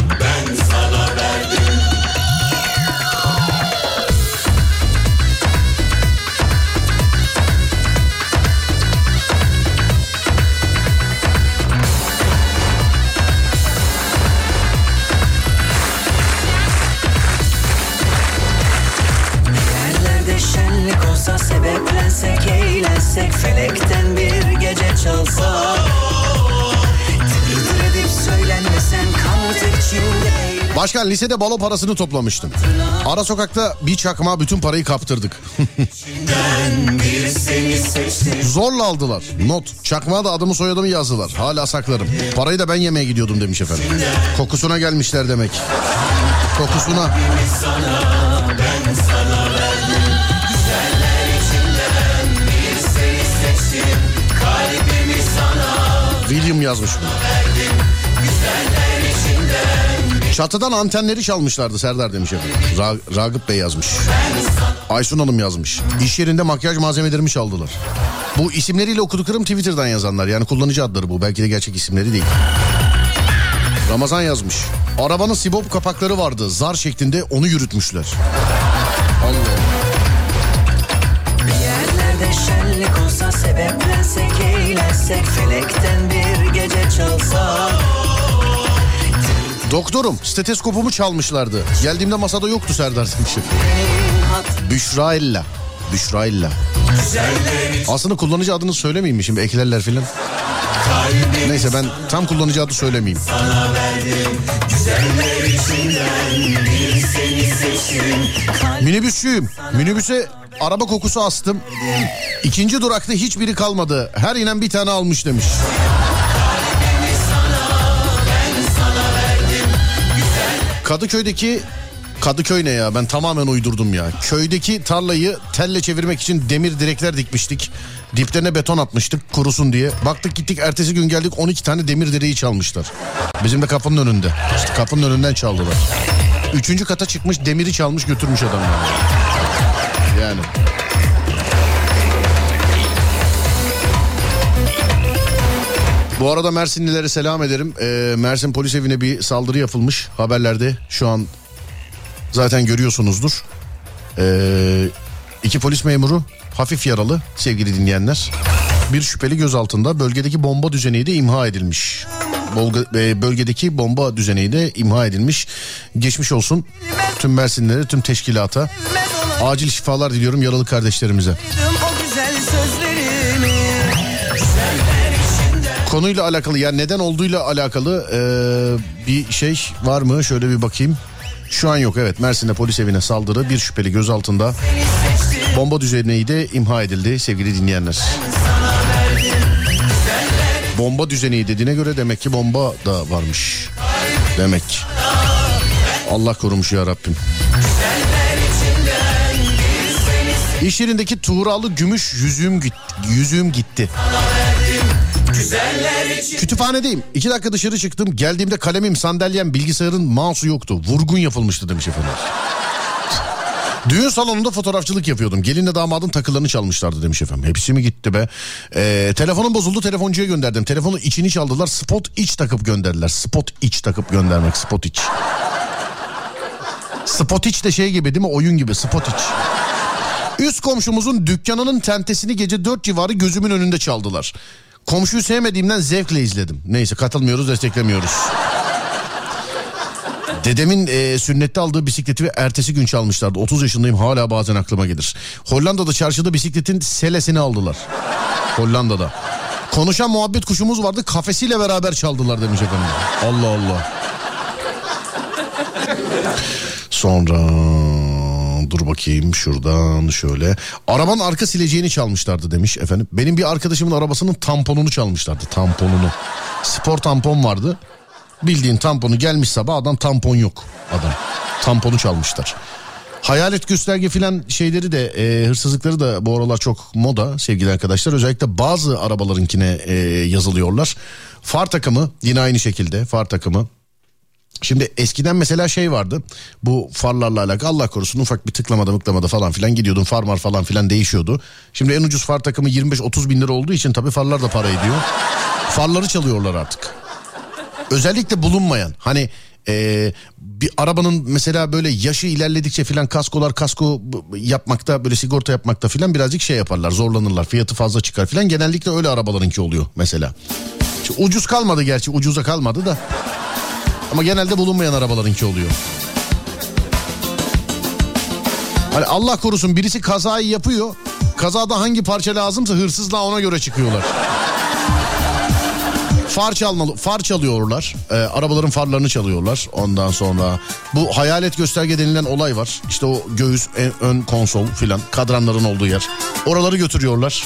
eğlensek Felekten bir gece çalsa Tır edip söylenmesen kanat içinde Başkan lisede balo parasını toplamıştım. Ara sokakta bir çakma bütün parayı kaptırdık. Zorla aldılar. Not. Çakmağa da adımı soyadımı yazdılar. Hala saklarım. Parayı da ben yemeye gidiyordum demiş efendim. Kokusuna gelmişler demek. Kokusuna. sana ben sana William yazmış bunu. Çatıdan antenleri çalmışlardı Serdar demiş efendim. Ra- Ragıp Bey yazmış. Aysun Hanım yazmış. İş yerinde makyaj malzemelerimi çaldılar. Bu isimleriyle okuduklarım Twitter'dan yazanlar. Yani kullanıcı adları bu. Belki de gerçek isimleri değil. Ramazan yazmış. Arabanın sibop kapakları vardı. Zar şeklinde onu yürütmüşler. Allah. Yerlerde şenlik olsa sebeplensek eğlensek Felekten bir gece çalsa Doktorum steteskopumu çalmışlardı. Geldiğimde masada yoktu Serdar demiş. Büşra Ella. Büşra Ella. Aslında kullanıcı adını söylemeyeyim mi şimdi eklerler filan. Neyse ben tam kullanıcı adı söylemeyeyim. sana verdim Minibüsçüyüm. Minibüse araba kokusu astım. İkinci durakta hiçbiri kalmadı. Her inen bir tane almış demiş. Kadıköy'deki Kadıköy ne ya ben tamamen uydurdum ya. Köydeki tarlayı telle çevirmek için demir direkler dikmiştik. Diplerine beton atmıştık kurusun diye. Baktık gittik ertesi gün geldik 12 tane demir direği çalmışlar. Bizim de kapının önünde. İşte kapının önünden çaldılar. Üçüncü kata çıkmış demiri çalmış götürmüş adam yani. Bu arada Mersinlilere selam ederim. Ee, Mersin polis evine bir saldırı yapılmış haberlerde. Şu an zaten görüyorsunuzdur. Ee, iki polis memuru hafif yaralı sevgili dinleyenler. Bir şüpheli gözaltında bölgedeki bomba düzeni de imha edilmiş. E, bölgedeki bomba düzeni de imha edilmiş. Geçmiş olsun tüm Mersinlilere, tüm teşkilata. Acil şifalar diliyorum yaralı kardeşlerimize. Konuyla alakalı yani neden olduğuyla alakalı e, bir şey var mı? Şöyle bir bakayım. Şu an yok evet Mersin'de polis evine saldırı bir şüpheli gözaltında. Bomba düzeneği de imha edildi sevgili dinleyenler. Bomba düzeneği dediğine göre demek ki bomba da varmış. Demek. Allah korumuş ya Rabbim. İş yerindeki tuğralı gümüş yüzüğüm, git, yüzüğüm gitti. Kütüphanedeyim. İki dakika dışarı çıktım. Geldiğimde kalemim, sandalyem, bilgisayarın mouse'u yoktu. Vurgun yapılmıştı demiş efendim. Düğün salonunda fotoğrafçılık yapıyordum. Gelinle damadın takılarını çalmışlardı demiş efendim. Hepsi mi gitti be? Ee, telefonum bozuldu telefoncuya gönderdim. Telefonu içini çaldılar. Spot iç takıp gönderdiler. Spot iç takıp göndermek. Spot iç. Spot iç de şey gibi değil mi? Oyun gibi spot iç. Üst komşumuzun dükkanının tentesini gece 4 civarı gözümün önünde çaldılar. Komşuyu sevmediğimden zevkle izledim. Neyse katılmıyoruz desteklemiyoruz. Dedemin e, sünnette aldığı bisikleti ve ertesi gün çalmışlardı. 30 yaşındayım hala bazen aklıma gelir. Hollanda'da çarşıda bisikletin selesini aldılar. Hollanda'da. Konuşan muhabbet kuşumuz vardı kafesiyle beraber çaldılar demiş efendim. Allah Allah. Sonra dur bakayım şuradan şöyle. Arabanın arka sileceğini çalmışlardı demiş efendim. Benim bir arkadaşımın arabasının tamponunu çalmışlardı. Tamponunu. Spor tampon vardı. Bildiğin tamponu gelmiş sabah adam tampon yok adam. Tamponu çalmışlar. Hayalet gösterge filan şeyleri de e, hırsızlıkları da bu aralar çok moda sevgili arkadaşlar. Özellikle bazı arabalarınkine e, yazılıyorlar. Far takımı yine aynı şekilde far takımı. Şimdi eskiden mesela şey vardı bu farlarla alakalı Allah korusun ufak bir tıklamada mıklamada falan filan gidiyordun farmar falan filan değişiyordu. Şimdi en ucuz far takımı 25-30 bin lira olduğu için tabii farlar da para ediyor. Farları çalıyorlar artık. Özellikle bulunmayan hani e, bir arabanın mesela böyle yaşı ilerledikçe filan kaskolar kasko yapmakta böyle sigorta yapmakta filan birazcık şey yaparlar zorlanırlar fiyatı fazla çıkar filan genellikle öyle arabalarınki oluyor mesela. Şimdi ucuz kalmadı gerçi ucuza kalmadı da ama genelde bulunmayan arabalarınki oluyor. Hani Allah korusun birisi kazayı yapıyor. Kazada hangi parça lazımsa hırsızla ona göre çıkıyorlar. Far çalmalı, far çalıyorlar. Ee, arabaların farlarını çalıyorlar. Ondan sonra bu hayalet gösterge denilen olay var. İşte o göğüs, en- ön konsol filan kadranların olduğu yer. Oraları götürüyorlar.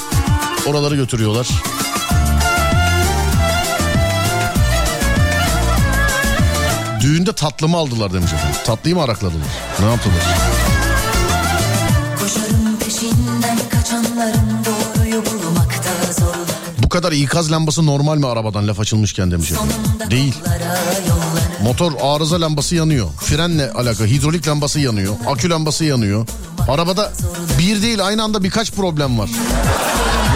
Oraları götürüyorlar. Düğünde tatlımı aldılar demiş efendim. Tatlıyı mı arakladılar? Ne yaptılar? Koşarım peşinden kaçanların doğruyu bulmakta zorlanır Bu kadar ikaz lambası normal mi arabadan laf açılmışken demiş efendim. Değil. Motor arıza lambası yanıyor. Frenle alakalı hidrolik lambası yanıyor. Akü lambası yanıyor. Arabada bir değil aynı anda birkaç problem var.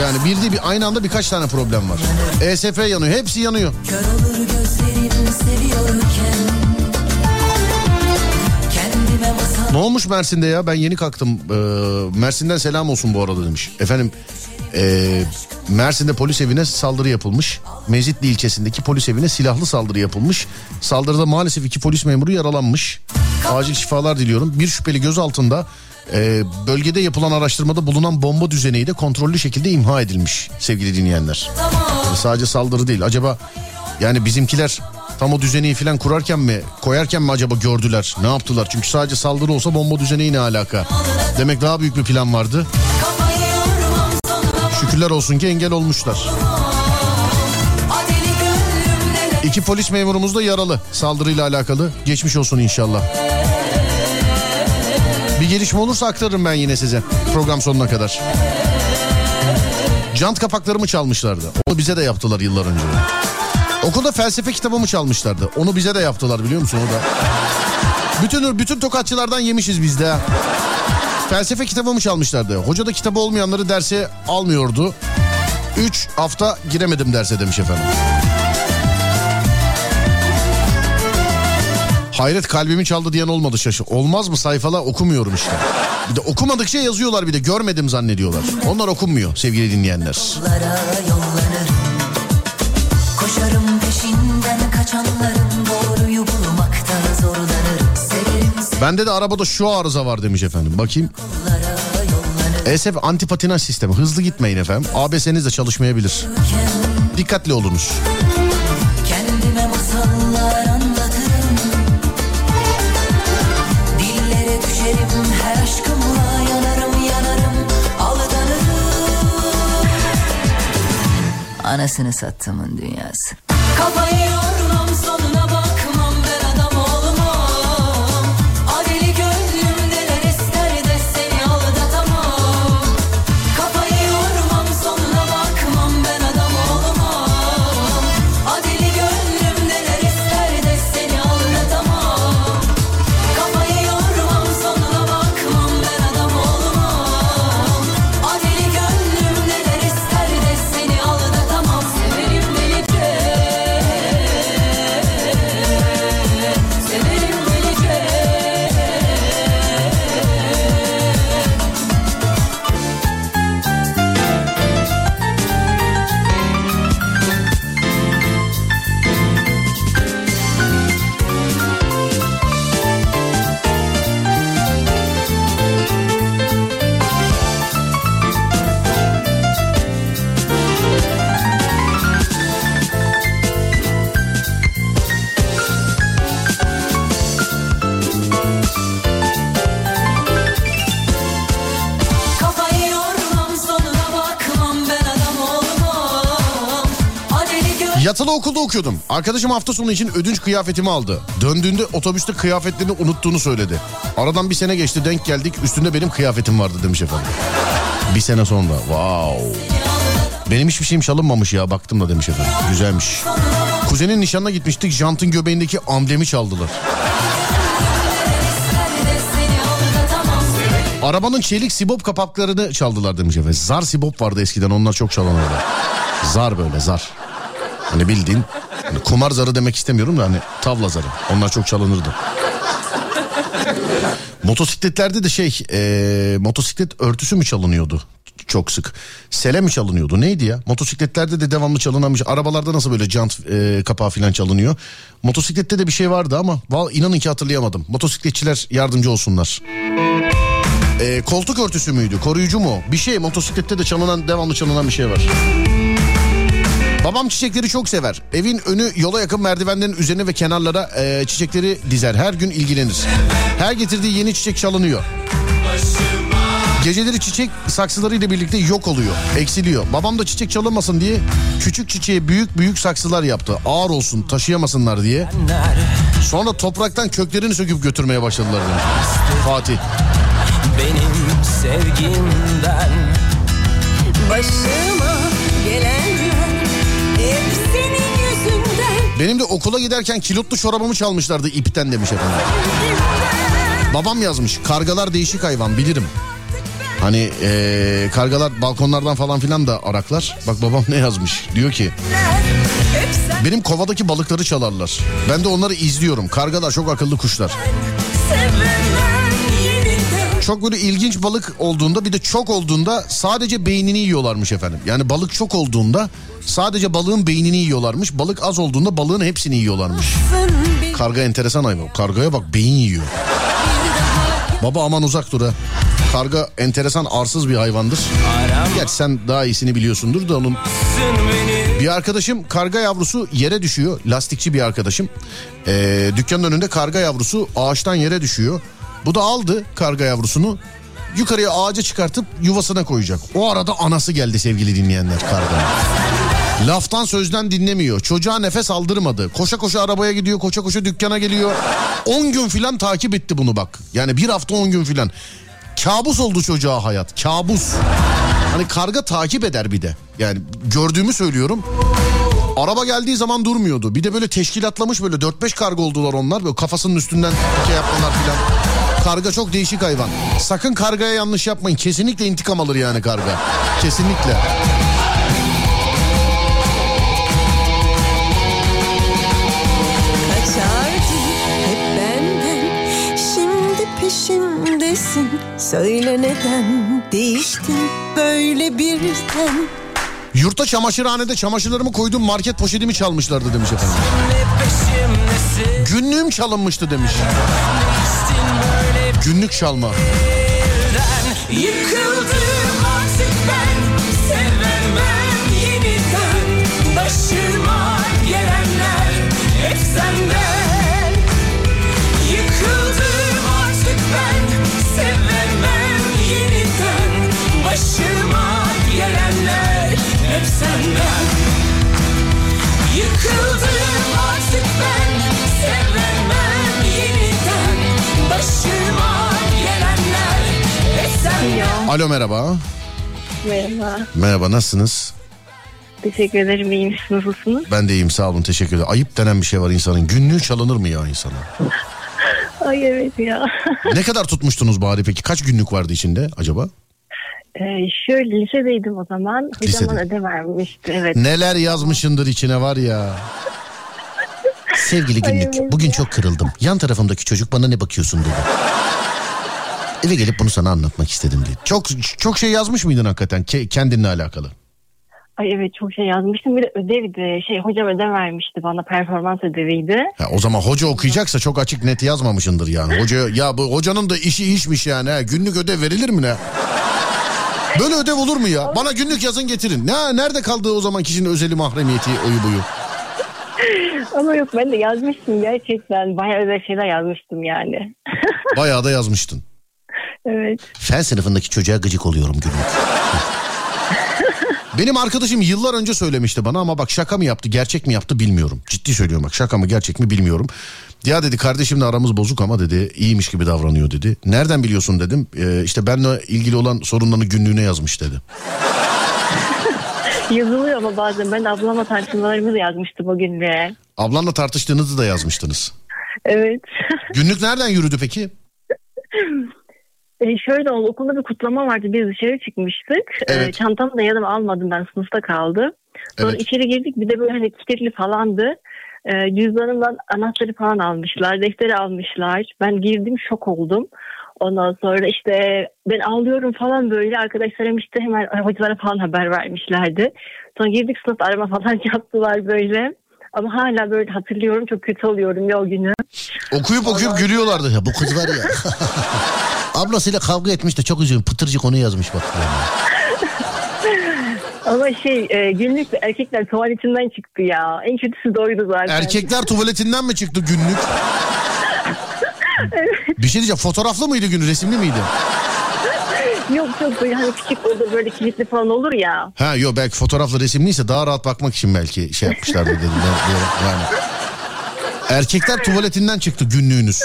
Yani bir değil bir aynı anda birkaç tane problem var. ESF yanıyor. Hepsi yanıyor. Kör olur gözlerim seviyorken Ne olmuş Mersin'de ya? Ben yeni kalktım. Ee, Mersin'den selam olsun bu arada demiş. Efendim ee, Mersin'de polis evine saldırı yapılmış. Mezitli ilçesindeki polis evine silahlı saldırı yapılmış. Saldırıda maalesef iki polis memuru yaralanmış. Acil şifalar diliyorum. Bir şüpheli gözaltında ee, bölgede yapılan araştırmada bulunan bomba düzeneği de kontrollü şekilde imha edilmiş sevgili dinleyenler. Sadece saldırı değil. Acaba yani bizimkiler tam o düzeneyi falan kurarken mi koyarken mi acaba gördüler ne yaptılar? Çünkü sadece saldırı olsa bomba düzeneği ne alaka? Demek daha büyük bir plan vardı. Şükürler olsun ki engel olmuşlar. İki polis memurumuz da yaralı saldırıyla alakalı. Geçmiş olsun inşallah. Bir gelişme olursa aktarırım ben yine size program sonuna kadar. Jant kapaklarımı çalmışlardı. Onu bize de yaptılar yıllar önce. Okulda felsefe kitabımı çalmışlardı. Onu bize de yaptılar biliyor musun o da. Bütün bütün tokatçılardan yemişiz biz de. Felsefe kitabımı çalmışlardı. Hoca da kitabı olmayanları derse almıyordu. Üç hafta giremedim derse demiş efendim. Hayret kalbimi çaldı diyen olmadı şaşı. Olmaz mı sayfalar okumuyorum işte. Bir de okumadıkça yazıyorlar bir de görmedim zannediyorlar. Onlar okunmuyor sevgili dinleyenler. Koşarım Bende de arabada şu arıza var demiş efendim. Bakayım. ESF antipatinaj sistemi. Hızlı gitmeyin efendim. ABS'niz de çalışmayabilir. Dikkatli olunuz. Kendime masallar anlatırım Dillere düşerim her aşkımla yanarım yanarım aldanırım Anasını sattımın dünyası Kafayı Yatılı okulda okuyordum. Arkadaşım hafta sonu için ödünç kıyafetimi aldı. Döndüğünde otobüste kıyafetlerini unuttuğunu söyledi. Aradan bir sene geçti denk geldik üstünde benim kıyafetim vardı demiş efendim. Bir sene sonra. Wow. Benim hiçbir şeyim çalınmamış ya baktım da demiş efendim. Güzelmiş. Kuzenin nişanına gitmiştik jantın göbeğindeki amblemi çaldılar. Arabanın çelik sibop kapaklarını çaldılar demiş efendim. Zar sibop vardı eskiden onlar çok çalınırdı. Zar böyle zar. Hani bildiğin hani kumar zarı demek istemiyorum da hani tavla zarı. Onlar çok çalınırdı. Motosikletlerde de şey e, motosiklet örtüsü mü çalınıyordu? Çok sık. Sele mi çalınıyordu? Neydi ya? Motosikletlerde de devamlı çalınamış. Arabalarda nasıl böyle jant e, kapağı falan çalınıyor? Motosiklette de bir şey vardı ama val inanın ki hatırlayamadım. Motosikletçiler yardımcı olsunlar. E, koltuk örtüsü müydü? Koruyucu mu? Bir şey motosiklette de çalınan devamlı çalınan bir şey var. Babam çiçekleri çok sever. Evin önü yola yakın merdivenlerin üzerine ve kenarlara e, çiçekleri dizer. Her gün ilgilenir. Her getirdiği yeni çiçek çalınıyor. Geceleri çiçek saksılarıyla birlikte yok oluyor, eksiliyor. Babam da çiçek çalınmasın diye küçük çiçeğe büyük büyük saksılar yaptı. Ağır olsun, taşıyamasınlar diye. Sonra topraktan köklerini söküp götürmeye başladılar. demiş. Fatih. Benim sevgimden Başıma Benim de okula giderken kilotlu çorabımı çalmışlardı ipten demiş efendim. Babam yazmış kargalar değişik hayvan bilirim. Hani eee, kargalar balkonlardan falan filan da araklar. Bak babam ne yazmış diyor ki benim kovadaki balıkları çalarlar. Ben de onları izliyorum. Kargalar çok akıllı kuşlar. Çok böyle ilginç balık olduğunda bir de çok olduğunda sadece beynini yiyorlarmış efendim. Yani balık çok olduğunda sadece balığın beynini yiyorlarmış. Balık az olduğunda balığın hepsini yiyorlarmış. Karga enteresan hayvan. Kargaya bak beyin yiyor. Baba aman uzak dur ha. Karga enteresan arsız bir hayvandır. Gerçi sen daha iyisini biliyorsundur da onun. Bir arkadaşım karga yavrusu yere düşüyor. Lastikçi bir arkadaşım. Ee, dükkanın önünde karga yavrusu ağaçtan yere düşüyor. Bu da aldı karga yavrusunu. Yukarıya ağaca çıkartıp yuvasına koyacak. O arada anası geldi sevgili dinleyenler karga. Laftan sözden dinlemiyor. Çocuğa nefes aldırmadı. Koşa koşa arabaya gidiyor, koşa koşa dükkana geliyor. 10 gün filan takip etti bunu bak. Yani bir hafta 10 gün filan. Kabus oldu çocuğa hayat. Kabus. Hani karga takip eder bir de. Yani gördüğümü söylüyorum. Araba geldiği zaman durmuyordu. Bir de böyle teşkilatlamış böyle 4-5 karga oldular onlar. Böyle kafasının üstünden şey yapmalar filan. Karga çok değişik hayvan. Sakın kargaya yanlış yapmayın. Kesinlikle intikam alır yani karga. Kesinlikle. Peşimdesin Söyle neden değiştin böyle birden Yurtta çamaşırhanede çamaşırlarımı koydum market poşetimi çalmışlardı demiş efendim. Günlüğüm çalınmıştı demiş. Günlük çalma. Yıkıldım artık ben. Sevemem yeniden. Başıma gelenler Hep senden. Yıkıldım artık ben. Sevemem yeniden. Başıma gelenler Hep senden. Yıkıldım artık ben. Sevemem yeniden. Başıma Alo merhaba. Merhaba. Merhaba nasılsınız? Teşekkür ederim. İyiyim. Siz nasılsınız? Ben de iyiyim sağ olun teşekkür ederim. Ayıp denen bir şey var insanın. Günlüğü çalınır mı ya insana? Ay evet ya. ne kadar tutmuştunuz bari peki? Kaç günlük vardı içinde acaba? Ee, şöyle lisedeydim o zaman. Hocam Lisede. bana ödev vermişti. Evet. Neler yazmışındır içine var ya. Sevgili günlük bugün çok kırıldım. Yan tarafımdaki çocuk bana ne bakıyorsun dedi. Eve gelip bunu sana anlatmak istedim diye. Çok çok şey yazmış mıydın hakikaten ke- kendinle alakalı? Ay evet çok şey yazmıştım. Bir de ödev de şey hocam ödev vermişti bana performans ödeviydi. Ha, o zaman hoca okuyacaksa çok açık net yazmamışındır yani. Hoca ya bu hocanın da işi işmiş yani. Günlük ödev verilir mi ne? Böyle ödev olur mu ya? Bana günlük yazın getirin. Ne nerede kaldı o zaman kişinin özeli mahremiyeti oyu buyu? Ama yok ben de yazmıştım gerçekten. Bayağı özel şeyler yazmıştım yani. Bayağı da yazmıştın. Evet. Fen sınıfındaki çocuğa gıcık oluyorum günlük. Benim arkadaşım yıllar önce söylemişti bana ama bak şaka mı yaptı gerçek mi yaptı bilmiyorum. Ciddi söylüyorum bak şaka mı gerçek mi bilmiyorum. Ya dedi kardeşimle aramız bozuk ama dedi iyiymiş gibi davranıyor dedi. Nereden biliyorsun dedim. Ee, işte benimle ilgili olan sorunlarını günlüğüne yazmış dedi. Yazılıyor ama bazen ben ablamla tartışmalarımızı yazmıştım o günde. Ablanla tartıştığınızı da yazmıştınız. Evet. Günlük nereden yürüdü peki? E, şöyle oldu okulda bir kutlama vardı biz dışarı çıkmıştık. E, Evet. çantamı da yanıma almadım ben sınıfta kaldı. Sonra Evet. içeri girdik bir de böyle hani kilitli falandı. E, cüzdanımdan anahtarı falan almışlar, defteri almışlar. Ben girdim şok oldum. Ondan sonra işte ben ağlıyorum falan böyle arkadaşlarım işte hemen hocalara falan haber vermişlerdi. Sonra girdik sınıfta arama falan yaptılar böyle. Ama hala böyle hatırlıyorum çok kötü oluyorum ya o günü. Okuyup okuyup gülüyorlardı. Ya bu kız var ya. Ablasıyla kavga etmiş de çok üzüldüm. Pıtırcı konu yazmış bak. Ama şey e, günlük erkekler tuvaletinden çıktı ya. En kötüsü de oydu zaten. Erkekler tuvaletinden mi çıktı günlük? Bir şey diyeceğim fotoğraflı mıydı gün resimli miydi? Yok çok böyle hani küçük olur böyle kilitli falan olur ya. Ha yok belki fotoğraflı resimliyse daha rahat bakmak için belki şey yapmışlardı dedim. Yani. Erkekler tuvaletinden çıktı günlüğünüz.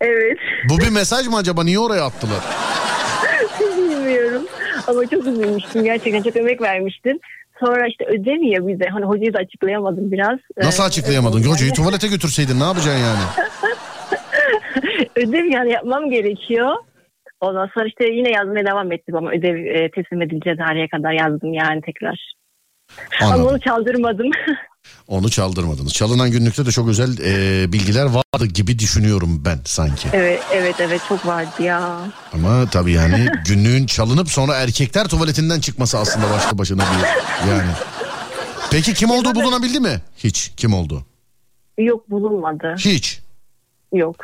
Evet. Bu bir mesaj mı acaba niye oraya attılar? Bilmiyorum. Ama çok üzülmüştüm. Gerçekten çok emek vermiştim. Sonra işte ödev ya bize. Hani hocayı da açıklayamadım biraz. Nasıl Ee, açıklayamadın? ödev Hocayı tuvalete götürseydin ne yapacaksın yani? ödev yani yapmam gerekiyor. Ondan sonra işte yine yazmaya devam ettim ama ödev e, teslim edileceği tarihe kadar yazdım yani tekrar. Ama Anladım. onu çaldırmadım. Onu çaldırmadınız. Çalınan günlükte de çok özel e, bilgiler vardı gibi düşünüyorum ben sanki. evet evet evet çok vardı ya. Ama tabii yani günlüğün çalınıp sonra erkekler tuvaletinden çıkması aslında başlı başına bir yani. Peki kim olduğu bulunabildi mi? Hiç. Kim oldu? Yok bulunmadı. Hiç. Yok.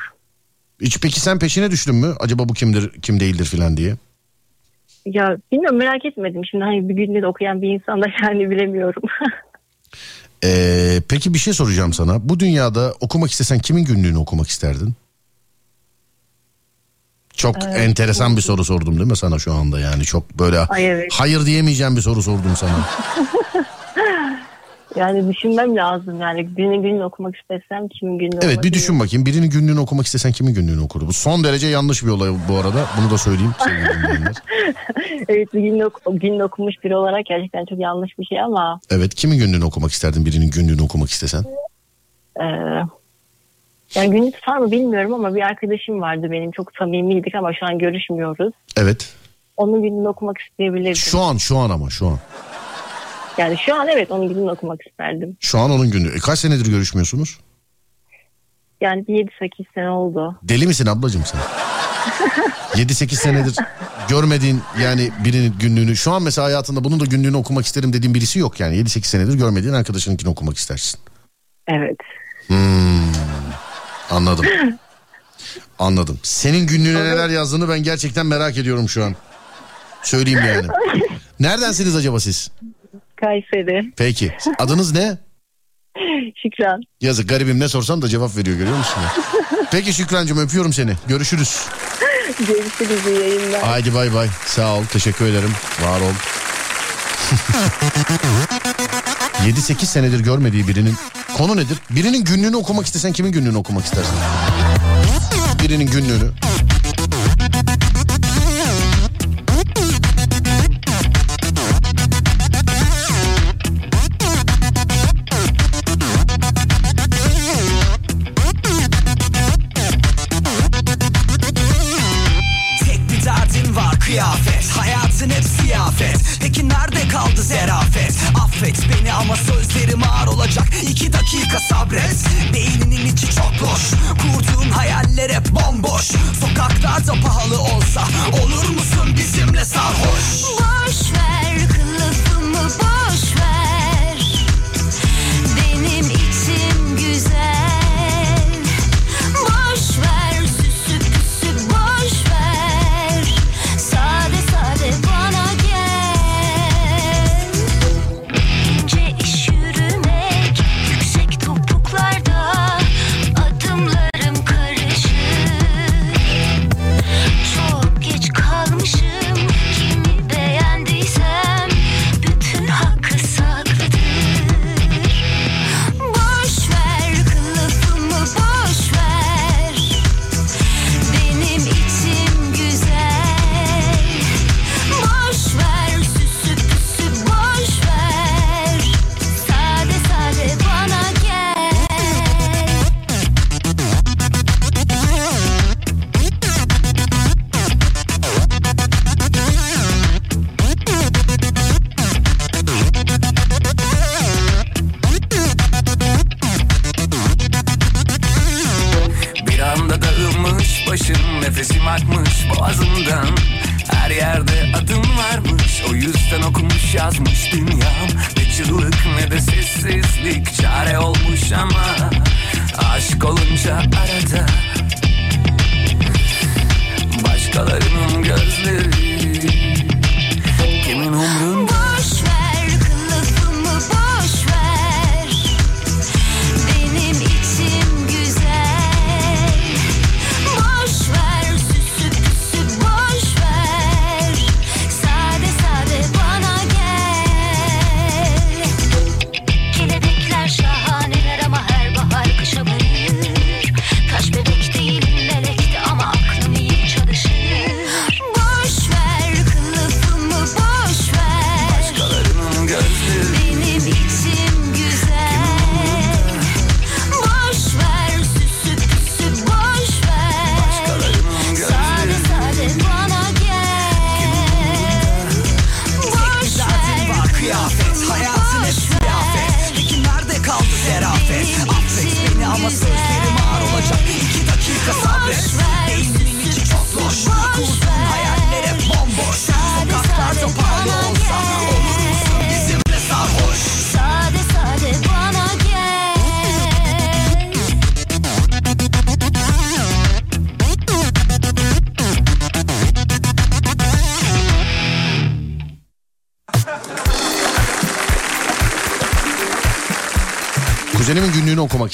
Hiç peki sen peşine düştün mü? Acaba bu kimdir, kim değildir filan diye. Ya bilmiyorum merak etmedim. Şimdi hani bir günde de okuyan bir insan da yani bilemiyorum. Ee, peki bir şey soracağım sana. Bu dünyada okumak istesen kimin günlüğünü okumak isterdin? Çok Ee, enteresan bir soru sordum değil mi sana şu anda yani çok böyle Ay, evet. hayır diyemeyeceğim bir soru sordum sana. yani düşünmem lazım yani birinin gününü okumak istesem kimin gününü Evet bir düşün bakayım birinin günlüğünü okumak istesen kimin günlüğünü okurdu? Bu son derece yanlış bir olay bu arada bunu da söyleyeyim evet bir gününü, ok- gününü okumuş biri olarak gerçekten çok yanlış bir şey ama Evet kimin günlüğünü okumak isterdin birinin günlüğünü okumak istesen? e, yani günlük tutar mı bilmiyorum ama bir arkadaşım vardı benim çok samimiydik ama şu an görüşmüyoruz. Evet Onun gününü okumak isteyebilirdim. şu an şu an ama şu an. Yani şu an evet onun gününü okumak isterdim. Şu an onun günlüğü. E, kaç senedir görüşmüyorsunuz? Yani bir 7-8 sene oldu. Deli misin ablacığım sen? 7-8 senedir görmediğin yani birinin günlüğünü şu an mesela hayatında bunun da günlüğünü okumak isterim dediğin birisi yok yani 7-8 senedir görmediğin arkadaşınınkini okumak istersin. Evet. Hmm, anladım. Anladım. Senin günlüğüne neler yazdığını ben gerçekten merak ediyorum şu an. Söyleyeyim yani. Neredensiniz acaba siz? Kayseri. Peki. Adınız ne? Şükran. Yazık garibim ne sorsam da cevap veriyor görüyor musun? Peki Şükrancığım öpüyorum seni. Görüşürüz. Görüşürüz iyi yayınlar. Haydi bay bay. Sağ ol. Teşekkür ederim. Var ol. 7-8 senedir görmediği birinin konu nedir? Birinin günlüğünü okumak istesen kimin günlüğünü okumak istersin? Birinin günlüğünü. Affet beni ama sözlerim ağır olacak. İki dakika sabret. Beyninin içi çok boş. Kurduğun hayaller hep bomboş. Sokaklarda pahalı olsa Olur musun bizimle sarhoş? Boş ver kılıfımı boş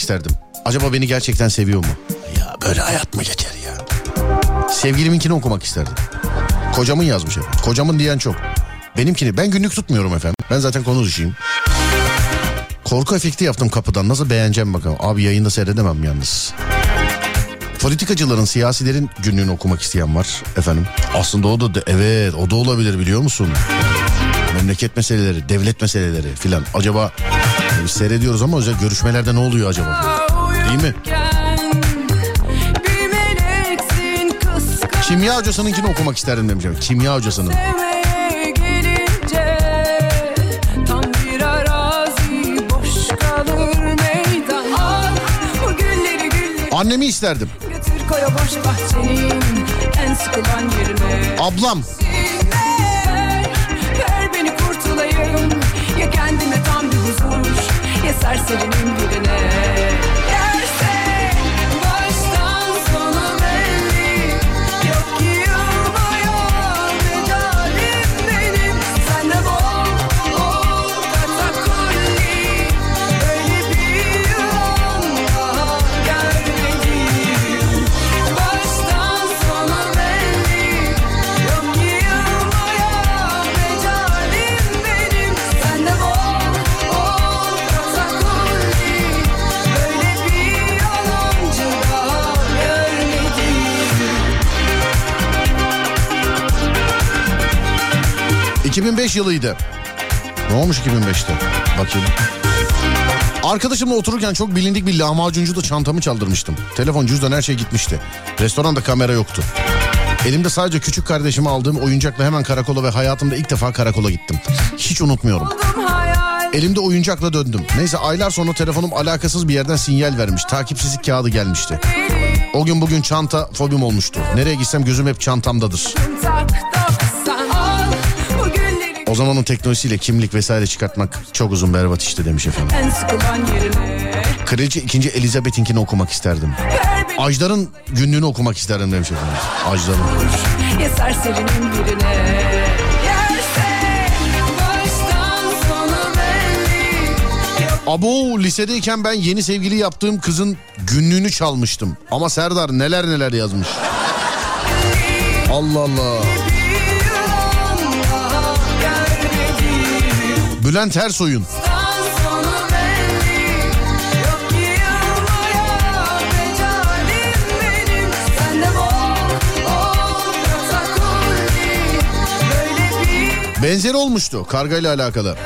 isterdim. Acaba beni gerçekten seviyor mu? Ya böyle hayat mı geçer ya? Sevgiliminkini okumak isterdim. Kocamın yazmış efendim. Kocamın diyen çok. Benimkini ben günlük tutmuyorum efendim. Ben zaten konu dışıyım. Korku efekti yaptım kapıdan. Nasıl beğeneceğim bakalım. Abi yayında seyredemem yalnız. Politikacıların, siyasilerin günlüğünü okumak isteyen var efendim. Aslında o da de, evet o da olabilir biliyor musun? Memleket meseleleri, devlet meseleleri filan. Acaba biz seyrediyoruz ama özel görüşmelerde ne oluyor acaba? Değil mi? Kimya hocasınınkini okumak isterdim demiş. efendim. Kimya hocasının. Sevmeye gelince Tam Ya serserinin birine 2005 yılıydı. Ne olmuş 2005'te? Bakayım. Arkadaşımla otururken çok bilindik bir lahmacuncuda çantamı çaldırmıştım. Telefon, cüzdan her şey gitmişti. Restoranda kamera yoktu. Elimde sadece küçük kardeşime aldığım oyuncakla hemen karakola ve hayatımda ilk defa karakola gittim. Hiç unutmuyorum. Elimde oyuncakla döndüm. Neyse aylar sonra telefonum alakasız bir yerden sinyal vermiş. Takipsizlik kağıdı gelmişti. O gün bugün çanta fobim olmuştu. Nereye gitsem gözüm hep çantamdadır. O zamanın teknolojisiyle kimlik vesaire çıkartmak çok uzun berbat işte demiş efendim. Kraliçe 2. Elizabeth'inkini okumak isterdim. Ajdar'ın günlüğünü okumak isterdim demiş efendim. Ajdar'ın. Abo lisedeyken ben yeni sevgili yaptığım kızın günlüğünü çalmıştım. Ama Serdar neler neler yazmış. Allah Allah. Böyle bir Benzeri olmuştu kargayla alakalı.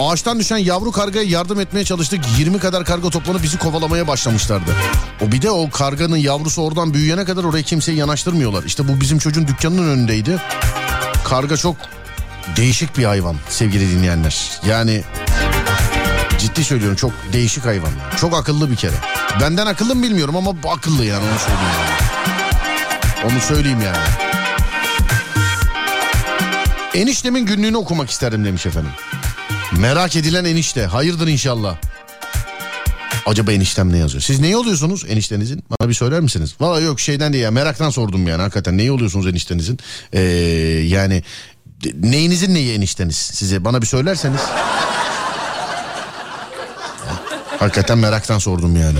Ağaçtan düşen yavru kargaya yardım etmeye çalıştık. 20 kadar karga toplanıp bizi kovalamaya başlamışlardı. O bir de o karganın yavrusu oradan büyüyene kadar oraya kimseyi yanaştırmıyorlar. İşte bu bizim çocuğun dükkanının önündeydi. Karga çok değişik bir hayvan sevgili dinleyenler. Yani ciddi söylüyorum çok değişik hayvan. Çok akıllı bir kere. Benden akıllı mı bilmiyorum ama akıllı yani onu söyleyeyim. Yani. Onu söyleyeyim yani. Eniştemin günlüğünü okumak isterim demiş efendim. Merak edilen enişte. Hayırdır inşallah. Acaba eniştem ne yazıyor? Siz neyi oluyorsunuz eniştenizin? Bana bir söyler misiniz? Valla yok şeyden değil ya meraktan sordum yani hakikaten. Neyi oluyorsunuz eniştenizin? Ee, yani neyinizin neyi enişteniz size? Bana bir söylerseniz. Hakikaten meraktan sordum yani.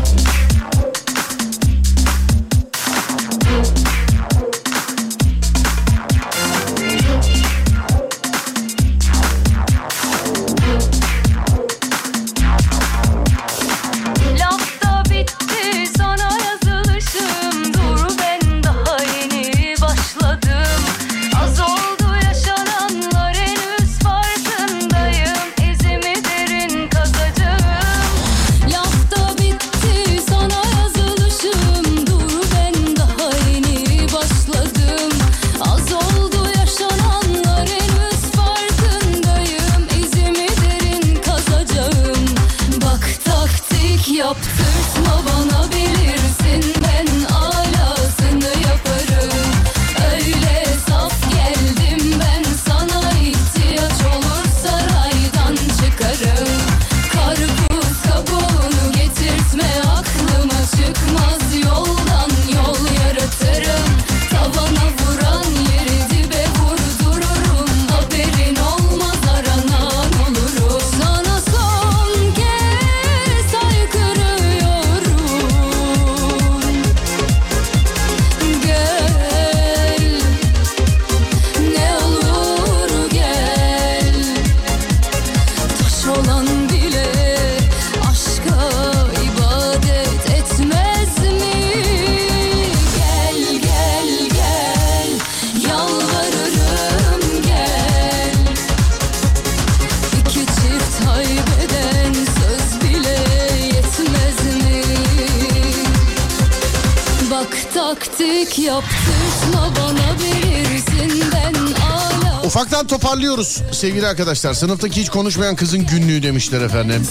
Sevgili arkadaşlar. Sınıftaki hiç konuşmayan kızın günlüğü demişler efendim.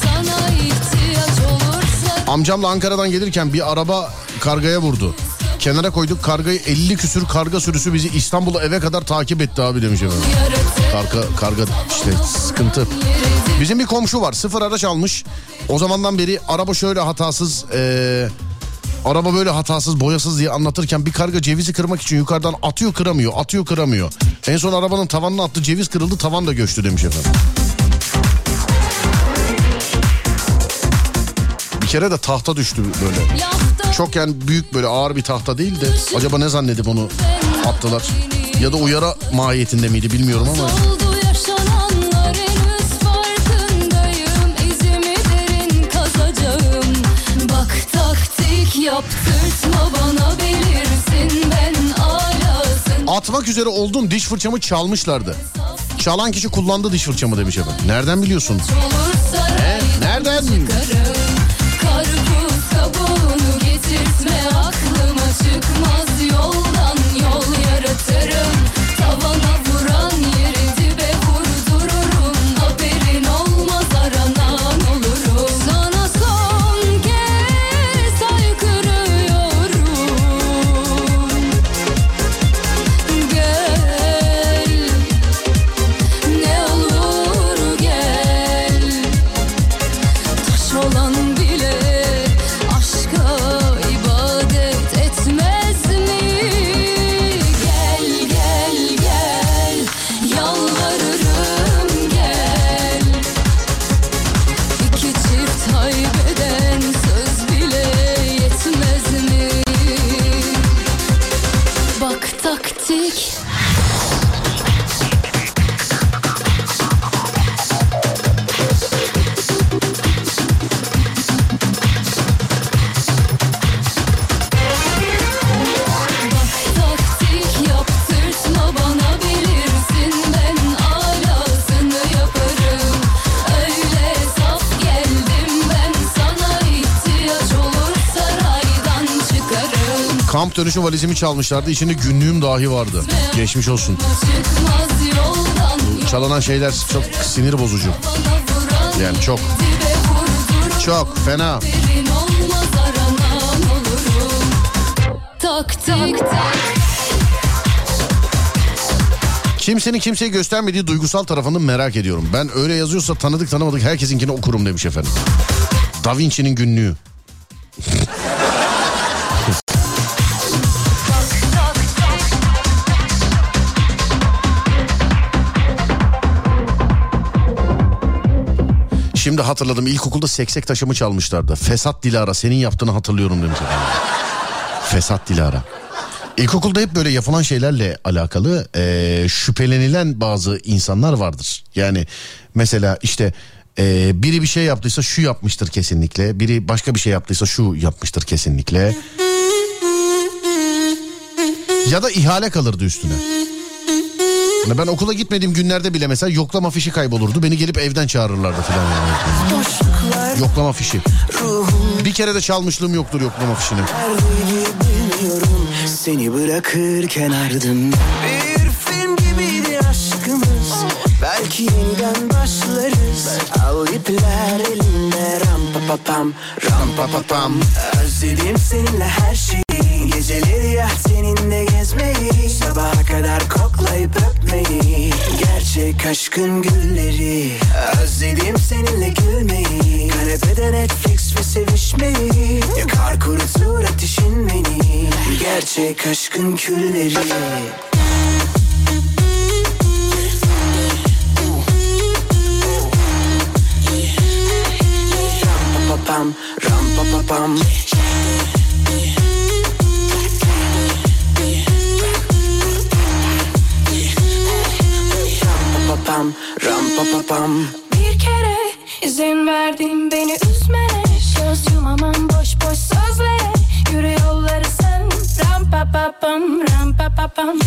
Amcamla Ankara'dan gelirken bir araba kargaya vurdu. Kenara koyduk kargayı 50 küsür karga sürüsü bizi İstanbul'a eve kadar takip etti abi demiş efendim. Karga, karga işte sıkıntı. Bizim bir komşu var sıfır araç almış. O zamandan beri araba şöyle hatasız... eee, Araba böyle hatasız boyasız diye anlatırken bir karga cevizi kırmak için yukarıdan atıyor kıramıyor atıyor kıramıyor. En son arabanın tavanına attı ceviz kırıldı tavan da göçtü demiş efendim. Bir kere de tahta düştü böyle. Çok yani büyük böyle ağır bir tahta değil de acaba ne zannedip onu attılar. Ya da uyara mahiyetinde miydi bilmiyorum ama. oldu Atmak üzere oldum diş fırçamı çalmışlardı. Çalan kişi kullandı diş fırçamı demiş efendim. Nereden biliyorsun? Olur Nereden? çıkarım çıkarım Kamp dönüşü valizimi çalmışlardı. İçinde günlüğüm dahi vardı. Geçmiş olsun. Çalanan şeyler çok sinir bozucu. Yani çok. Çok fena. Kimsenin kimseye göstermediği duygusal tarafını merak ediyorum. Ben öyle yazıyorsa tanıdık tanımadık herkesinkini okurum demiş efendim. Da Vinci'nin günlüğü. Hatırladım ilkokulda seksek taşımı çalmışlardı. Fesat Dilara senin yaptığını hatırlıyorum demiş. Fesat Dilara. İlkokulda hep böyle yapılan şeylerle alakalı e, şüphelenilen bazı insanlar vardır. Yani mesela işte e, biri bir şey yaptıysa şu yapmıştır kesinlikle. Biri başka bir şey yaptıysa şu yapmıştır kesinlikle. Ya da ihale kalırdı üstüne. Yani ben okula gitmediğim günlerde bile mesela yoklama fişi kaybolurdu. Beni gelip evden çağırırlardı falan. Yani. Yoklama fişi. Bir kere de çalmışlığım yoktur yoklama fişini. Seni bırakırken ardımda Bir film gibiydi aşkımız Belki yeniden başlarız Al ipler elinde Ram pa pa pam Ram pa pa pam Özledim seninle her şeyi Geceleri ya seninle gezmeyi Sabaha kadar koklayıp öpmeyi. Gerçek aşkın gülleri Özledim seninle gülmeyi. Kanepede Netflix ve sevişmeyi Yakar kurutur ateşin beni. Gerçek aşkın külleri. Ram pa pa pam, ram pa pa pam. Ram pam, ram pa pa pam. Bir kere izin verdin beni üzmene. Göz yumamam boş boş sözlere. Yürü yolları sen Ram pa pa pam ram pa pa pam.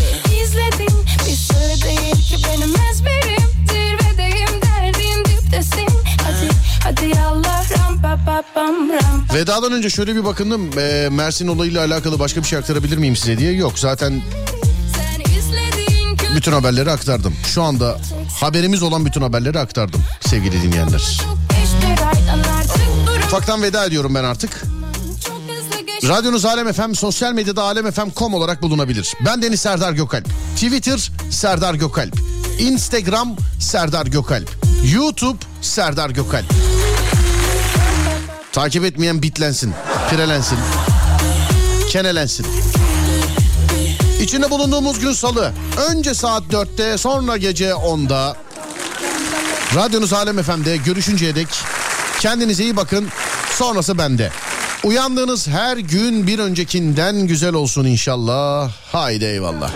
İzledim bir sır değil ki benim ezberim. Zirvedeyim derdin diptesin. Hadi hadi yallah ram pa pa pam ram. Vedadan önce şöyle bir bakındım. Ee, Mersin olayıyla alakalı başka bir şey aktarabilir miyim size diye. Yok zaten izledin bütün haberleri aktardım. Şu anda haberimiz olan bütün haberleri aktardım sevgili dinleyenler. Ufaktan veda ediyorum ben artık. Radyonuz Alem FM, sosyal medyada alemfm.com olarak bulunabilir. Ben Deniz Serdar Gökalp. Twitter Serdar Gökalp. Instagram Serdar Gökalp. YouTube Serdar Gökalp. Takip etmeyen bitlensin, pirelensin, kenelensin. İçinde bulunduğumuz gün salı. Önce saat 4'te sonra gece 10'da. Radyonuz Alem FM'de görüşünceye dek kendinize iyi bakın. Sonrası bende. Uyandığınız her gün bir öncekinden güzel olsun inşallah. Haydi eyvallah.